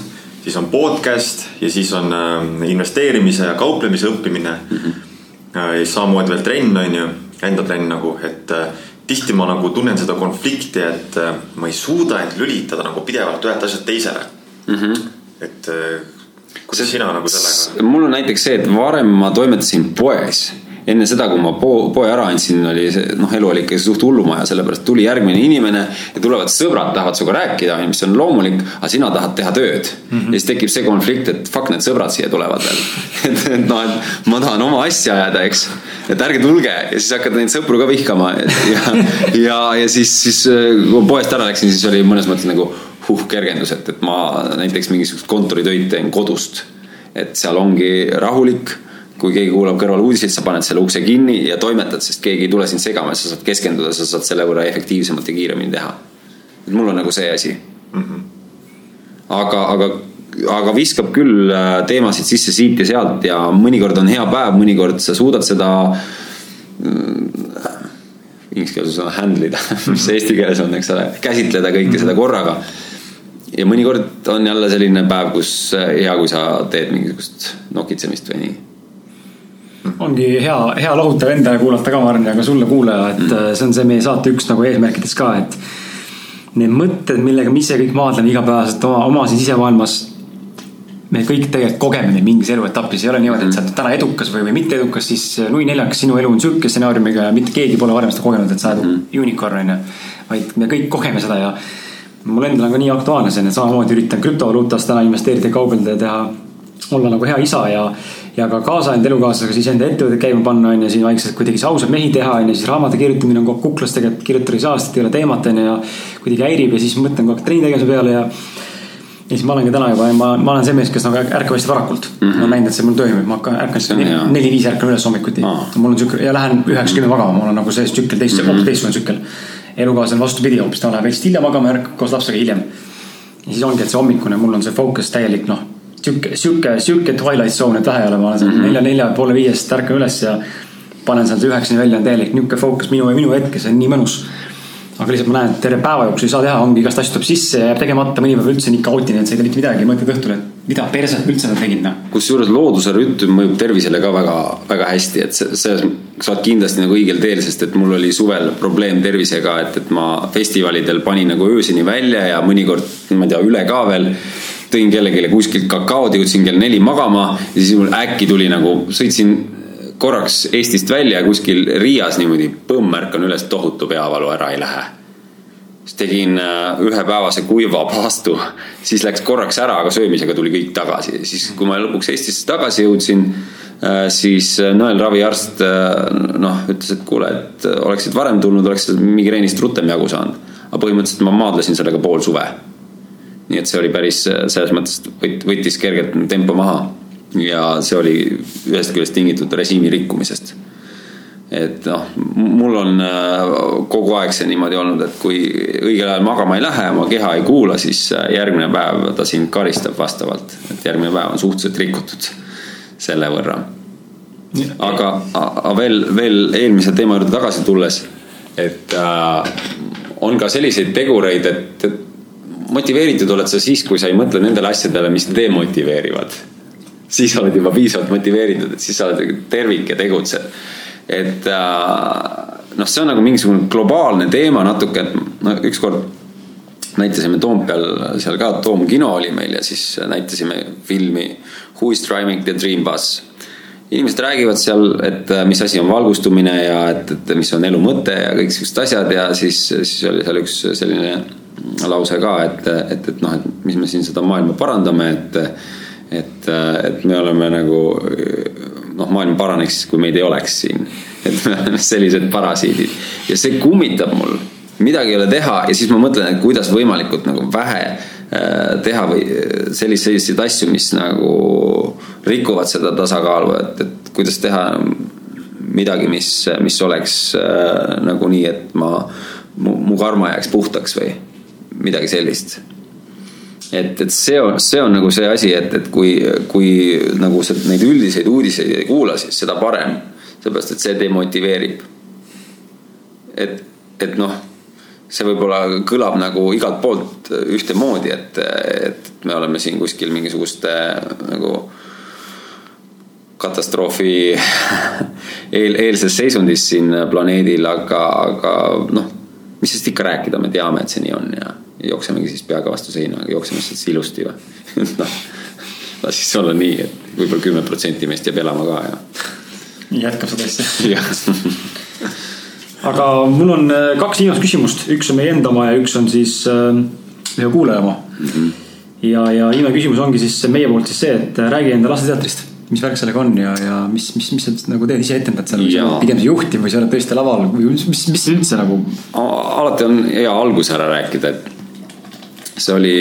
siis on podcast ja siis on äh, investeerimise ja kauplemise õppimine mm. -hmm. ja samamoodi veel trenn on ju, enda trenn nagu, et äh, tihti ma nagu tunnen seda konflikti, et äh, ma ei suuda end lülitada nagu pidevalt ühelt asjalt teisele mm. -hmm. et äh, kuidas sina nagu sellega? mul on näiteks see, et varem ma toimetasin poes enne seda, kui ma po poe ära andsin, oli see, noh, elu oli ikka suht hullumaja, sellepärast tuli järgmine inimene ja tulevad sõbrad, tahavad sinuga rääkida, mis on loomulik, aga sina tahad teha tööd mm. -hmm. ja siis tekib see konflikt, et fuck, need sõbrad siia tulevad veel et, et noh, et ma tahan oma asja ajada, eks. et ärge tulge ja siis hakkad neid sõpru ka vihkama ja, ja, ja siis, siis kui poest ära läksin, siis oli mõnes mõttes nagu huh kergendus, et, et ma näiteks mingisugust kontoritöid teen kodust. et seal ongi rahulik, kui keegi kuulab kõrval uudiseid, sa paned selle ukse kinni ja toimetad, sest keegi ei tule sind segama, sa saad keskenduda, sa saad selle võrra efektiivsemalt ja kiiremini teha. et mul on nagu see asi mm. -hmm. aga, aga, aga viskab küll äh, teemasid sisse siit ja sealt ja mõnikord on hea päev, mõnikord sa suudad seda mm, inglise keeles on handle ida mis eesti keeles on, eks ole, käsitleda kõike seda korraga ja mõnikord on jälle selline päev, kus äh, hea, kui sa teed mingisugust nokitsemist või nii. ongi hea, hea lohutav endale kuulata ka, ma arvan, ja ka sulle kuulaja, et mm. see on see meie saate üks nagu eesmärkidest ka, et need mõtted, millega me ise kõik maadleme igapäevaselt oma, oma siis sisemaailmas. me kõik tegelikult kogeme neid mingis eluetapis, ei ole niimoodi, et sa oled täna edukas või, või mitte edukas, siis nui neljakas, sinu elu on sihuke stsenaariumiga ja mitte keegi pole varem seda kogenud, et sa oled mm. unicorn on ju. vaid me kõik kogeme seda ja mul endal on ka nii aktuaalne see, et samamoodi üritan krüptovaluutas täna investeerida, kaubelda ja teha, olla nagu hea isa ja ja ka kaasa enda elukaaslasega siis enda ettevõtet käima panna, on ju, siin vaikselt kuidagi siis ausaid mehi teha, on ju, siis raamatu kirjutamine on kogu aeg kuklas tegelikult, kirjutada ei saa, sest ei ole teemat, on ju, ja kuidagi häirib ja siis mõtlen kogu aeg trenni tegemise peale ja ja siis ma olengi täna juba, ma, ma olen see mees, kes nagu ärkab hästi varakult mm. -hmm. ma olen näinud, et see mul toimib, ma hakkan, ärkan neli-viis ärkan üles hommikuti ah.. mul on sihuke ja lähen üheksa-kümme magama, mul on nagu see tsükkel teist mm, -hmm. teistsugune tsükkel. Elukaaslane vastupidi hoopis, ta läheb veits hiljem magama ja ärkab koos lapsega hiljem. ja siis ongi, et see hommikune, mul on see fookus täielik noh sihuke, sihuke, sihuke twilight zone, et vähe ei ole, ma olen seal mm -hmm. nelja, nelja poole viiest ärkan üles ja panen seal üheksani välja, on täielik nihuke fookus minu ja minu hetk ja see on nii mõnus. aga lihtsalt ma näen, et terve päeva jooksul ei saa teha, ongi igast asju tuleb sisse ja jääb tegemata, mõni päev üldse nii kaootiline, et sa ei tee mitte midagi, mõtled õhtul, et mida perset üldse ma tegin, noh. kusjuures looduse rütm mõjub tervisele ka väga, väga hästi, et selles, sa oled kindlasti nagu õigel teel, sest et mul oli suvel probleem tervisega, et, et ma festivalidel panin nagu öösini välja ja mõnikord, ma ei tea, üle ka veel tõin kellelegi kuskilt kakaod, jõudsin kell neli magama ja siis mul äkki tuli nagu, sõitsin korraks Eestist välja kuskil Riias niimoodi, põmm, ärkan üles, tohutu peavalu, ära ei lähe. Siis tegin äh, ühepäevase kuiva paastu, siis läks korraks ära, aga söömisega tuli kõik tagasi, siis kui ma lõpuks Eestisse tagasi jõudsin, äh, siis äh, nõelraviarst noh, ütles, et kuule, et oleksid varem tulnud, oleks migreenist rutem jagu saanud. aga põhimõtteliselt ma maadlesin sellega pool suve nii et see oli päris selles mõttes võttis kergelt tempo maha. ja see oli ühest küljest tingitud režiimi rikkumisest. Et noh, mul on äh, kogu aeg see niimoodi olnud, et kui õigel ajal magama ei lähe, oma keha ei kuula, siis äh, järgmine päev ta sind karistab vastavalt, et järgmine päev on suhteliselt rikutud selle võrra. aga, aga veel, veel eelmise teema juurde tagasi tulles, et äh, on ka selliseid tegureid, et, et motiveeritud oled sa siis, kui sa ei mõtle nendele asjadele, mis demotiveerivad. siis oled juba piisavalt motiveeritud, et siis sa oled tervik ja tegutsed. Et äh, noh, see on nagu mingisugune globaalne teema natuke, et no ükskord näitasime Toompeal seal ka, Toom kino oli meil ja siis näitasime filmi Who is driving the dream bus. Inimesed räägivad seal, et äh, mis asi on valgustumine ja et, et mis on elu mõte ja kõik siuksed asjad ja siis, siis oli seal üks selline lause ka, et, et, et noh, et mis me siin seda maailma parandame, et, et, et me oleme nagu noh, maailm paraneks, kui meid ei oleks siin. et me oleme sellised parasiidid ja see kummitab mul, midagi ei ole teha ja siis ma mõtlen, et kuidas võimalikult nagu vähe äh, teha või selliseid, selliseid asju, mis nagu rikuvad seda tasakaalu, et, et kuidas teha midagi, mis, mis oleks äh, nagu nii, et ma, mu karma jääks puhtaks või midagi sellist. Et, et see on, see on nagu see asi, et, et kui, kui nagu sa neid üldiseid uudiseid ei kuula, siis seda parem. sellepärast, et see demotiveerib. et, et noh, see võib-olla kõlab nagu igalt poolt ühtemoodi, et, et me oleme siin kuskil mingisuguste nagu katastroofi eel, eelses seisundis siin planeedil, aga, aga noh, mis sest ikka rääkida, me teame, et see nii on ja jooksemegi siis peaga vastu seina, jookseme siis ilusti või noh, las siis olla nii, et võib-olla kümme protsenti meist jääb elama ka ja. jätkab seda asja. aga mul on äh, kaks viimast küsimust, üks on meie enda oma ja üks on siis äh, ühe kuulaja oma mm. -hmm. ja, ja viimane küsimus ongi siis meie poolt siis see, et äh, räägi enda lasteteatrist mis värk sellega on ja, ja mis, mis, mis sa nagu teed, ise etendad seal või sa oled pigem see juhtiv või sa oled tõesti laval või mis, mis, mis üldse nagu? alati on hea alguse ära rääkida, et see oli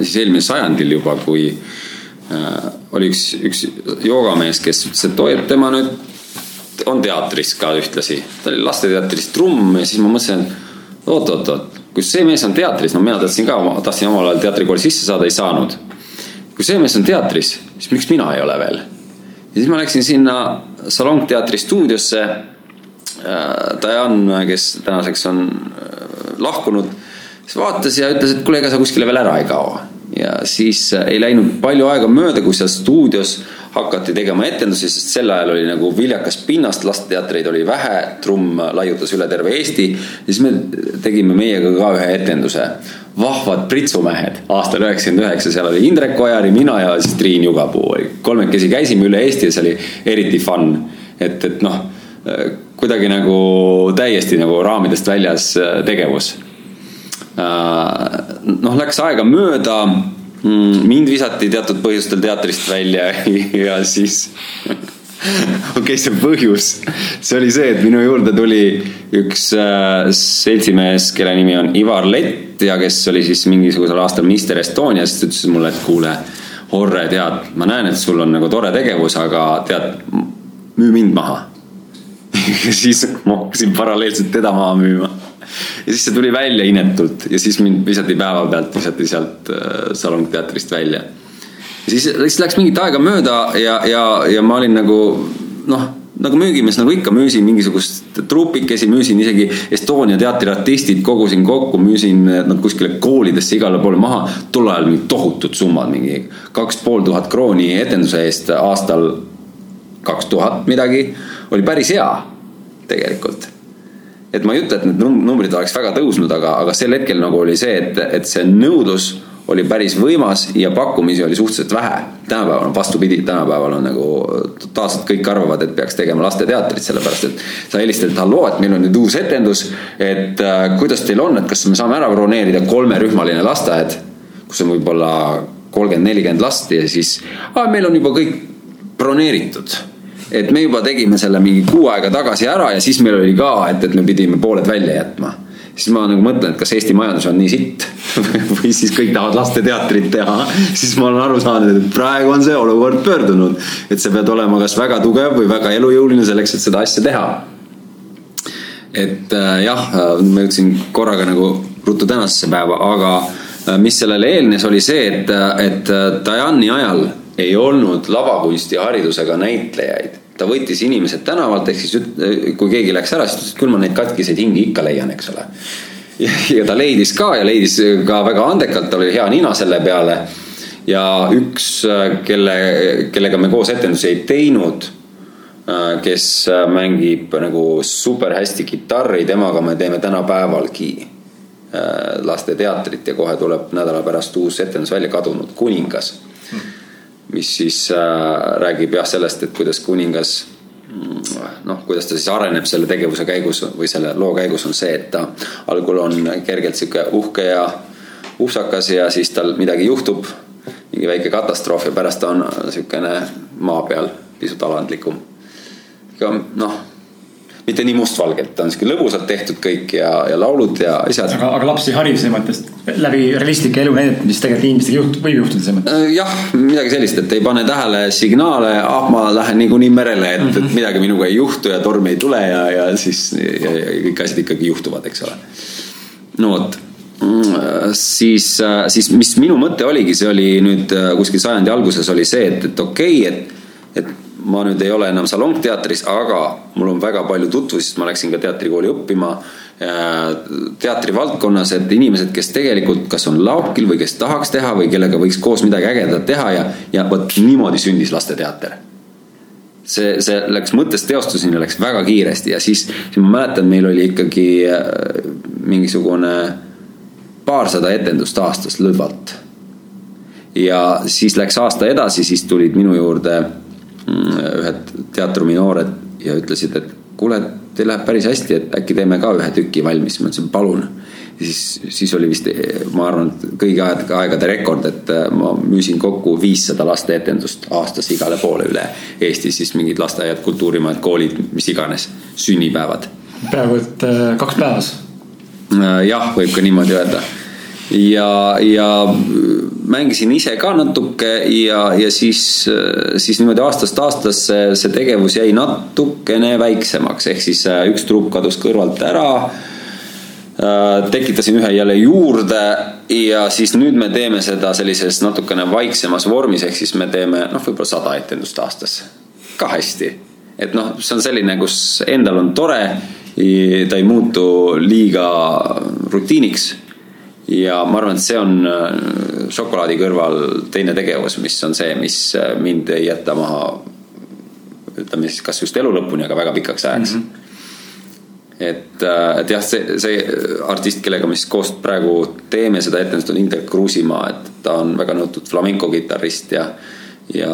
siis eelmisel sajandil juba, kui äh, oli üks, üks joogamees, kes ütles, et oi, et tema nüüd on teatris ka ühtlasi. ta oli lasteteatris trumm ja siis ma mõtlesin, et oot-oot-oot, kui see mees on teatris, no mina tahtsin ka, tahtsin omal ajal teatrikooli sisse saada, ei saanud. Kui see mees on teatris, siis miks mina ei ole veel? ja siis ma läksin sinna Salong teatri stuudiosse. Äh, Diane, kes tänaseks on äh, lahkunud siis vaatas ja ütles, et kuule, ega sa kuskile veel ära ei kao. ja siis äh, ei läinud palju aega mööda, kui seal stuudios hakati tegema etendusi, sest sel ajal oli nagu viljakas pinnast, lasteteatreid oli vähe, trumm laiutas üle terve Eesti. ja siis me tegime meiega ka ühe etenduse. vahvad pritsumehed aastal üheksakümmend üheksa, seal oli Indrek Ojari, mina ja siis Triin Jugapuu. kolmekesi käisime üle Eesti ja see oli eriti fun. et, et noh, kuidagi nagu täiesti nagu raamidest väljas äh, tegevus Äh, noh, läks aega mööda. Mind visati teatud põhjustel teatrist välja ja siis okei okay,, see põhjus, see oli see, et minu juurde tuli üks äh, seltsimees, kelle nimi on Ivar Lett ja kes oli siis mingisugusel aastal Mister Estonias, ütles mulle, et kuule, Orre, tead, ma näen, et sul on nagu tore tegevus, aga tead, müü mind maha ja siis ma hakkasin paralleelselt teda maha müüma. ja siis see tuli välja inetult ja siis mind visati päevapealt, visati sealt äh, salongteatrist välja siis, siis läks mingit aega mööda ja, ja, ja ma olin nagu noh, nagu müügimees nagu ikka, müüsin mingisugust trupikesi, müüsin isegi Estonia teatri artistid, kogusin kokku, müüsin nad kuskile koolidesse igale poole maha. tol ajal mingid tohutud summad, mingi kaks pool tuhat krooni etenduse eest aastal kaks tuhat midagi, oli päris hea tegelikult et ma ei ütle, et need numbrid oleks väga tõusnud, aga, aga sel hetkel nagu oli see, et, et see nõudlus oli päris võimas ja pakkumisi oli suhteliselt vähe. tänapäeval on vastupidi, tänapäeval on nagu totaalselt kõik arvavad, et peaks tegema lasteteatrit, sellepärast et sa helistad, et halloo, et meil on nüüd uus etendus. et äh, kuidas teil on, et kas me saame ära broneerida kolmerühmaline lasteaed, kus on võib-olla kolmkümmend, nelikümmend last ja siis meil on juba kõik broneeritud et me juba tegime selle mingi kuu aega tagasi ära ja siis meil oli ka, et, et me pidime pooled välja jätma siis ma nagu mõtlen, et kas Eesti majandus on nii sitt või siis kõik tahavad lasteteatrit teha. siis ma olen aru saanud, et praegu on see olukord pöördunud, et sa pead olema kas väga tugev või väga elujõuline selleks, et seda asja teha. et äh, jah, ma jõudsin korraga nagu ruttu tänasesse päeva, aga äh, mis sellele eelnes, oli see, et, et Diane'i ajal ei olnud lavakunstiharidusega näitlejaid ta võttis inimesed tänavalt, ehk siis kui keegi läks ära, siis ta ütles, et küll ma neid katkiseid hingi ikka leian, eks ole. ja ta leidis ka ja leidis ka väga andekalt, tal oli hea nina selle peale. ja üks, kelle, kellega me koos etendusi ei teinud, kes mängib nagu super hästi kitarri, temaga me teeme tänapäevalgi lasteteatrit ja kohe tuleb nädala pärast uus etendus välja, Kadunud kuningas mis siis äh, räägib jah sellest, et kuidas kuningas mm, noh, kuidas ta siis areneb selle tegevuse käigus või selle loo käigus on see, et ta algul on kergelt sihuke uhke ja upsakas ja siis tal midagi juhtub. mingi väike katastroof ja pärast ta on sihukene maa peal pisut alandlikum. noh mitte nii mustvalgelt, ta on sihuke lõbusalt tehtud kõik ja, ja laulud ja asjad. aga, aga lapsi harib selles mõttes läbi realistlike elu näidete, mis tegelikult inimestega juht-, võib juhtuda selles mõttes? Äh, jah, midagi sellist, et ei pane tähele signaale, ah ma lähen niikuinii merele, et mm, -hmm. et mhm. midagi minuga ei juhtu ja tormi ei tule ja, ja siis ja, ja kõik asjad ikkagi juhtuvad, eks ole. no vot mm, siis, äh, siis mis minu mõte oligi, see oli nüüd äh, kuskil sajandi alguses oli see, et, et okei okay,, et, et ma nüüd ei ole enam salongteatris, aga mul on väga palju tutvusi, sest ma läksin ka teatrikooli õppima teatrivaldkonnas, et inimesed, kes tegelikult kas on laokil või kes tahaks teha või kellega võiks koos midagi ägedat teha ja, ja vot niimoodi sündis lasteteater. see, see läks mõttest teostuseni, läks väga kiiresti ja siis, siis ma mäletan, meil oli ikkagi äh, mingisugune paarsada etendust aastas lõdvalt. ja siis läks aasta edasi, siis tulid minu juurde ühed teatrumi noored ja ütlesid, et kuule, teil läheb päris hästi, et äkki teeme ka ühe tüki valmis, ma ütlesin palun. ja siis, siis oli vist, ma arvan, et kõigi aegade rekord, et äh, ma müüsin kokku viissada lasteetendust aastas igale poole üle Eesti, siis mingid lasteaiad, kultuurimajad, koolid, mis iganes, sünnipäevad. peaaegu et äh, kaks päevas. Äh, jah, võib ka niimoodi öelda ja, ja mängisin ise ka natuke ja, ja siis, siis niimoodi aastast aastasse see tegevus jäi natukene väiksemaks, ehk siis äh, üks trupp kadus kõrvalt ära. Äh, tekitasin ühe jälle juurde ja siis nüüd me teeme seda sellises natukene vaiksemas vormis, ehk siis me teeme noh, võib-olla sada etendust aastas. ka hästi, et noh, see on selline, kus endal on tore, ta ei muutu liiga rutiiniks ja ma arvan, et see on äh, šokolaadi kõrval teine tegevus, mis on see, mis äh, mind ei jäta maha. ütleme siis, kas just elu lõpuni, aga väga pikaks ajaks mm. -hmm. et, äh, et jah, see, see artist, kellega me siis koos praegu teeme seda etendust, on Indrek Kruusimaa, et ta on väga nõutud flamenco kitarrist ja ja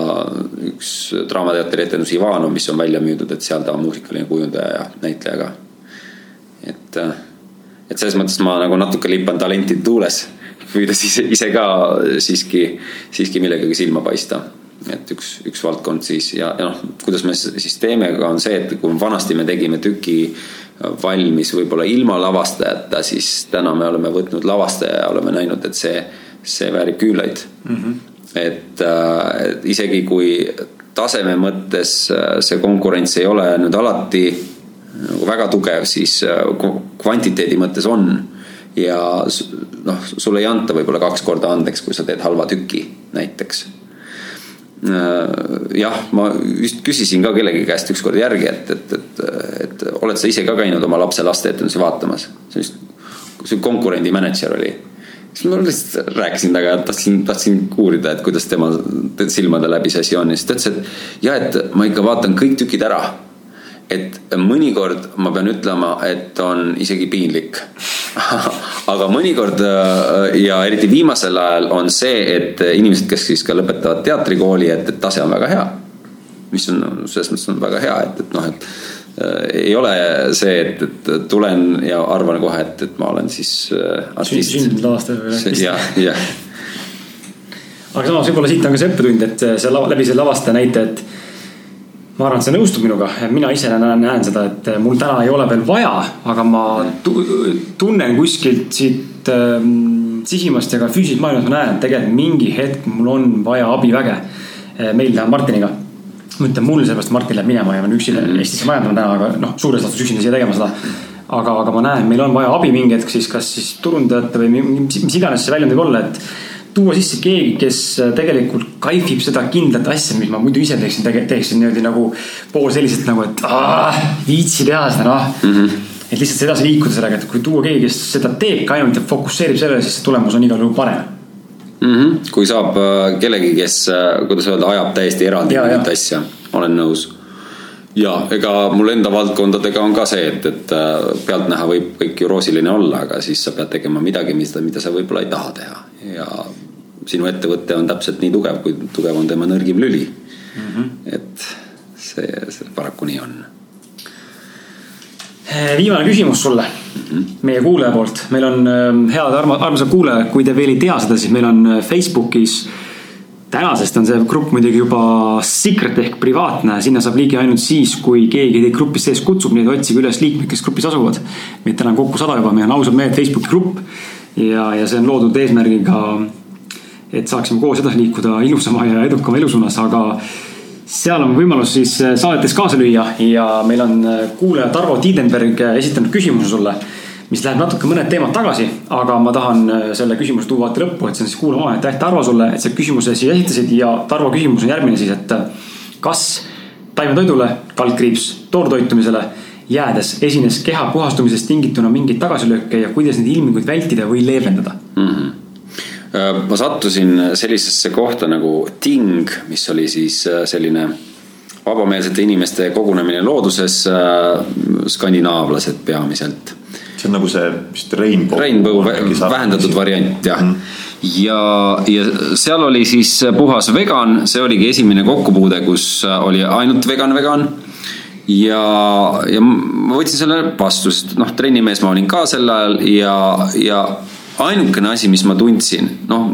üks Draamateatri etendus Ivano, mis on välja müüdud, et seal ta on muusikaline kujundaja ja näitleja ka. et et selles mõttes ma nagu natuke lipan talentide tuules püüda siis ise ka siiski, siiski millegagi silma paista et üks, üks valdkond siis ja, ja noh, kuidas me siis teeme, on see, et kui vanasti me tegime tüki valmis võib-olla ilma lavastajata, siis täna me oleme võtnud lavastaja ja oleme näinud, et see, see väärib küünlaid mm. -hmm. et äh, isegi kui taseme mõttes äh, see konkurents ei ole nüüd alati nagu väga tugev, siis äh, kvantiteedi mõttes on. ja noh, sulle ei anta võib-olla kaks korda andeks, kui sa teed halva tüki näiteks Äh, jah, ma just küsisin ka kellegi käest ükskord järgi, et, et, et, et oled sa ise ka käinud oma lapse lasteetendusi vaatamas? see vist, see konkurendi mänedžer oli. siis ma lihtsalt rääkisin temaga, tahtsin, tahtsin uurida, et kuidas tema silmade läbi see asi on ja siis ta ütles, et ja, et ma ikka vaatan kõik tükid ära et mõnikord ma pean ütlema, et on isegi piinlik aga mõnikord äh, ja eriti viimasel ajal on see, et inimesed, kes siis ka lõpetavad teatrikooli, et, et tase on väga hea. mis on selles mõttes on väga hea, et, et noh, et äh, ei ole see, et, et tulen ja arvan kohe, et, et ma olen siis äh, artist. sündinud aastal või jah, jah. aga samas võib-olla siit on ka see õppetund, et see läbi selle lavastaja näite, et ma arvan, et see nõustub minuga, mina ise näen, näen seda, et mul täna ei ole veel vaja, aga ma tunnen kuskilt siit ähm, sisimast ja ka füüsilisest maailmast ma näen, et tegelikult mingi hetk mul on vaja abiväge. Äh, meil tähendab Martiniga. ma ütlen mul, sellepärast Martin läheb minema ja ma olen üksi mm -hmm. Eestisse majandama täna, aga noh, suures laastus üksinda siia tegema seda. aga, aga ma näen, meil on vaja abi mingi hetk siis, kas siis turundajate või mis, mis iganes see väljund võib olla, et tuua sisse keegi, kes äh, tegelikult kaifib seda kindlat asja, mis ma muidu ise teeksin, teeksin niimoodi nagu pool selliselt nagu, et viitsi teha seda noh mm. -hmm. et lihtsalt edasi liikuda sellega, et kui tuua keegi, kes seda teebki ainult ja fokusseerib sellele, siis see tulemus on igal juhul parem mm. -hmm. kui saab äh, kellegi, kes, äh, kuidas öelda, ajab täiesti eraldi mingit asja, olen nõus ja ega mul enda valdkondadega on ka see, et, et pealtnäha võib kõik ju roosiline olla, aga siis sa pead tegema midagi, mida, mida sa võib-olla ei taha teha ja sinu ettevõte on täpselt nii tugev, kui tugev on tema nõrgim lüli mm. -hmm. et see, see paraku nii on. Eh, viimane küsimus sulle mm -hmm. meie kuulaja poolt, meil on ehm, head arma, armsad kuulajad, kui te veel ei tea seda, siis meil on eh, Facebookis tänasest on see grupp muidugi juba secret ehk privaatne, sinna saab ligi ainult siis, kui keegi teid grupis sees kutsub, nii et otsige üles liikmed, kes grupis asuvad. meid täna on kokku sada juba, meil on ausalt mehed Facebooki grupp ja, ja see on loodud eesmärgiga et saaksime koos edasi liikuda ilusama ja edukama elu suunas, aga seal on võimalus siis äh, saadetes kaasa lüüa ja meil on äh, kuulaja Tarvo Tiidenberg äh, esitanud küsimuse sulle, mis läheb natuke mõned teemad tagasi, aga ma tahan selle küsimuse tuua vaata lõppu, et see on siis kuulama, aitäh Tarvo sulle, et sa küsimuse siia esitasid ja Tarvo küsimus on järgmine siis, et kas taimetoidule, kaldkriips, toortoitumisele jäädes esines keha puhastumisest tingituna mingeid tagasilööke ja kuidas neid ilminguid vältida või leevendada mm? -hmm ma sattusin sellisesse kohta nagu Ting, mis oli siis äh, selline vabameelsete inimeste kogunemine looduses, äh, skandinaavlased peamiselt. see on nagu see vist Rainbow. Rainbow vähendatud variant jah mm. -hmm. ja, ja seal oli siis puhas vegan, see oligi esimene kokkupuude, kus oli ainult vegan, vegan ja, ja ma võtsin selle vastu, sest noh, trennimees ma olin ka sel ajal ja, ja ainukene asi, mis ma tundsin, noh,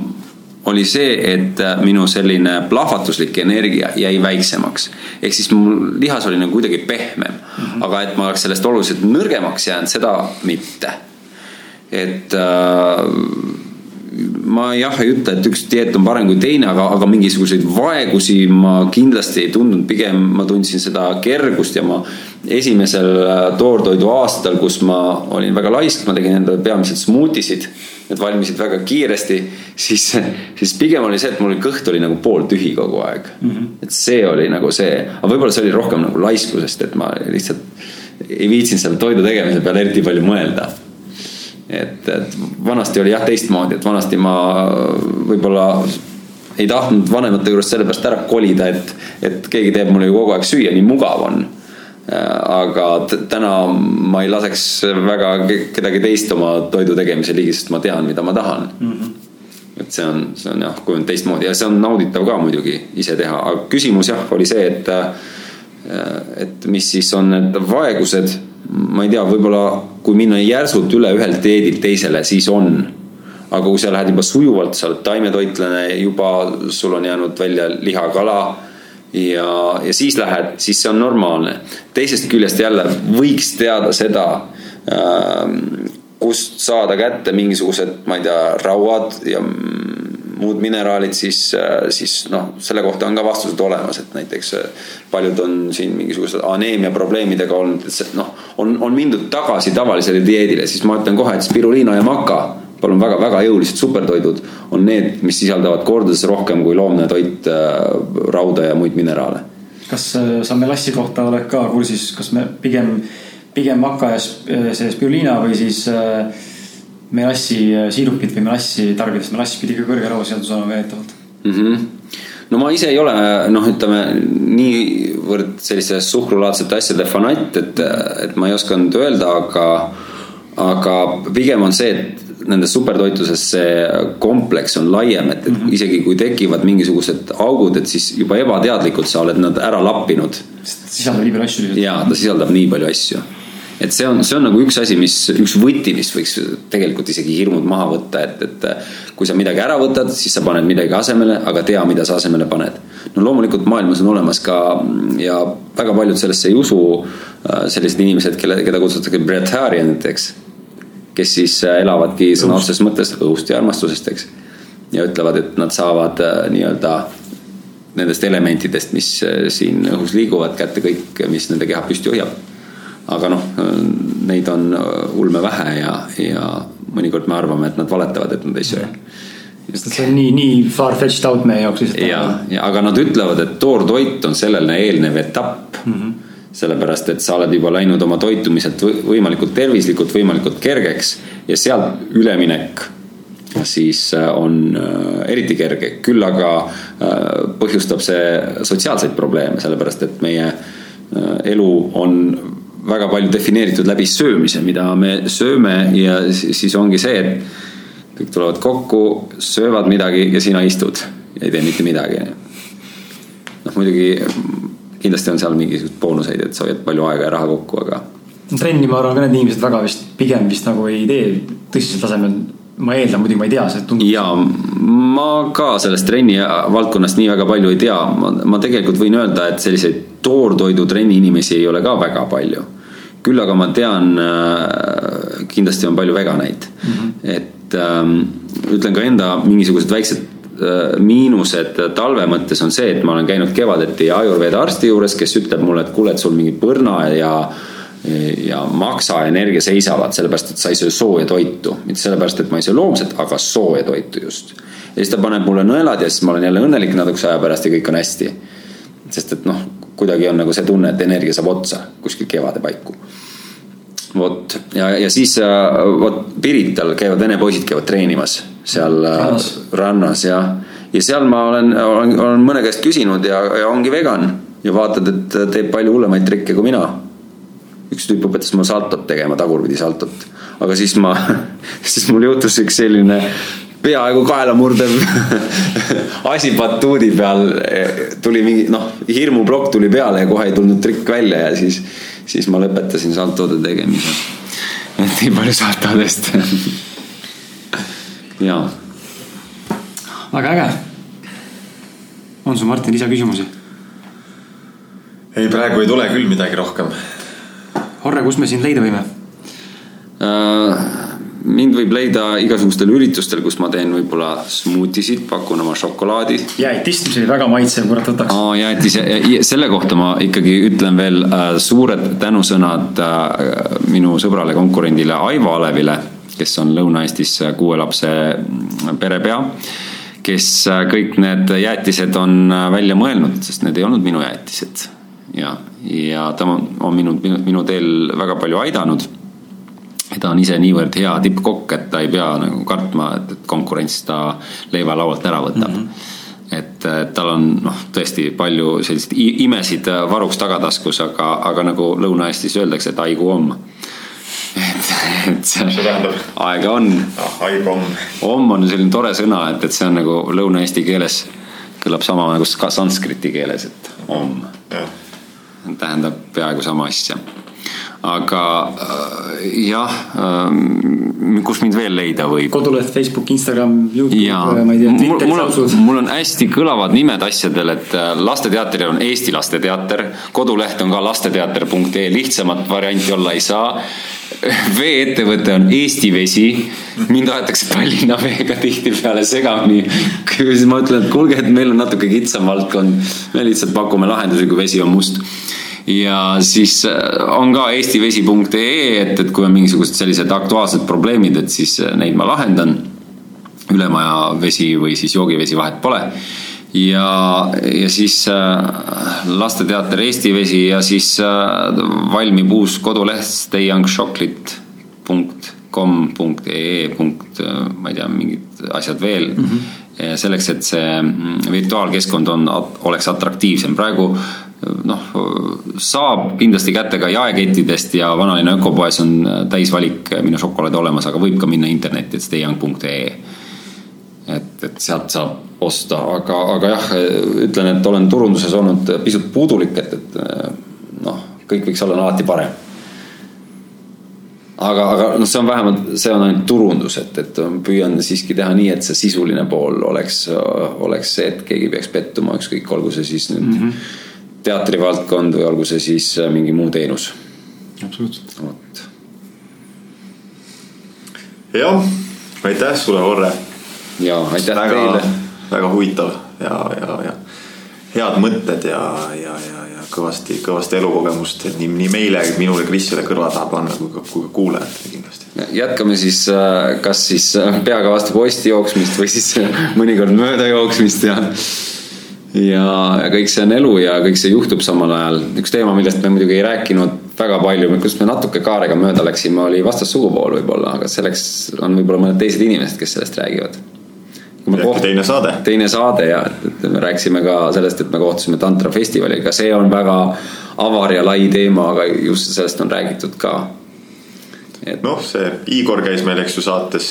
oli see, et äh, minu selline plahvatuslik energia jäi väiksemaks. ehk siis mul lihas oli nagu kuidagi pehmem mm, -hmm. aga et ma oleks sellest oluliselt nõrgemaks jäänud, seda mitte. et äh, ma jah ei ütle, et üks dieet on parem kui teine, aga, aga mingisuguseid vaegusi ma kindlasti ei tundnud, pigem ma tundsin seda kergust ja ma esimesel äh, toortoidu aastal, kus ma olin väga laisk, ma tegin endale peamiselt smuutisid. Need valmisid väga kiiresti, siis, siis pigem oli see, et mul kõht oli nagu pooltühi kogu aeg mm. -hmm. et see oli nagu see, aga võib-olla see oli rohkem nagu laiskusest, et ma lihtsalt ei viitsinud selle toidu tegemise peale eriti palju mõelda et, et vanasti oli jah teistmoodi, et vanasti ma võib-olla ei tahtnud vanemate juurest sellepärast ära kolida, et, et keegi teeb mulle ju kogu aeg süüa, nii mugav on. aga täna ma ei laseks väga kedagi teist oma toidu tegemise ligi, sest ma tean, mida ma tahan mm. -hmm. et see on, see on jah, kujunenud teistmoodi ja see on nauditav ka muidugi ise teha, aga küsimus jah, oli see, et et mis siis on need vaegused ma ei tea, võib-olla kui minna järsult üle ühelt dieedilt teisele, siis on. aga kui sa lähed juba sujuvalt, sa oled taimetoitlane, juba sul on jäänud välja liha, kala ja, ja siis lähed, siis see on normaalne. teisest küljest jälle võiks teada seda äh,, kust saada kätte mingisugused, ma ei tea, rauad ja muud mineraalid, siis, äh, siis noh, selle kohta on ka vastused olemas, et näiteks äh, paljud on siin mingisugused aneemia probleemidega olnud, et see noh, on, on mindud tagasi tavalisele dieedile, siis ma ütlen kohe, et spiruliina ja maka palun väga, väga jõulised supertoidud on need, mis sisaldavad kordades rohkem kui loomne toit äh, rauda ja muid mineraale. kas äh, sa melassi kohta oled ka kursis, kas me pigem, pigem maka ja äh, see spiruliina või siis melassi siirupit või melassi tarbides, melass pidi ka kõrge rauasisaldus olema väidetavalt mm. -hmm no ma ise ei ole noh, ütleme niivõrd selliste suhkrulaadsete asjade fanatt, et, et ma ei oska nüüd öelda, aga, aga pigem on see, et nendes supertoituses see kompleks on laiem, et, et -hmm. isegi kui tekivad mingisugused augud, et siis juba ebateadlikult sa oled nad ära lappinud. sisaldab nii palju asju. jaa, ta sisaldab nii palju asju. Et see on, see on nagu üks asi, mis, üks võti, mis võiks tegelikult isegi hirmud maha võtta, et, et kui sa midagi ära võtad, siis sa paned midagi asemele, aga tea, mida sa asemele paned. no loomulikult maailmas on olemas ka ja väga paljud sellesse ei usu äh, sellised inimesed, kelle, keda kutsutakse breatharianiteks kes siis äh, elavadki sõna otseses mõttes õhust ja armastusest, eks. ja ütlevad, et nad saavad äh, nii-öelda nendest elementidest, mis siin õhus liiguvad, kätte kõik, mis nende keha püsti hoiab. Aga noh, neid on ulme vähe ja, ja mõnikord me arvame, et nad valetavad, et nad ei söö sest et see on nii, nii far-fetched out meie jaoks lihtsalt. ja, ja aga nad ütlevad, et toortoit on sellele eelnev etapp mm. -hmm sellepärast et sa oled juba läinud oma toitumiselt võimalikult tervislikult, võimalikult kergeks ja sealt üleminek siis äh, on äh, eriti kerge, küll aga äh, põhjustab see sotsiaalseid probleeme, sellepärast et meie elu on väga palju defineeritud läbi söömise, mida me sööme ja siis ongi see, et kõik tulevad kokku, söövad midagi ja sina istud ja ei tee mitte midagi. noh, muidugi kindlasti on seal mingisuguseid boonuseid, et sa hoiad palju aega ja raha kokku, aga. trenni ma arvan ka need inimesed väga vist pigem vist nagu ei tee tõsisel tasemel ma eeldan, muidugi ma ei tea, see tundub. ja ma ka sellest trenni valdkonnast nii väga palju ei tea, ma, ma tegelikult võin öelda, et selliseid toortoidu trenni inimesi ei ole ka väga palju. Küll aga ma tean, äh, kindlasti on palju veganeid mm, -hmm. et ähm, ütlen ka enda mingisugused väiksed Äh, miinused talve mõttes on see, et ma olen käinud kevadeti Ajurveda arsti juures, kes ütleb mulle, et kuule, et sul mingi põrna ja ja maksa energia seisavad, sellepärast et sa ei söö sooja toitu. mitte sellepärast, et ma ei söö loomset, aga sooja toitu just. ja siis ta paneb mulle nõelad ja siis ma olen jälle õnnelik natukese aja pärast ja kõik on hästi. Sest et noh, kuidagi on nagu see tunne, et energia saab otsa kuskil kevade paiku. vot ja, ja siis äh, vot Pirital käivad vene poisid käivad treenimas seal äh, rannas, rannas ja, ja seal ma olen, olen, olen mõne käest küsinud ja, ja ongi vegan ja vaatad, et teeb palju hullemaid trikke kui mina. üks tüüp õpetas mul saltot tegema, tagurpidi saltot, aga siis ma, siis mul juhtus üks selline peaaegu kaelamurdev asi batuudi peal. tuli mingi noh, hirmuplokk tuli peale ja kohe ei tulnud trikk välja ja siis, siis ma lõpetasin saltode tegemise. et nii palju saltodest jaa. väga äge. on sul, Martin, lisaküsimusi? ei, praegu ei tule küll midagi rohkem. Horre, kus me sind leida võime uh,? Mind võib leida igasugustel üritustel, kus ma teen võib-olla smuutisid, pakun oma šokolaadi. jäätist, mis oli väga maitsev, kurat võtaks oh,. jäätis, selle kohta ma ikkagi ütlen veel uh, suured tänusõnad uh, minu sõbrale, konkurendile Aivo Alevile kes on Lõuna-Eestis kuue lapse perepea, kes kõik need jäätised on välja mõelnud, sest need ei olnud minu jäätised. ja, ja ta on, on minu, minu, minu teel väga palju aidanud. Ta on ise niivõrd hea tippkokk, et ta ei pea nagu kartma, et, et konkurents ta leiva laualt ära võtab mm. -hmm et tal on noh, tõesti palju selliseid imesid varuks tagataskus, aga, aga nagu Lõuna-Eestis öeldakse, et haigu homm et, et see, tähendab? aega on ah,. aeg on. om on selline tore sõna, et, et see on nagu lõuna-eesti keeles kõlab sama nagu ka sanskriti keeles, et om. tähendab peaaegu sama asja. Aga äh, jah, ähm, kus mind veel leida võib? koduleht, Facebook, Instagram, Youtube, äh, ma ei tea, Twitter, sautsud. mul on hästi kõlavad nimed asjadel, et äh, Lasteteatril on Eesti Lasteteater, koduleht on ka lasteteater.ee, lihtsamat varianti olla ei saa. veeettevõte on Eesti Vesi, mind aetakse Tallinna Veega tihtipeale segamini. siis ma ütlen, et kuulge, et meil on natuke kitsam valdkond, me lihtsalt pakume lahendusi, kui vesi on must ja siis äh, on ka eestivesi.ee, et, et kui on mingisugused sellised aktuaalsed probleemid, et siis äh, neid ma lahendan. ülemaja vesi või siis joogivesi, vahet pole. ja, ja siis äh, Lasteteater Eesti Vesi ja siis valmib uus koduleht stayyoungchocolate.com.ee punkt, ma ei tea, mingid asjad veel mm. -hmm selleks, et see mm, virtuaalkeskkond on, oleks atraktiivsem. praegu noh, saab kindlasti kätte ka jaekettidest ja vanalinna ökopoes on täisvalik minu šokolaade olemas, aga võib ka minna internetti, et stayyoung.ee. et, et sealt saab osta, aga, aga jah, ütlen, et olen turunduses olnud pisut puudulik, et, et noh, kõik võiks olla alati parem aga, aga noh, see on vähemalt, see on ainult turundus, et, et püüan siiski teha nii, et see sisuline pool oleks, oleks see, et keegi peaks pettuma, ükskõik, olgu see siis nüüd mm -hmm teatrivaldkond või olgu see siis äh, mingi muu teenus. absoluutselt. vot. jah, aitäh sulle, Orre. ja aitäh väga, teile. väga huvitav ja, ja, ja head mõtted ja, ja, ja, ja kõvasti, kõvasti elukogemust nii, nii meile, minule, Krisile kõrva taha panna kui ka, kui ka kuulajatele kindlasti. jätkame siis, äh, kas siis äh, peaga vastu posti jooksmist või siis mõnikord mööda jooksmist ja ja kõik see on elu ja kõik see juhtub samal ajal. üks teema, millest me muidugi ei rääkinud väga palju, kust me natuke kaarega mööda läksime, oli vastassugupool võib-olla, aga selleks on võib-olla mõned teised inimesed, kes sellest räägivad. Koht... teine saade. teine saade ja, et me rääkisime ka sellest, et me kohtusime Tantra festivaliga, see on väga avar ja lai teema, aga just sellest on räägitud ka et.... noh, see Igor käis meil, eks ju, saates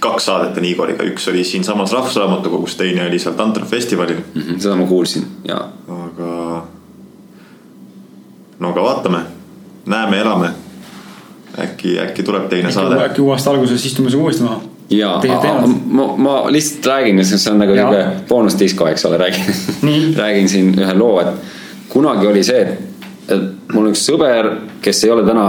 kaks saadet on Igoriga, üks oli siinsamas Rahvusraamatukogus, teine oli seal Tantra festivalil mm. -hmm, seda ma kuulsin, jaa. aga, no aga vaatame, näeme, elame. äkki, äkki tuleb teine äkki, saade. äkki uue aasta alguses istume sinuga uuesti maha. Jaa, ma, ma lihtsalt räägin, see on nagu sihuke boonusdisko, eks ole, räägin. Räägin siin ühe loo, et kunagi oli see, et, mul üks sõber, kes ei ole täna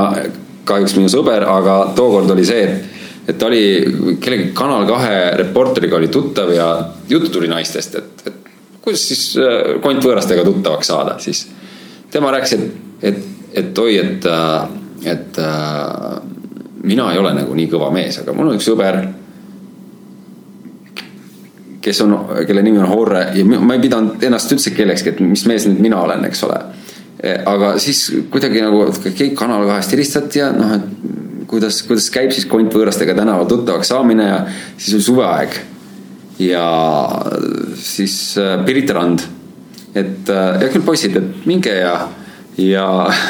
kahjuks minu sõber, aga tookord oli see, et et ta oli kellegi Kanal kahe reporteriga oli tuttav ja juttu tuli naistest, et, et kuidas siis äh, kontvõõrastega tuttavaks saada, siis. Tema rääkis, et, et, et oi, et, äh, et äh, mina ei ole nagu nii kõva mees, aga mul on üks sõber, kes on, kelle nimi on Horre ja ma ei pidanud ennast üldse kellekski, et mis mees nüüd mina olen, eks ole. aga siis kuidagi nagu keegi Kanal kahest helistati ja noh, et kuidas, kuidas käib siis kontvõõrastega tänaval tuttavaks saamine ja siis oli suveaeg. ja siis Pirita rand, et hea küll, poisid, et minge ja, ja,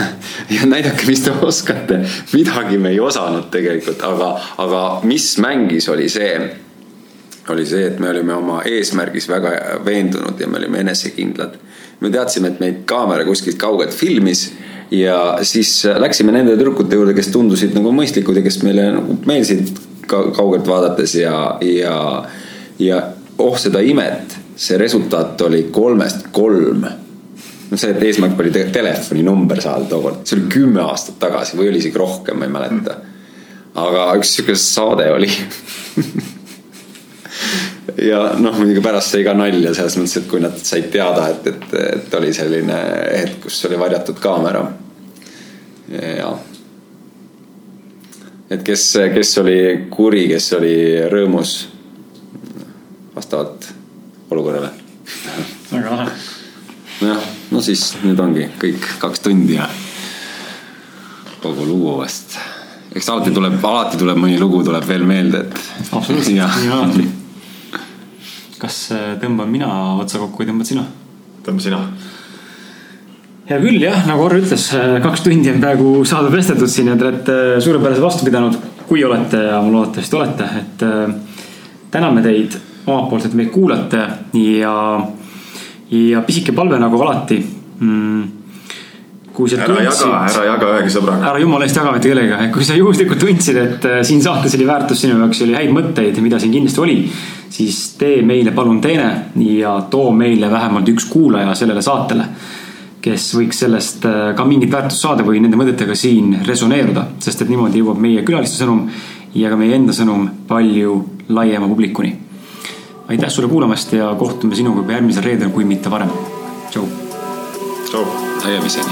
ja näidake, mis te oskate. midagi me ei osanud tegelikult, aga, aga mis mängis, oli see, oli see, et me olime oma eesmärgis väga veendunud ja me olime enesekindlad. me teadsime, et meid kaamera kuskilt kaugelt filmis ja siis läksime nende tüdrukute juurde, kes tundusid nagu mõistlikud ja kes meile nagu meeldisid kaugelt vaadates ja, ja, ja oh seda imet, see resultaat oli kolmest kolm. no see, eesmärk oli telefoninumber saada tookord, see oli kümme aastat tagasi või oli isegi rohkem, ma ei mäleta. aga üks sihuke saade oli ja noh, muidugi pärast sai ka nalja selles mõttes, et kui nad said teada, et, et, et oli selline hetk, kus oli varjatud kaamera. ja. et kes, kes oli kuri, kes oli rõõmus vastavalt olukorrale. väga lahe. nojah, no siis nüüd ongi kõik kaks tundi ja kogu lugu vast eks alati tuleb, alati tuleb mõni lugu tuleb veel meelde, et. absoluutselt, alati kas äh, tõmban mina otsa kokku või tõmbad sina? tõmba sina. hea küll jah, nagu Orr ütles, äh, kaks tundi on praegu saadud vesteldud siin ja te olete äh, suurepäraselt vastu pidanud. kui olete ja ma loodetavasti olete, et täname teid omalt poolt, et meid kuulate ja, ja pisike palve nagu alati mm, kui sa ära tundsid, ära jaga ühegi sõbraga. ära jumala eest jaga mitte kellegagi, kui sa juhuslikult tundsid, et äh, siin saates oli väärtus sinu jaoks, oli häid mõtteid, mida siin kindlasti oli, siis tee meile palun teene ja too meile vähemalt üks kuulaja sellele saatele, kes võiks sellest äh, ka mingit väärtust saada või nende mõtetega siin resoneeruda, sest et niimoodi jõuab meie külaliste sõnum ja ka meie enda sõnum palju laiema publikuni. aitäh sulle kuulamast ja kohtume sinuga juba järgmisel reedel, kui mitte varem. tšau. tšau. 早見せに